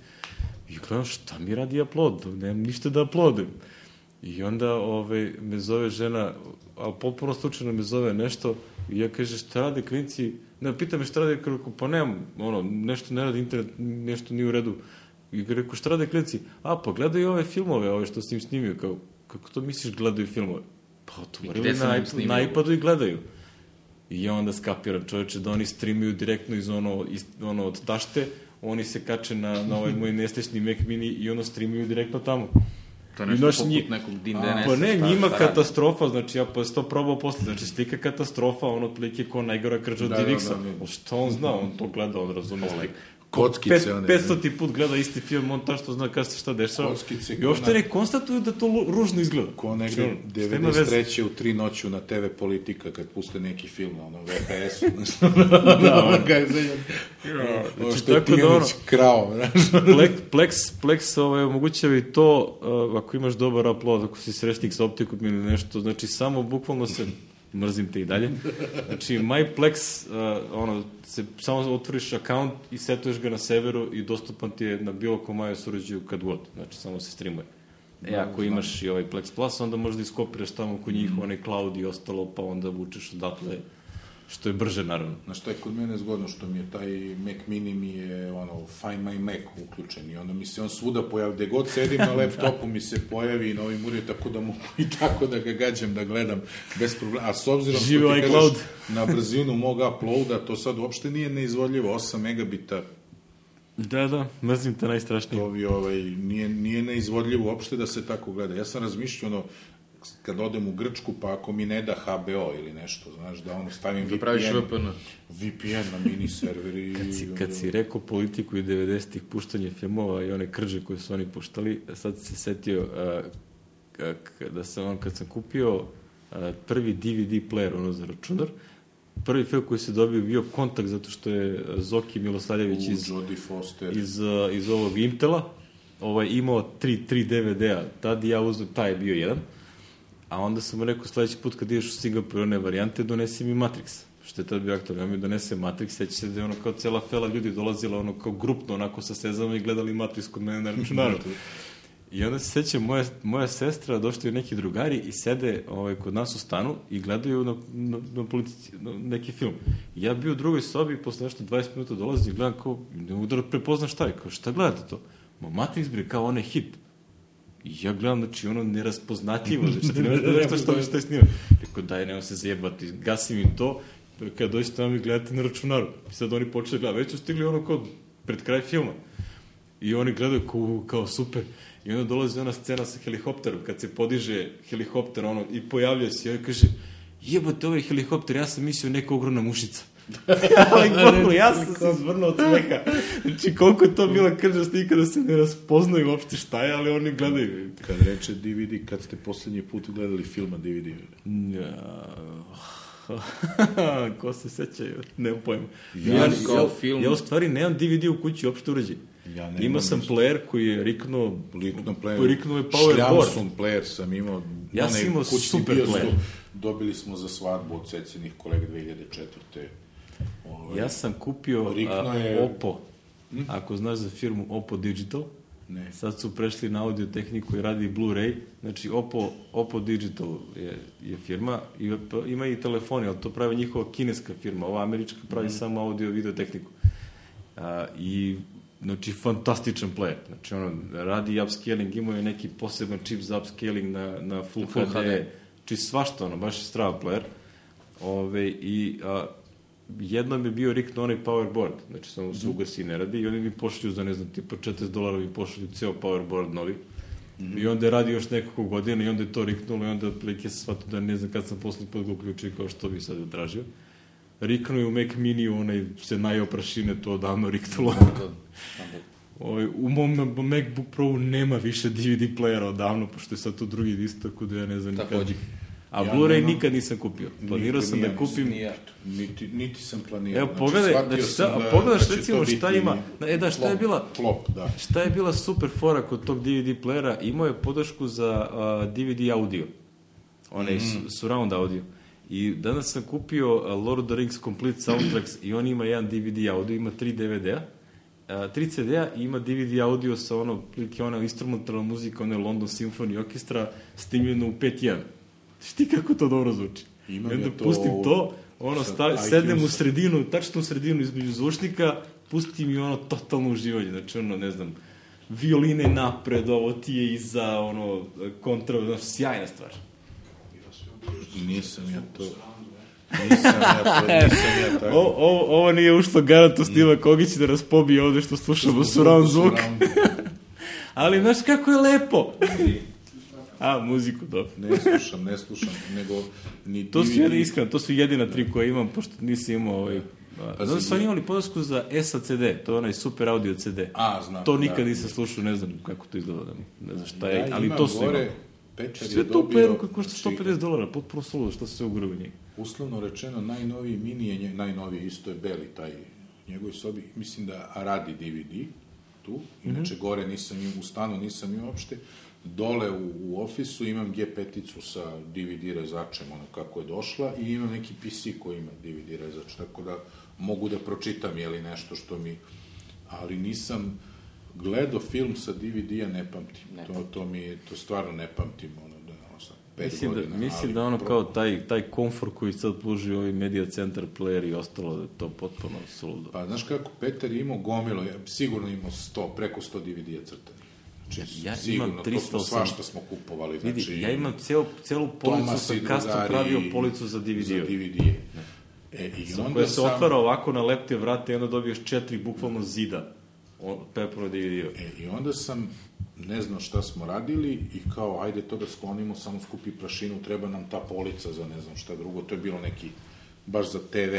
I gledam, šta mi radi upload? Nemam ništa da uploadem. I onda ovaj, me zove žena, ali potpuno slučajno me zove nešto, i ja kaže, šta rade klinci? Ne, pita me šta rade, kako, pa nemam, ono, nešto ne radi internet, nešto nije u redu. I rekao, šta rade klinci? A, pa gledaju ove filmove, ove što sam im snimio, kao, kako to misliš gledaju filmove? Pa, otvorili na, na iPadu i gledaju. I ja onda skapiram, čoveče, da oni streamuju direktno iz ono, iz, ono od tašte, oni se kače na, na ovaj moj nesrećni Mac mini i ono streamuju direktno tamo. To je nešto Noš, poput nji... nekog Din DNS. Pa ne, njima katastrofa, znači ja pa to probao posle, znači slika katastrofa, on otprilike ko najgora krđa od da, DivX-a. Da, da, da. Šta on zna, on to gleda, on razume slika kockice. one. 500 ti put gleda isti film, on ta što zna kada se šta dešava. Kockice. I uopšte ne konstatuju da to ružno izgleda. Ko negde 93. u tri noću na TV Politika kad puste neki film, ono, VPS-u. da, on ga je Znači, tako da ono, krao, Plex, Plex, Plex ovaj, omogućava i to, uh, ako imaš dobar upload, ako si srećnik sa optikom ili nešto, znači samo bukvalno se mrzim te i dalje. Znači, MyPlex, uh, ono, se, samo otvoriš account i setuješ ga na severu i dostupan ti je na bilo kom iOS uređaju kad god. Znači, samo se streamuje. E, ako imaš i ovaj Plex Plus, onda možda iskopiraš tamo kod njih mm. onaj cloud i ostalo, pa onda vučeš odatle Što je brže, naravno. Na što je kod mene zgodno, što mi je taj Mac Mini mi je, ono, Find My Mac uključen i onda mi se on svuda pojavi, gde god sedim na laptopu mi se pojavi i na ovim uređaju, tako da mogu i tako da ga gađam, da gledam bez problema. A s obzirom Živo što ti kažeš na brzinu mog uploada, to sad uopšte nije neizvodljivo, 8 megabita Da, da, mrzim te najstrašnije. To bi, ovaj, nije, nije neizvodljivo uopšte da se tako gleda. Ja sam razmišljao, ono, kad odem u Grčku, pa ako mi ne da HBO ili nešto, znaš, da ono stavim da VPN, VPN. VPN na mini server i... Kad si, kad si rekao politiku i 90-ih puštanje filmova i one krđe koje su oni puštali, sad se setio uh, da sam on, kad sam kupio uh, prvi DVD player, ono za računar, prvi film koji se dobio bio kontakt zato što je Zoki Milosavljević iz, iz, uh, iz ovog Intela ovaj, imao tri, tri DVD-a, tad ja uzem, taj je bio jedan, A onda sam mu rekao sledeći put kad ideš u Singapur one varijante, donesi mi Matrix. Što je tad bio aktor, ja mi donese Matrix, seća se da je ono kao cela fela ljudi dolazila ono kao grupno, onako sa sezama i gledali Matrix kod mene na računaru. I onda se seća, moja, moja sestra, došli neki drugari i sede ovaj, kod nas u stanu i gledaju na, na, na politici, na neki film. I ja bio u drugoj sobi i posle nešto 20 minuta dolazi i gledam kao, ne mogu da prepoznam šta je, kao šta gledate to? Ma Matrix bre, kao onaj hit. I ja gledam, znači, ono neraspoznatljivo, znači, ti ne da nešto što, što je snima. Rekao, daj, nema se zajebati, gasim im to, kada dođete tamo i gledate na računaru. I sad oni počeli gledati, već su stigli ono kao pred kraj filma. I oni gledaju kao, kao super. I onda dolazi ona scena sa helikopterom, kad se podiže helikopter, ono, i pojavlja se i on kaže, jebote, ovaj helikopter, ja sam mislio neka ogromna mušica. ali koliko, ja sam se zvrnuo od smeha. Znači, koliko je to bila kržast, nikada se ne raspoznaju uopšte šta je, ali oni gledaju. Kad reče DVD, kad ste poslednji put gledali filma DVD? Ja... Ko se seća, nemam pojma. Ja, ja, kao film... ja u stvari nemam DVD u kući uopšte uređen. Ja Imao sam ništa. player koji je riknuo... Riknuo player. Riknuo je power Šljamson player sam imao. Ja sam imao super player. Dobili smo za svadbu od cecinih kolega 2004. Ovaj, ja sam kupio a, je... Oppo, hm? ako znaš za firmu Oppo Digital, ne. sad su prešli na audio tehniku i radi Blu-ray, znači Oppo, Oppo Digital je, je firma, i, ima i telefoni, ali to pravi njihova kineska firma, ova američka pravi mm. samo audio video tehniku. A, I znači fantastičan player. Znači ono radi upscaling, imao je neki poseban čip za upscaling na na full, full HD. HD. Či svašta ono, baš je strava player. Ove i a, jednom je bio rikno onaj powerboard, znači samo se ugasi i ne radi i oni mi pošalju za, ne znam, tipa 40 dolara mi pošalju ceo powerboard novi. Mm -hmm. I onda je radio još nekoliko godina i onda je to riknulo i onda otprilike se shvatio da ne znam kad sam posle put ga uključio kao što bi sad tražio. Riknuo je u Mac Mini, onaj se najoprašine to odavno riknulo. Ovaj, u mom MacBook Pro nema više DVD playera odavno, pošto je sad tu drugi disk, tako da ja ne znam nikad. A Ja Blu-ray nikad nisam kupio. Planirao sam da kupim... Nije. Niti, niti sam planirao. Evo, pogledaj, shvatio znači, sam šta, da- pogledaš da će recimo šta ima, e da, šta je flop, bila, Flop, da. Šta je bila super fora kod tog DVD playera? Imao je podršku za uh, DVD audio. Onaj mm. surround audio. I danas sam kupio uh, Lord of the Rings Complete Soundtracks i on ima jedan DVD audio, ima tri DVD-a, uh, tri CD-a i ima DVD audio sa ono, prilike ona instrumentalna muzika, one London Symphony Orchestra, snimljeno u 5.1. Šti kako to dobro zvuči. Imam I onda ja to pustim to, ono, sa sta, iTunes. sednem u sredinu, tačno u sredinu između zvučnika, pusti mi ono totalno uživanje, znači ono, ne znam, violine napred, ovo ti je iza, ono, kontra, znači, sjajna stvar. Nisam ja to... Nisam ja to, nisam ja tako. O, ovo, ovo nije ušlo garant u Stiva Kogić da nas pobije ovde što slušamo surround zvuk. Ali, znaš kako je lepo? A, muziku, dobro. Ne slušam, ne slušam, nego ni To su jedine, iskreno, to su jedina tri koje imam, pošto nisi imao ovaj... Pa Zato za- su oni imali podršku za SACD, to je onaj super audio CD. A, znam. To nikad da. nisam slušao, ne znam kako to izgleda, da ne znam šta je, Ja ali to su gore, imali. Sve to dobio, playeru koji košta znači, 150 dolara, potpuno suludo, što se sve ugura u njega. uslovno rečeno, najnoviji mini je, nje- najnoviji isto je Beli, taj njegovoj sobi, mislim da radi DVD tu, inače Mhm. gore nisam im, u stanu nisam im uopšte, dole u, u ofisu imam G5-icu sa DVD rezačem, ono kako je došla, i imam neki PC koji ima DVD rezač, tako da mogu da pročitam, jeli nešto što mi, ali nisam gledao film sa DVD-a, ne pamtim, Ne to, to mi, to stvarno ne pamtim, ono, da, ono, sad, pet Mislim da, godina, mislim ali da ono pro- kao taj, taj komfort koji sad pruži ovaj media center player i ostalo, da je to potpuno suludo. Pa, znaš kako, Petar je imao gomilo, ja, sigurno imao 100, preko 100 DVD-a crtanih. Znači, Ja sigurno, imam to smo 308. svašta smo kupovali. Znači, Vidi, ja imam ceo, celu policu, Tomas sam drugari pravio policu za Za DVD-u. DVD. E, i onda koja se sam, otvara ovako na lepte vrate i onda dobiješ četiri bukvalno zida o- Pepper DVD-u. E, I onda sam, ne znam šta smo radili i kao, ajde to da sklonimo, samo skupi prašinu, treba nam ta polica za ne znam šta drugo, to je bilo neki, baš za TV.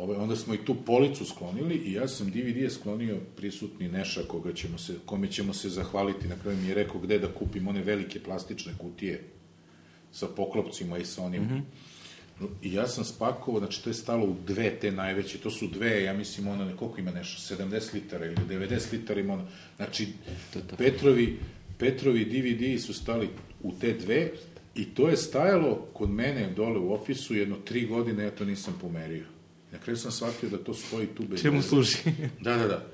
Ove, onda smo i tu policu sklonili i ja sam DVD sklonio prisutni Neša koga ćemo se, kome ćemo se zahvaliti. Na kraju mi je rekao gde da kupim one velike plastične kutije sa poklopcima i sa onim. Mm -hmm. I ja sam spakovao, znači to je stalo u dve te najveće, to su dve, ja mislim, ne, koliko ima nešto, 70 litara ili 90 litara ima ono, znači, Petrovi, Petrovi DVD su stali u te dve i to je stajalo kod mene dole u ofisu jedno tri godine, ja to nisam pomerio. Na kraju sam shvatio da to stoji tu bez Čemu služi? Da, da, da.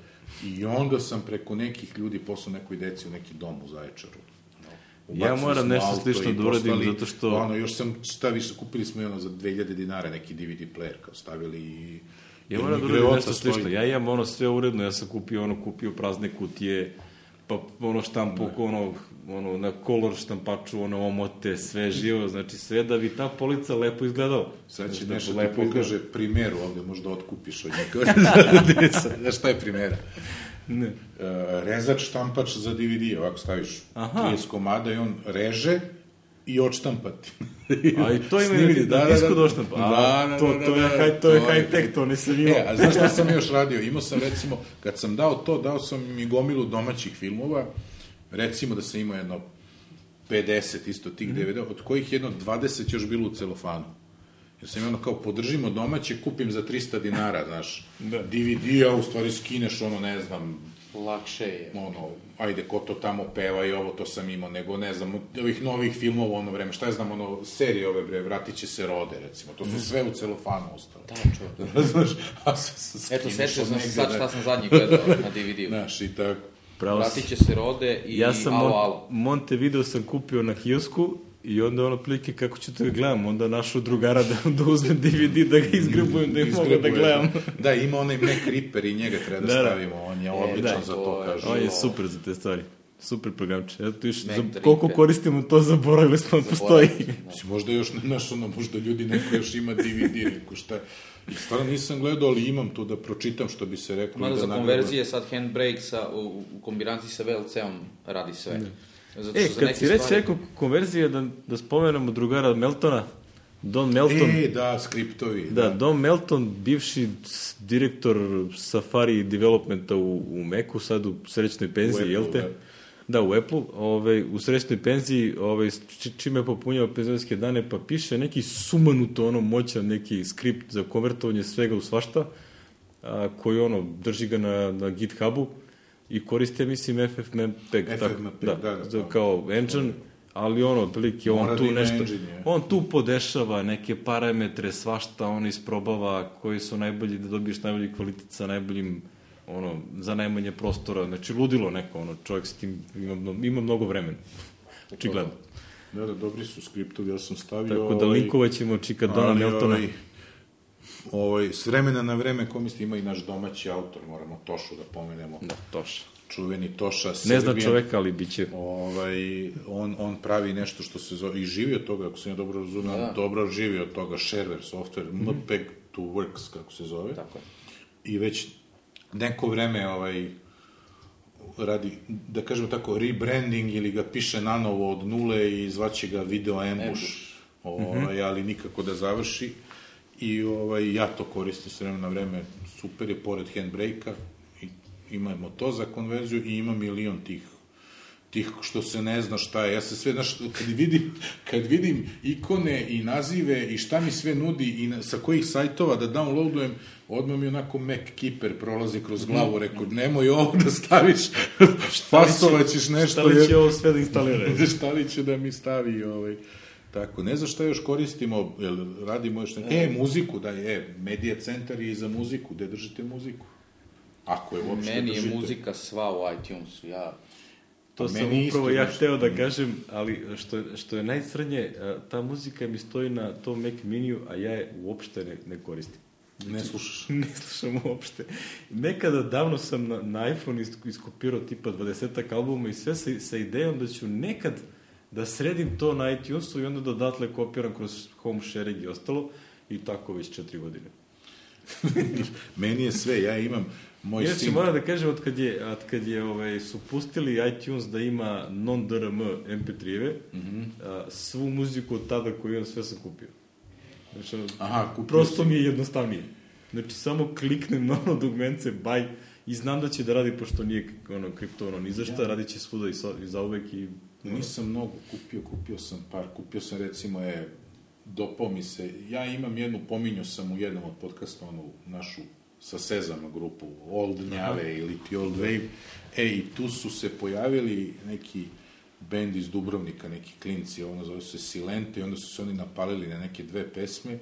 I onda sam preko nekih ljudi poslao nekoj deci u neki dom u Zaječaru. No, Ja ubacili moram nešto slično da uradim, zato što- Ono, još sam, šta više, kupili smo ono za 2000 dinara neki DVD player, kao stavili i... Ja moram da uradim nešto stoji. slično. Ja imam ono sve uredno, ja sam kupio ono, kupio prazne kutije, pa ono štampu, ono, ono, na kolor štampaču, ono, omote, sve živo, znači sve da bi ta polica lepo izgledala. Sad će Znači, da nešto ti lepo pokaže primeru ovde, možda otkupiš od njega. Znaš šta je primera? Ne. Uh, rezač štampač za DVD, ovako staviš Aha. 30 komada i on reže i odštampati. A i to ima Snimiti, da, da, disku došlo. A, Da, da, to, da, to je, da, haj, to je high tech, to nisam imao. E, a znaš šta sam još radio? Imao sam recimo, kad sam dao to, dao sam i gomilu domaćih filmova, recimo da sam imao jedno 50 isto tih Mhm. DVD, od kojih jedno 20 još bilo u celofanu. Jer sam ono kao podržimo domaće, kupim za 300 dinara, znaš. Da. DVD, a u stvari skineš ono, ne znam, Lakše je. ono, ajde, ko to tamo peva i ovo, to sam imao, nego, ne znam, ovih novih filmova u ono vreme, šta ja znam, ono, serije ove, bre, vratit će se rode, recimo, to su Mhm. sve u celofanu ostalo. Da, čovjek. Znaš, a sa, sa Eto, od sam se sad da- šta sam zadnji gledao na DVD-u. Znaš, i tako. Pravo. Vratit će se rode i Ja sam alo, alo. Montevideo sam kupio na kiosku i onda ono prilike kako ću to da gledam, onda našao drugara da, da uzmem DVD da ga izgrebujem, da ih mogu da Izgrebuje. gledam. Da, ima onaj Mac Ripper i njega treba da, Da, da. stavimo, on je odličan da, za to to, je- kaže. On je super za te stvari. Super programče. Eto još, Mac za, koliko koristimo to, zaboravili smo da postoji. Mislim, možda još, znaš, ono, možda ljudi neko još ima DVD, neko šta. Stvarno nisam gledao, ali imam to da pročitam što bi se reklo. Mada da za konverzije sad handbrake sa, u, u kombinaciji sa VLC-om radi sve. Zato E, što za kad neke si stvari- rekao konverzije, da, da spomenemo drugara Meltona, Don Melton. E, da, skriptovi. Da, Don Melton, bivši direktor Safari developmenta u, u Meku, sad u srećnoj penziji, U jel te? Apple, Da, u Apple, ovaj, u srećnoj penziji, ovaj, či- čime je popunjao penzionske dane, pa piše neki sumanuto ono moćan neki skript za konvertovanje svega u svašta, a, koji ono, drži ga na, na GitHubu i koriste, mislim, FFmpeg. tako, FFmpeg, da, da, da, za- da. kao engine, ali ono, otprilike, on da tu nešto, engine, on tu podešava neke parametre, svašta on isprobava koji su najbolji da dobiješ najbolji kvalitet sa najboljim ono, za najmanje prostora, znači ludilo neko, ono, čovjek s tim ima, ima mnogo vremena. Očigledno. Da, da, dobri su skriptovi, ja sam stavio... Tako da ovaj, linkovat ćemo Čikadona ali, Neltona. Ovaj, ovaj, s vremena na vreme, ko misli, ima i naš domaći autor, moramo Tošu da pomenemo. Da, toš. Čuveni Toša Ne zna čoveka, ali bit će. Ovaj, on, on pravi nešto što se zove, i živi od toga, ako se ja dobro razumem, Da, da. dobro živi od toga, shareware software, MPEG to Works, kako se zove. Tako je. I već neko vreme ovaj, radi, da kažemo tako, rebranding ili ga piše nanovo od nule i zvaće ga video ambush, ovaj, ali nikako da završi. I ovaj, ja to koristim s vremena na vreme, super je, pored handbrake-a, imamo to za konverziju i ima milion tih tih što se ne zna šta je. Ja se sve, znaš, kad vidim, kad vidim ikone i nazive i šta mi sve nudi i na, sa kojih sajtova da downloadujem, odmah mi onako Mac Keeper prolazi kroz glavu, rekao, nemoj ovo da staviš, fasovaćeš nešto. Šta li jer- će ovo sve da instalira? šta li će da mi stavi ovaj tako ne znam šta još koristimo jel radimo još ne... e muziku da je medija centar je i za muziku gde držite muziku ako je uopšte Meni je držite. muzika sva u iTunesu, ja... To sam upravo ja hteo da kažem, ali što, što je najcrnje, ta muzika mi stoji na tom Mac miniju, a ja je uopšte ne, ne koristim. ne slušaš ne slušam uopšte. Nekada davno sam na, na iPhone isk- iskopirao tipa 20 albuma i sve sa, sa idejom da ću nekad da sredim to na iTunesu i onda da odatle kopiram kroz home sharing i ostalo i tako već četiri godine. meni je sve ja imam moj Inače, sin moram da kažem, od kad je, od kad je ovaj, su pustili iTunes da ima non-DRM MP3-eve, mm. -hmm. a, svu muziku od tada koju imam, sve sam kupio. Znači, ono, aha kupio prosto si. mi je jednostavnije. Znači, samo kliknem na ono dugmence, buy, i znam da će da radi, pošto nije ono, kriptovano ni za šta, ja. radit će svuda i, sa, i za uvek i... Nisam mnogo kupio, kupio sam par, kupio sam recimo je, dopao mi se, ja imam jednu, pominjao sam u jednom od podcasta, onu našu sa Sezama grupu, Old Njave ili ti Old Wave, e i tu su se pojavili neki bend iz Dubrovnika, neki klinci, ono zove se Silente, i onda su se oni napalili na neke dve pesme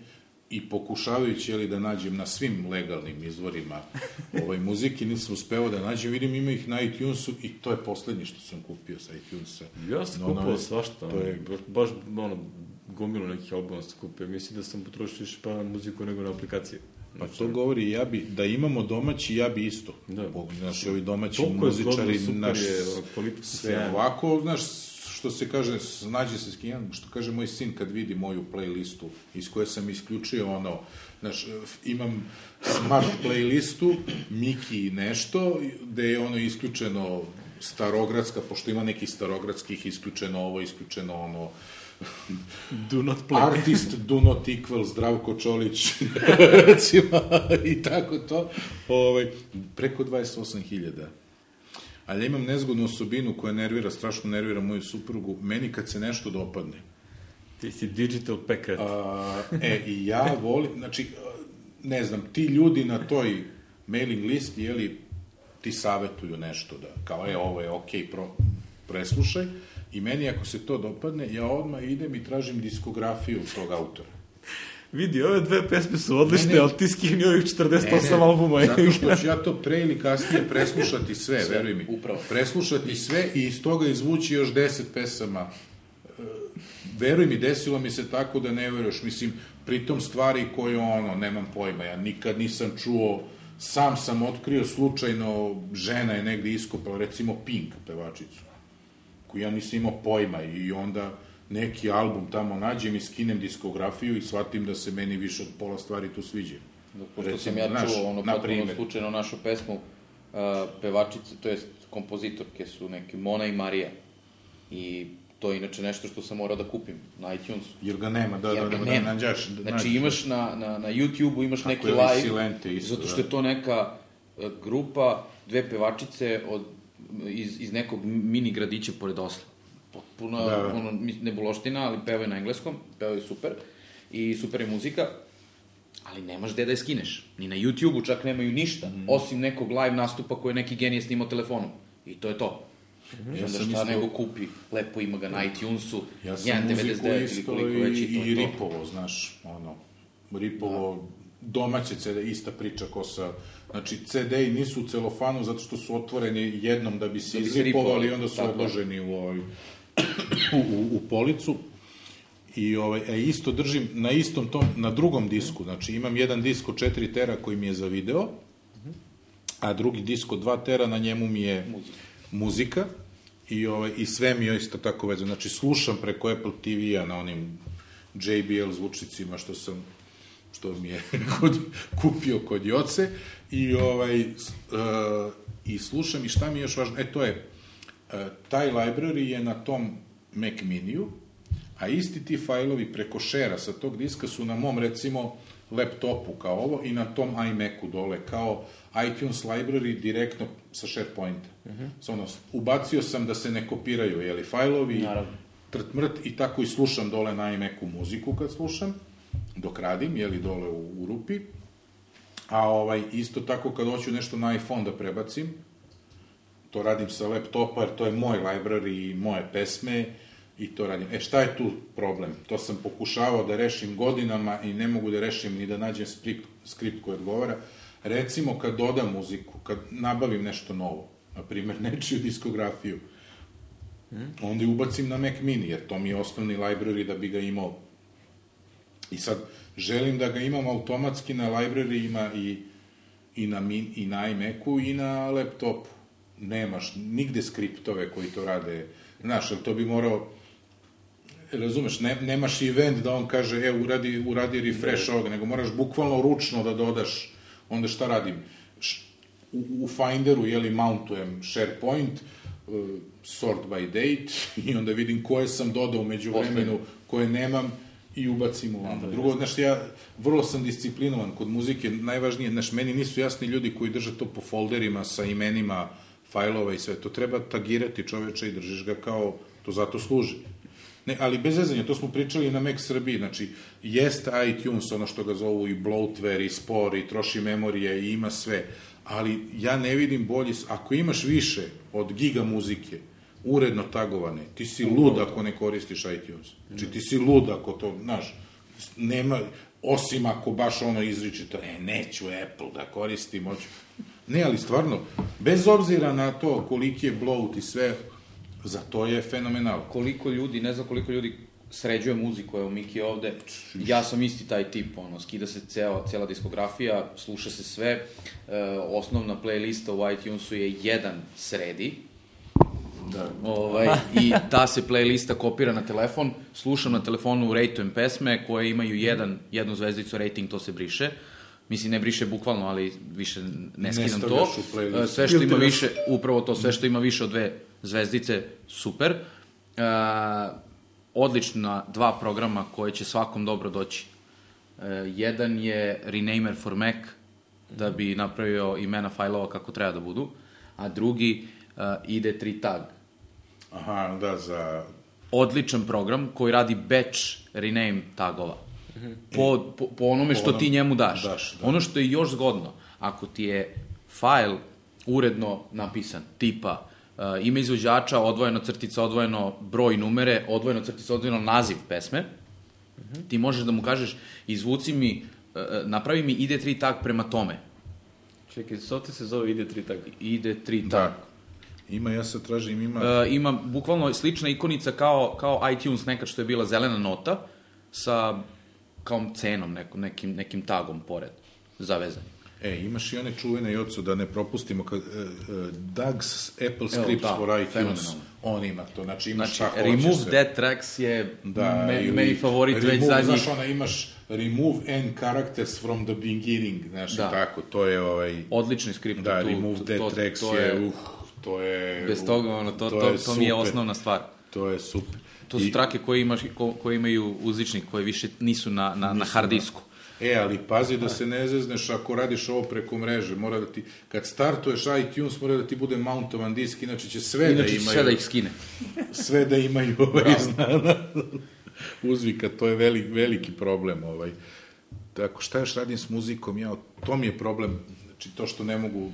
i pokušavajući jeli, da nađem na svim legalnim izvorima ovaj, muzike, nisam uspeo da nađem, vidim ima ih na iTunesu i to je poslednje što sam kupio sa iTunesa. Ja sam No, kupao no, svašta, to je- baš, baš ono, gomilu nekih albuma sam kupio. Mislim da sam potrošio više para na muziku nego na aplikacije. Pa to govori, ja bi, da imamo domaći, ja bi isto. Da. Po- Znaš, ovi domaći Toliko muzičari, naš, je, sve ovako, znaš, što se kaže, snađe se s što kaže moj sin kad vidi moju playlistu, iz koje sam isključio ono, znaš, imam smart playlistu, Miki nešto, gde je ono isključeno starogradska, pošto ima nekih starogradskih, isključeno ovo, isključeno ono, Do not play. Artist do not equal Zdravko Čolić, recimo, i tako to. Ovaj, preko 28.000. Ali ja imam nezgodnu osobinu koja nervira, strašno nervira moju suprugu. Meni kad se nešto dopadne, Ti si digital packer. a, e, i ja volim, znači, ne znam, ti ljudi na toj mailing listi, jeli, ti savetuju nešto da, kao, e, ovo je okej, pro, preslušaj, i meni ako se to dopadne, ja odmah idem i tražim diskografiju tog autora. Vidi, ove dve pesme su odlične, Ne, ne. ali ti skini ovih 48 Ne, ne, albuma. Zato što ću ja to pre ili kasnije preslušati sve, sve veruj mi. upravo. Preslušati sve i iz toga izvući još deset pesama. E, Veruj mi, desilo mi se tako da ne veruješ. Mislim, pritom stvari koje ono, nemam pojma, ja nikad nisam čuo, sam sam otkrio slučajno, žena je negde iskopala, recimo Pink pevačicu, koju ja nisam imao pojma i onda neki album tamo nađem i skinem diskografiju i shvatim da se meni više od pola stvari tu sviđa. Dok, pošto Recimo, sam ja znaš, čuo ono na potpuno slučajno našu pesmu, uh, pevačice, to jest kompozitorke su neke Mona i Marija. I to je inače nešto što sam morao da kupim na iTunesu. Jer ga nema, da, Jer da, da, da, nema. nađaš. Da, Znači imaš na, na, na YouTube-u imaš Tako neki live, Silente isto, zato što da. je to neka e, grupa, dve pevačice od iz, iz nekog mini gradića pored Osla. Potpuno, Da, da, da. ono, nebuloština, ali pevaju na engleskom, pevaju super. I super je muzika, ali nemaš gde da je skineš. Ni na YouTube-u čak nemaju ništa, Mhm. osim nekog live nastupa koje neki genije snimao telefonom. I to je to. I Mhm. Ja sam šta isto- nego kupi, lepo ima ga na iTunesu, Ja sam 1.99 muziku ili koliko i, već i to i je to. ripovo, znaš, ono, ripovo, domaće CD, ista priča ko sa, znači CD-i nisu u celofanu zato što su otvoreni jednom da bi se Da izripovali ripovali, i onda su tako odloženi u, ovaj, u, u, u policu. I ovaj, e, isto držim na istom tom, na drugom disku, znači imam jedan disk od 4 tera koji mi je za video, a drugi disk od 2 tera, na njemu mi je muzika, muzika i, ovaj, i sve mi je isto tako vezano. Znači, slušam preko Apple TV-a na onim JBL zvučnicima što sam što mi je kod, kupio kod Joce i ovaj uh, i slušam i šta mi je još važno, e to je uh, taj library je na tom Mac miniju, a isti ti fajlovi preko share sa tog diska su na mom recimo laptopu kao ovo i na tom iMacu dole kao iTunes library direktno sa SharePointa. Uh -huh. ono, ubacio sam da se ne kopiraju jeli, fajlovi, Naravno. trt mrt i tako i slušam dole na iMacu muziku kad slušam, dok radim, jeli dole u, u rupi. A ovaj, isto tako kad hoću nešto na iPhone da prebacim, to radim sa laptopa, jer to je moj library i moje pesme i to radim. E šta je tu problem? To sam pokušavao da rešim godinama i ne mogu da rešim ni da nađem skript, skript koji odgovara. Recimo kad dodam muziku, kad nabavim nešto novo, na primjer nečiju diskografiju, onda je ubacim na Mac mini, jer to mi je osnovni library da bi ga imao. I sad, želim da ga imam automatski na libraryima i, i na, min, i na iMacu i na laptopu. Nemaš nigde skriptove koji to rade. Znaš, ali to bi morao razumeš, ne, nemaš event da on kaže, e, uradi, uradi refresh ovoga, nego moraš bukvalno ručno da dodaš, onda šta radim? Š, u, u Finderu, jeli, mountujem SharePoint, uh, sort by date, i onda vidim koje sam dodao umeđu vremenu, koje nemam, i ubacim u vamo. Drugo, znaš, ja vrlo sam disciplinovan kod muzike, najvažnije, znaš, meni nisu jasni ljudi koji drže to po folderima sa imenima fajlova i sve, to treba tagirati čoveče i držiš ga kao, to zato služi. Ne, ali bez zezanja, to smo pričali na Mac Srbiji, znači, jeste iTunes, ono što ga zovu i bloatware, i spor, i troši memorije, i ima sve, ali ja ne vidim bolji, ako imaš više od giga muzike, uredno tagovane, ti si lud ako ne koristiš iTunes. Znači, ti si lud ako to, znaš, nema, osim ako baš ono izričito, e, neću Apple da koristim, hoću. Ne, ali stvarno, bez obzira na to koliki je bloat i sve, za to je fenomenal. koliko ljudi, ne znam koliko ljudi sređuje muziku, evo Miki ovde, ja sam isti taj tip, ono, skida se ceo, cela diskografija, sluša se sve, e, osnovna playlista u iTunesu je jedan sredi, Da. ovaj, i ta se playlista kopira na telefon, slušam na telefonu, rejtujem pesme koje imaju jedan, jednu zvezdicu rating, to se briše, Mislim, ne briše bukvalno, ali više ne skidam to. E, Sve što ima više, upravo to, sve što ima više od dve zvezdice, super. E, odlična dva programa koje će svakom dobro doći. E, jedan je Renamer for Mac, da bi napravio imena fajlova kako treba da budu, a drugi e, ID3 tag. Aha, da, za... Odličan program koji radi batch rename tagova. Po, po, po onome što onom- ti njemu daš. daš, da. Ono što je još zgodno, ako ti je fajl uredno napisan, tipa uh, ime izvođača, odvojeno crtica, odvojeno broj numere, odvojeno crtica, odvojeno naziv pesme, ti možeš da mu kažeš, izvuci mi, uh, napravi mi ID3 tag prema tome. Čekaj, što ti se zove ide tri tag? ID3 tag. Da. Ima, ja sad tražim, ima... Uh, ima bukvalno slična ikonica kao, kao iTunes nekad što je bila zelena nota sa kao cenom, neko, nekim, nekim tagom pored zavezan. E, imaš i one čuvene Joco, da ne propustimo, kad, uh, uh, Doug's Apple Scripts da, for iTunes, fenomenalno. on ima to, znači imaš Znači, šta hoćeš Remove sve. That Tracks je Da, me, ili meni favorit već remove, zadnjih... Znaš, ona imaš remove n characters from the beginning, znaš, Da. tako, to je ovaj... Odlični skript. Da, tu, remove to, that to, tracks to je, uh, to je... Bez toga, ono, to, to, to, to mi je osnovna stvar. To je super. To su I- trake koje, imaš, ko, koje imaju uzličnik, koje više nisu na, na, na hard disku. E, ali pazi da se ne zezneš ako radiš ovo preko mreže, mora da ti, kad startuješ iTunes, mora da ti bude mountovan disk, inače će sve Inače da će imaju. sve da ih skine. sve da imaju ovaj znana uzvika, to je velik, veliki problem. Ovaj. Tako, šta još radim s muzikom? Ja, to mi je problem, znači to što ne mogu,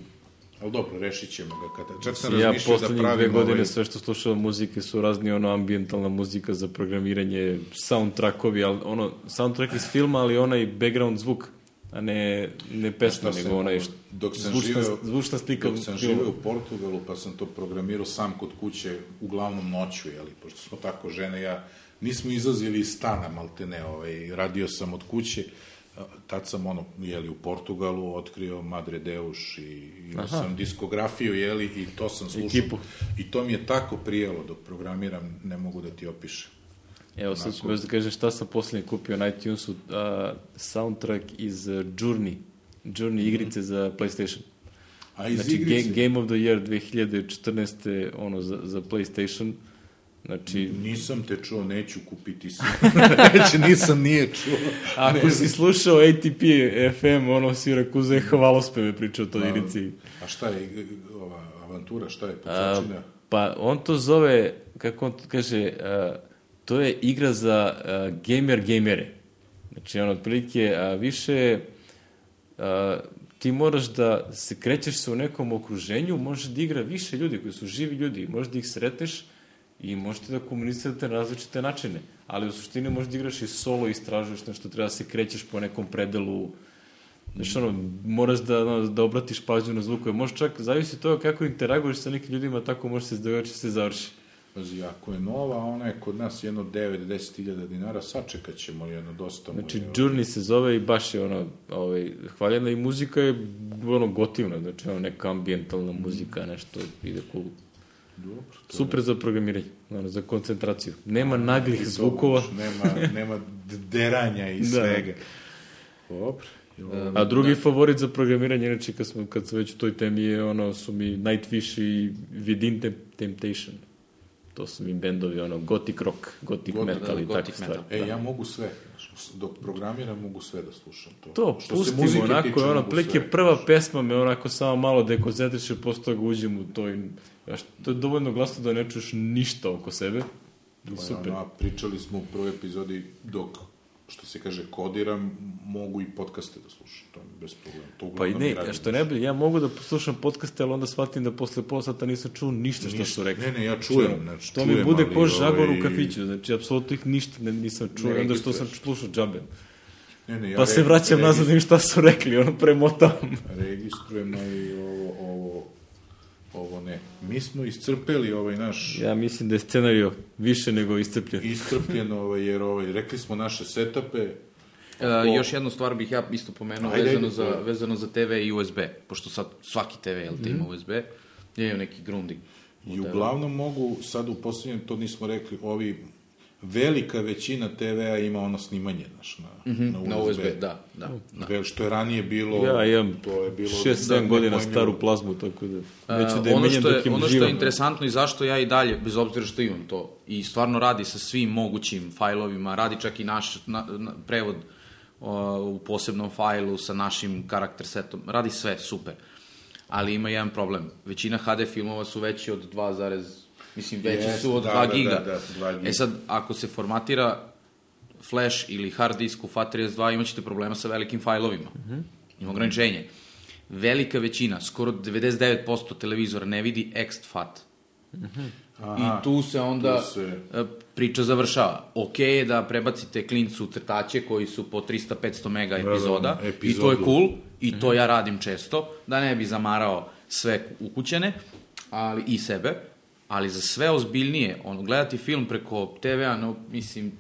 ali dobro, rešit ćemo ga. Kada, čak sam Ja da poslednjih dve pravim godine ovaj, sve što slušam muzike su razni ono ambientalna muzika za programiranje, soundtrackovi, ali ono, soundtrack iz filma, ali onaj background zvuk, a ne, ne pesma, nego onaj ono, št- dok sam zvučna, živeo- zvučna slika Dok sam živeo u Portugalu, pa sam to programirao sam kod kuće, uglavnom noću, jeli, pošto smo tako žene, ja nismo izlazili iz stana, maltene, ovaj, radio sam od kuće, tad sam ono, jeli, u Portugalu otkrio Madre Deus i imao sam diskografiju, jeli, i to sam slušao. Ekipu. I to mi je tako prijelo dok programiram, ne mogu da ti opišem. Evo, sad ću baš da kažem šta sam poslednje kupio na iTunesu, a, soundtrack iz uh, Journey, Journey igrice za PlayStation. A iz Znači, igrice, Ga Game of the Year 2014. ono, za, za PlayStation. Znači, nisam te čuo, neću kupiti se. Znači, nisam nije čuo. ako si slušao ATP FM, ono, Sirakuza je hvalospeve pričao o toj igrici. A šta je ova avantura, šta je pucačina? Pa on to zove, kako on to kaže, a, to je igra za a, gamer gamere. Znači, on otprilike a, više a, ti moraš da se krećeš se u nekom okruženju, možeš da igra više ljudi koji su živi ljudi, možeš da ih sreteš i možete da komunicirate na različite načine. Ali u suštini možeš da igraš i solo, istražuješ nešto, treba da se krećeš po nekom predelu, Znači, ono, moraš da, ono, da obratiš pažnju na zvukove. Može čak, zavisi toga kako interaguješ sa nekim ljudima, tako može se da se završi. Pazi, ako je nova, ona je kod nas jedno 9-10 hiljada dinara, sačekat ćemo jedno dosta. Znači, je, ovaj, Journey se zove i baš je ono, ovaj, hvaljena i muzika je ono gotivna, znači ono neka ambientalna muzika, nešto ide cool. Dobro, to Super za programiranje, ono, za koncentraciju. Nema naglih je zvukova, Nema, nema deranja i Da. svega. Dobro. ovo- a drugi favorit za programiranje, inače kad, smo, kad sam već u toj temi je ono, su mi Nightwish i Within Tem- Temptation. To su mi bendovi, ono, gothic rock, gothic Gothic- metal i gothic takve stvari. E, ja mogu sve. Dok programiram, mogu sve da slušam. To, To, Što se pustimo, muzike onako, tiče, je ono, sve. je prva pesma me onako samo malo dekoncentriše, posle toga uđem u to i, znaš, to je dovoljno glasno da ne čuješ ništa oko sebe. Pa, super. Ono, a pričali smo u prvoj epizodi dok što se kaže kodiram, mogu i podcaste da slušam, to mi je bez problema. To Pa i ne, radim. a što je najbolje, ja mogu da poslušam podcaste, ali onda shvatim da posle pola sata nisam čuo ništa što Ništa. su rekli. Ne, ne, ja čujem, Znači, to mi čujem, bude ali, ko žagor ovaj, u kafiću, znači, apsolutno ih ništa ne, nisam čuo, Ne onda što sam slušao džabe. Ne, ne, ja Pa se vraćam nazad i šta su rekli, ono, premotavam. Registrujem i ovo, ovo, ovo ne. Mi smo iscrpeli ovaj naš Ja mislim da je scenario više nego iscrpljen. iscrpljen, ovaj, jer ovaj, rekli smo naše setape, E, još jednu stvar bih ja isto pomenuo Ajde, vezano, ajde. za, vezano za TV i USB, pošto sad svaki TV jel, te Mhm. ima USB, ja imam neki Grundig. I uglavnom mogu, sad u posljednjem, to nismo rekli, ovi, velika većina TV-a ima ono snimanje, znaš, na, na, USB. Na USB, da, da. da. Vel, što je ranije bilo, Ja imam to je bilo 6-7 da, godina staru plazmu, tako da neću da je ono menjam što je, dok im ono što je živam. interesantno i zašto ja i dalje, bez obzira što imam to, i stvarno radi sa svim mogućim fajlovima, radi čak i naš na, na, prevod o, u posebnom fajlu sa našim karakter setom, radi sve, super. Ali ima jedan problem. Većina HD filmova su veći od 2, zarez- mislim, veći Jeste, su od da, 2 da, giga. da, da, 2 giga. E sad, ako se formatira flash ili hard disk u FAT32, imaćete problema sa velikim fajlovima. Ima ograničenje. Velika većina, skoro 99% televizora ne vidi ext-fat. I tu se onda tu se- e, priča završava. Ok je da prebacite klincu crtače koji su po 300-500 mega da, epizoda, i to je epizodu. cool, i to ja radim često, da ne bi zamarao sve ukućene, ali i sebe, ali za sve ozbiljnije, ono, gledati film preko TV-a, no, mislim,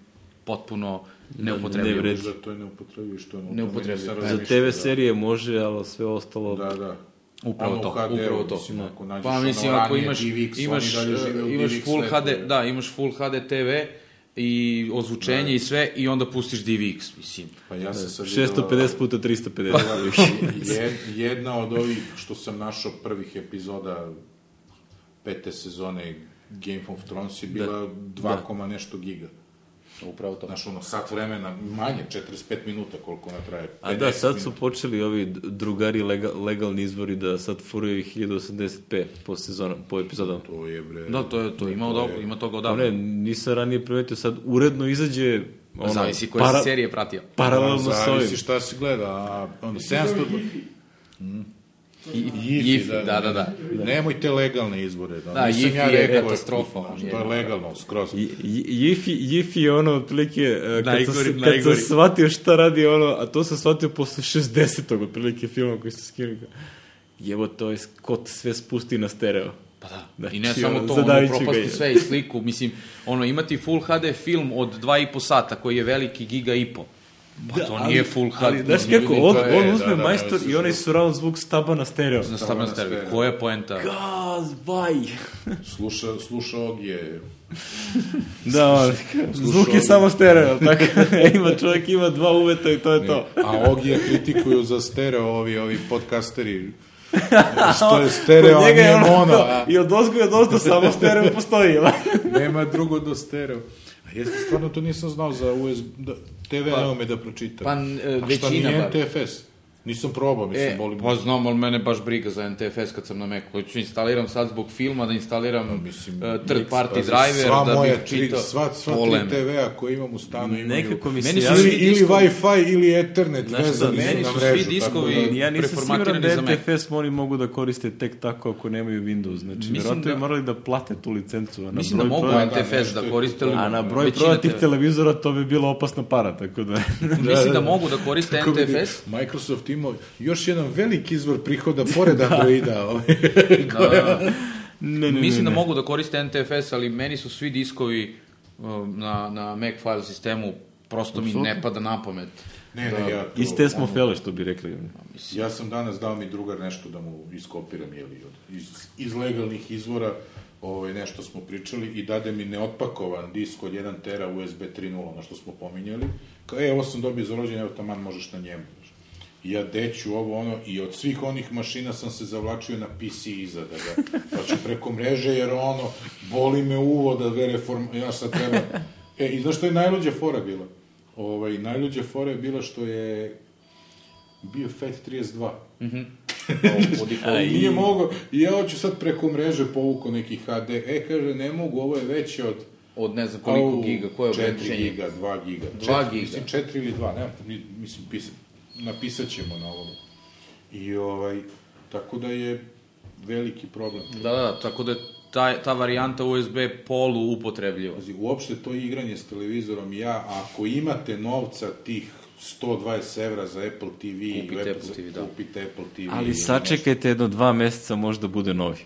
potpuno neupotrebljivo. ne vredi. Da, to je neupotrebljivo što je Neupotrebljivo. to Za TV razmišljao, serije može, ali sve ostalo... Da, da. da. Upravo Ono to, u HD-u, upravo to. Mislim, ako nađeš Pa mislim, ono ako imaš, DivX, imaš, u imaš DivX full. HD, da, imaš full HD TV i ozvučenje i sve i onda pustiš DivX, mislim. Pa ja sam sad 650 puta 350. Jed, jedna od ovih što sam našao prvih epizoda pete sezone Game of Thrones je bila 2, da. nešto giga. Upravo to. Znaš, ono, sat vremena, manje, 45 minuta koliko ona traje. A da, 50 sad su minuta. počeli ovi drugari lega, legalni izvori da sad furaju i 1080p po sezonu, po epizodama. To je, bre... Da, to je to, ima, od, ima toga odavno. ne, nisam ranije primetio, sad uredno izađe ono, Zavisi koje para- serije pratio. paralelno sa ovim. Zavisi šta si gleda, a onda 700... I, Yifi, Yifi, da, da, da. Nemojte legalne izvore. Da, Da, Yifi ja je rekao, katastrofa, je- To je legalno, skroz. I- i- Yifi, Yifi je ono, otprilike, e, kad, sam, Najgori- se- kad sam shvatio šta radi ono, a to sam shvatio posle 60. otprilike filma koji ste skinuli. Jevo, to je kot sve spusti na stereo. Pa da. Znači, I ne samo to, ono, propasti sve i sliku. Mislim, ono, imati Full HD film od dva i po sata, koji je veliki giga i po. Pa to nije Full HD. Ali, znaš kako, on, je- on da, uzme da, da, majstor da, i onaj surround zvuk staba na stereo. Na stavljam na stereo. Koja je poenta? Gaz, vaj! Sluša, sluša je... Da, on, zvuk je ovdje. samo stereo, tako ima čovjek ima dva uveta i to je to. A Ogija kritikuju za stereo ovi, ovi podcasteri. Što je stereo, a nije ono- mono. a? I od ozgo je dosta samo stereo postoji? Nema drugo do stereo. A jeste, stvarno to nisam znao za USB, da, TV pa, ne ume da pročita. pa, e, A šta većina nije bar. NTFS? Nisam probao, mislim, E, boli. pa znam, ali mene baš briga za NTFS kad sam na Macu. Hoću instaliram sad zbog filma, da instaliram Pa, mislim, uh, third party Pazi, driver, sva da moja bih čitao. sva, sva Poleme. tri TV-a koje imam u stanu imaju... Nekako mi se Meni ili, ili Wi-Fi ili Ethernet šta, vezani su meni na su mrežu. svi diskovi- da- Ja nisam siguran da. NTFS oni mogu da koriste tek tako ako nemaju Windows. Znači, Mislim vjerojatno da- morali da plate tu licencu. A na Mislim da broj mogu proda- da, NTFS da koriste, A na broj većina prodatih te- televizora to bi bila opasna para, tako da... Mislim da mogu da koriste NTFS. Microsoft imao još jedan veliki izvor prihoda pored Androida. ovaj. Da, da, da. ne, ne, Mislim ne, da ne. mogu da koriste NTFS, ali meni su svi diskovi um, na, na Mac file sistemu prosto mi ne pada na pamet. Ne, ne, ja to... Iste smo ono, fele, što bi rekli. Ja sam danas dao mi drugar nešto da mu iskopiram, jeli, od, iz, iz legalnih izvora, ovaj, nešto smo pričali i dade mi neotpakovan disk od 1 tera USB 3.0, ono što smo pominjali. Kao, e, ovo sam dobio za rođenje, evo taman možeš na njemu. Ja deću ovo, ono, i od svih onih mašina sam se zavlačio na PC iza da ga, ću preko mreže, jer ono, boli me uvo da ga reform, ja sad treba... E, i znaš što je najluđa fora bila? Ovaj, najluđa fora je bila što je bio FAT 32. Po defaultu. I nije mogao, i ja hoću sad preko mreže povuko neki HD. E, kaže, ne mogu, ovo je veće od... Od ne znam koliko Au, giga, koje je 4 ograničenje? giga, 2 giga. Dva Četiri, giga. Mislim, 4 ili 2, ne, mi- mislim, pisa, napisat ćemo na ovom. I ovaj, tako da je veliki problem. Da, da, tako da je ta, ta varijanta USB polu upotrebljiva. Pazi, uopšte to igranje s televizorom, ja, ako imate novca tih 120 evra za Apple TV, i Kupite web- Apple TV, da. kupite Apple TV. Ali sačekajte jedno dva meseca, možda bude novi.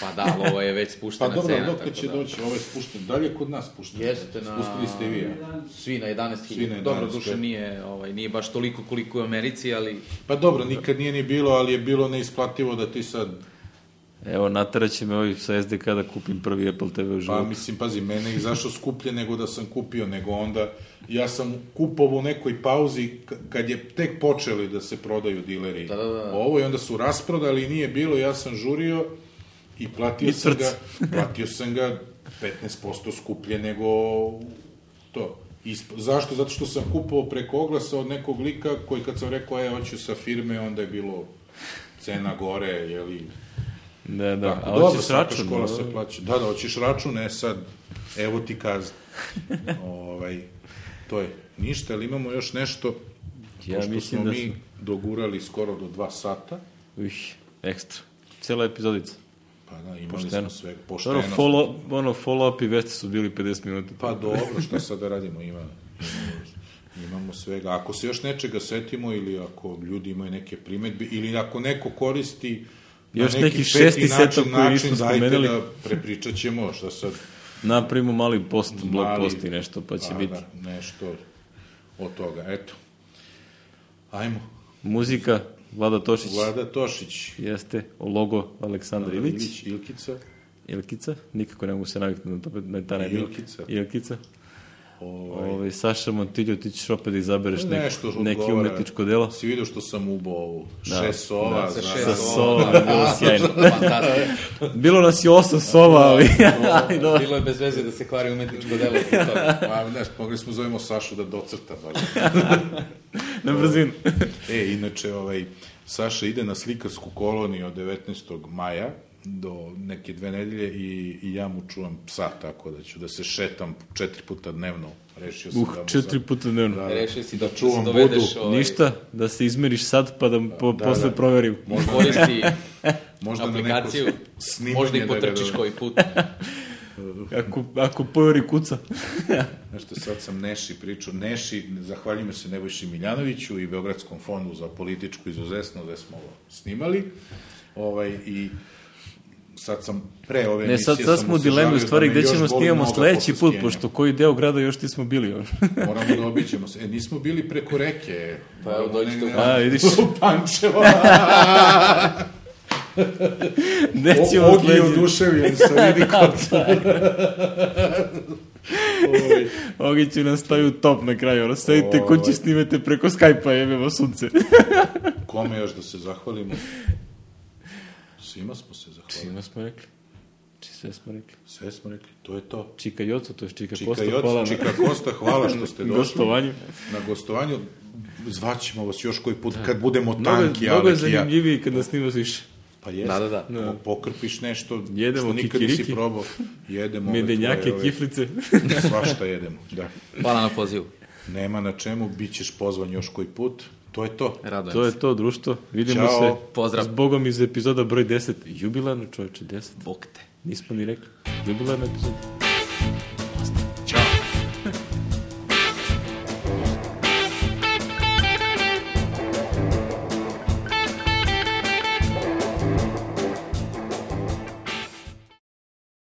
Pa da, ali ovo je već Pa spuštena dobro, cena. dok tako će da. doći, ovo je spušten. Da li je kod nas spušten? Jeste na... Spustili ste i vi, ja? Svi na 11.000. Svi na Dobro, 11.000. duše nije, ovaj, nije baš toliko koliko u Americi, ali... Pa dobro, nikad nije ni bilo, ali je bilo neisplativo da ti sad... Evo, nataraće me ovi sa SDK da kupim prvi Apple TV u Pa životu. mislim, pazi, mene je izašao skuplje nego da sam kupio, nego onda ja sam kupovao u nekoj pauzi kad je tek počeli da se prodaju dileri. Da, da, da. Ovo i onda su rasprodali, nije bilo, ja sam žurio i platio I sam ga, platio sam ga 15% skuplje nego to. Isp... Zašto? Zato što sam kupovao preko oglasa od nekog lika koji kad sam rekao, e, hoću sa firme, onda je bilo cena gore, jeli, Da, da. Tako, A dobro, svaka račun? škola no? se plaća. Da, da, hoćeš račun, e sad, evo ti kazna. ovaj, to je ništa, ali imamo još nešto, Ja pošto smo da mi smo- dogurali skoro do dva sata, Ih, ekstra. Cijela epizodica. pa da, imali Pošteno. smo sve, Dobro, pošteno. smo. follow, ono, follow-up i vesti su bili 50 minuta. Pa dobro, šta sad da radimo, ima, imamo, imamo svega. Ako se još nečega setimo ili ako ljudi imaju neke primetbe ili ako neko koristi na Još neki peti šesti setup koji nismo spomenuli. da prepričat ćemo, šta sad Napravimo mali post, blog Mali- post i nešto, pa će Pa biti. Da, nešto od toga, eto. Ajmo. Muzika, Vlada Tošić, Vlada Tošić. jeste, logo Aleksandar Ilić, Ilić, Ilkica. Ilkica, nikako ne mogu se naviknuti na, ta najbolja. Ilkica. Ilkica. Ovaj, Saša Montiljo, ti ćeš opet da izabereš nek, Nešto neki odgovara. umetničko delo. Si vidio što sam ubao ovu šest sova, Da, sa šest Sa sova, sova, da. bilo sjajno. Fantastično. Bilo nas i osam sova, ali... ali dobro. Bilo je bez veze da se kvari umetničko delo. Pa, znaš, mogli smo zovemo Sašu da docrta. Na brzinu. E, inače, ovaj, Saša ide na slikarsku koloniju od 19. maja do neke dve nedelje i, i ja mu čuvam psa, tako da ću da se šetam četiri puta dnevno. Rešio sam Uh, da mu četiri sad- puta dnevno. Da, Rešio si da, Da čuvam da dovedeš budu. ovaj, Ništa, da se izmeriš sad pa da, po, Da, posle da. proverim. Možda koristi Možda aplikaciju, možda i da potrčiš da- koji put. Ako, ako pojori kuca. Znaš što, sad sam Neši pričao. Neši, zahvaljujemo se Nebojši Miljanoviću i Beogradskom fondu za političku izuzesno gde smo ovo snimali. Ovaj, I sad sam pre ove Ne, sad, sad smo u dilemi u stvari da me gde još ćemo snimamo noga sledeći put, pošto koji deo grada još nismo bili. ono. Moramo da obićemo se. E, nismo bili preko reke. Pa evo, dođite u A, vidiš, u Pančevo. gde O- ćemo Ogi je sledeći? oduševljen sa vidi konca. Ogi će nam staju top na kraju, ono, sedite Ovaj. kući, snimete preko Skype-a, jebemo sunce. Kome još da se zahvalimo? Svima smo se zahvalili. Svima smo rekli. Či sve smo rekli. Sve smo rekli, to je to. Čika Joco, to je Čika, Čika Kosta, Joc, hvala na Čika Kosta, hvala što ste došli. gostovanju. Na gostovanju. Zvaćemo vas još koji put kad budemo Mnogo, tanki, mnogo je Alek zanimljiviji kad nas snimaš više. Pa jeste. Da, da, da. Po- Pokrpiš nešto Jedemo što nikad nisi kikiriki. probao. Jedemo Medenjake, ove- kiflice. Svašta jedemo, da. Hvala na pozivu. Nema na čemu, bit ćeš pozvan još koji put. To je to. Radujem To je se. to, društvo. Vidimo Ćao. se. Pozdrav. S Bogom iz epizoda broj 10. Jubilarno, čoveče, 10. Bog te. Nismo ni rekli. Jubilarna epizoda.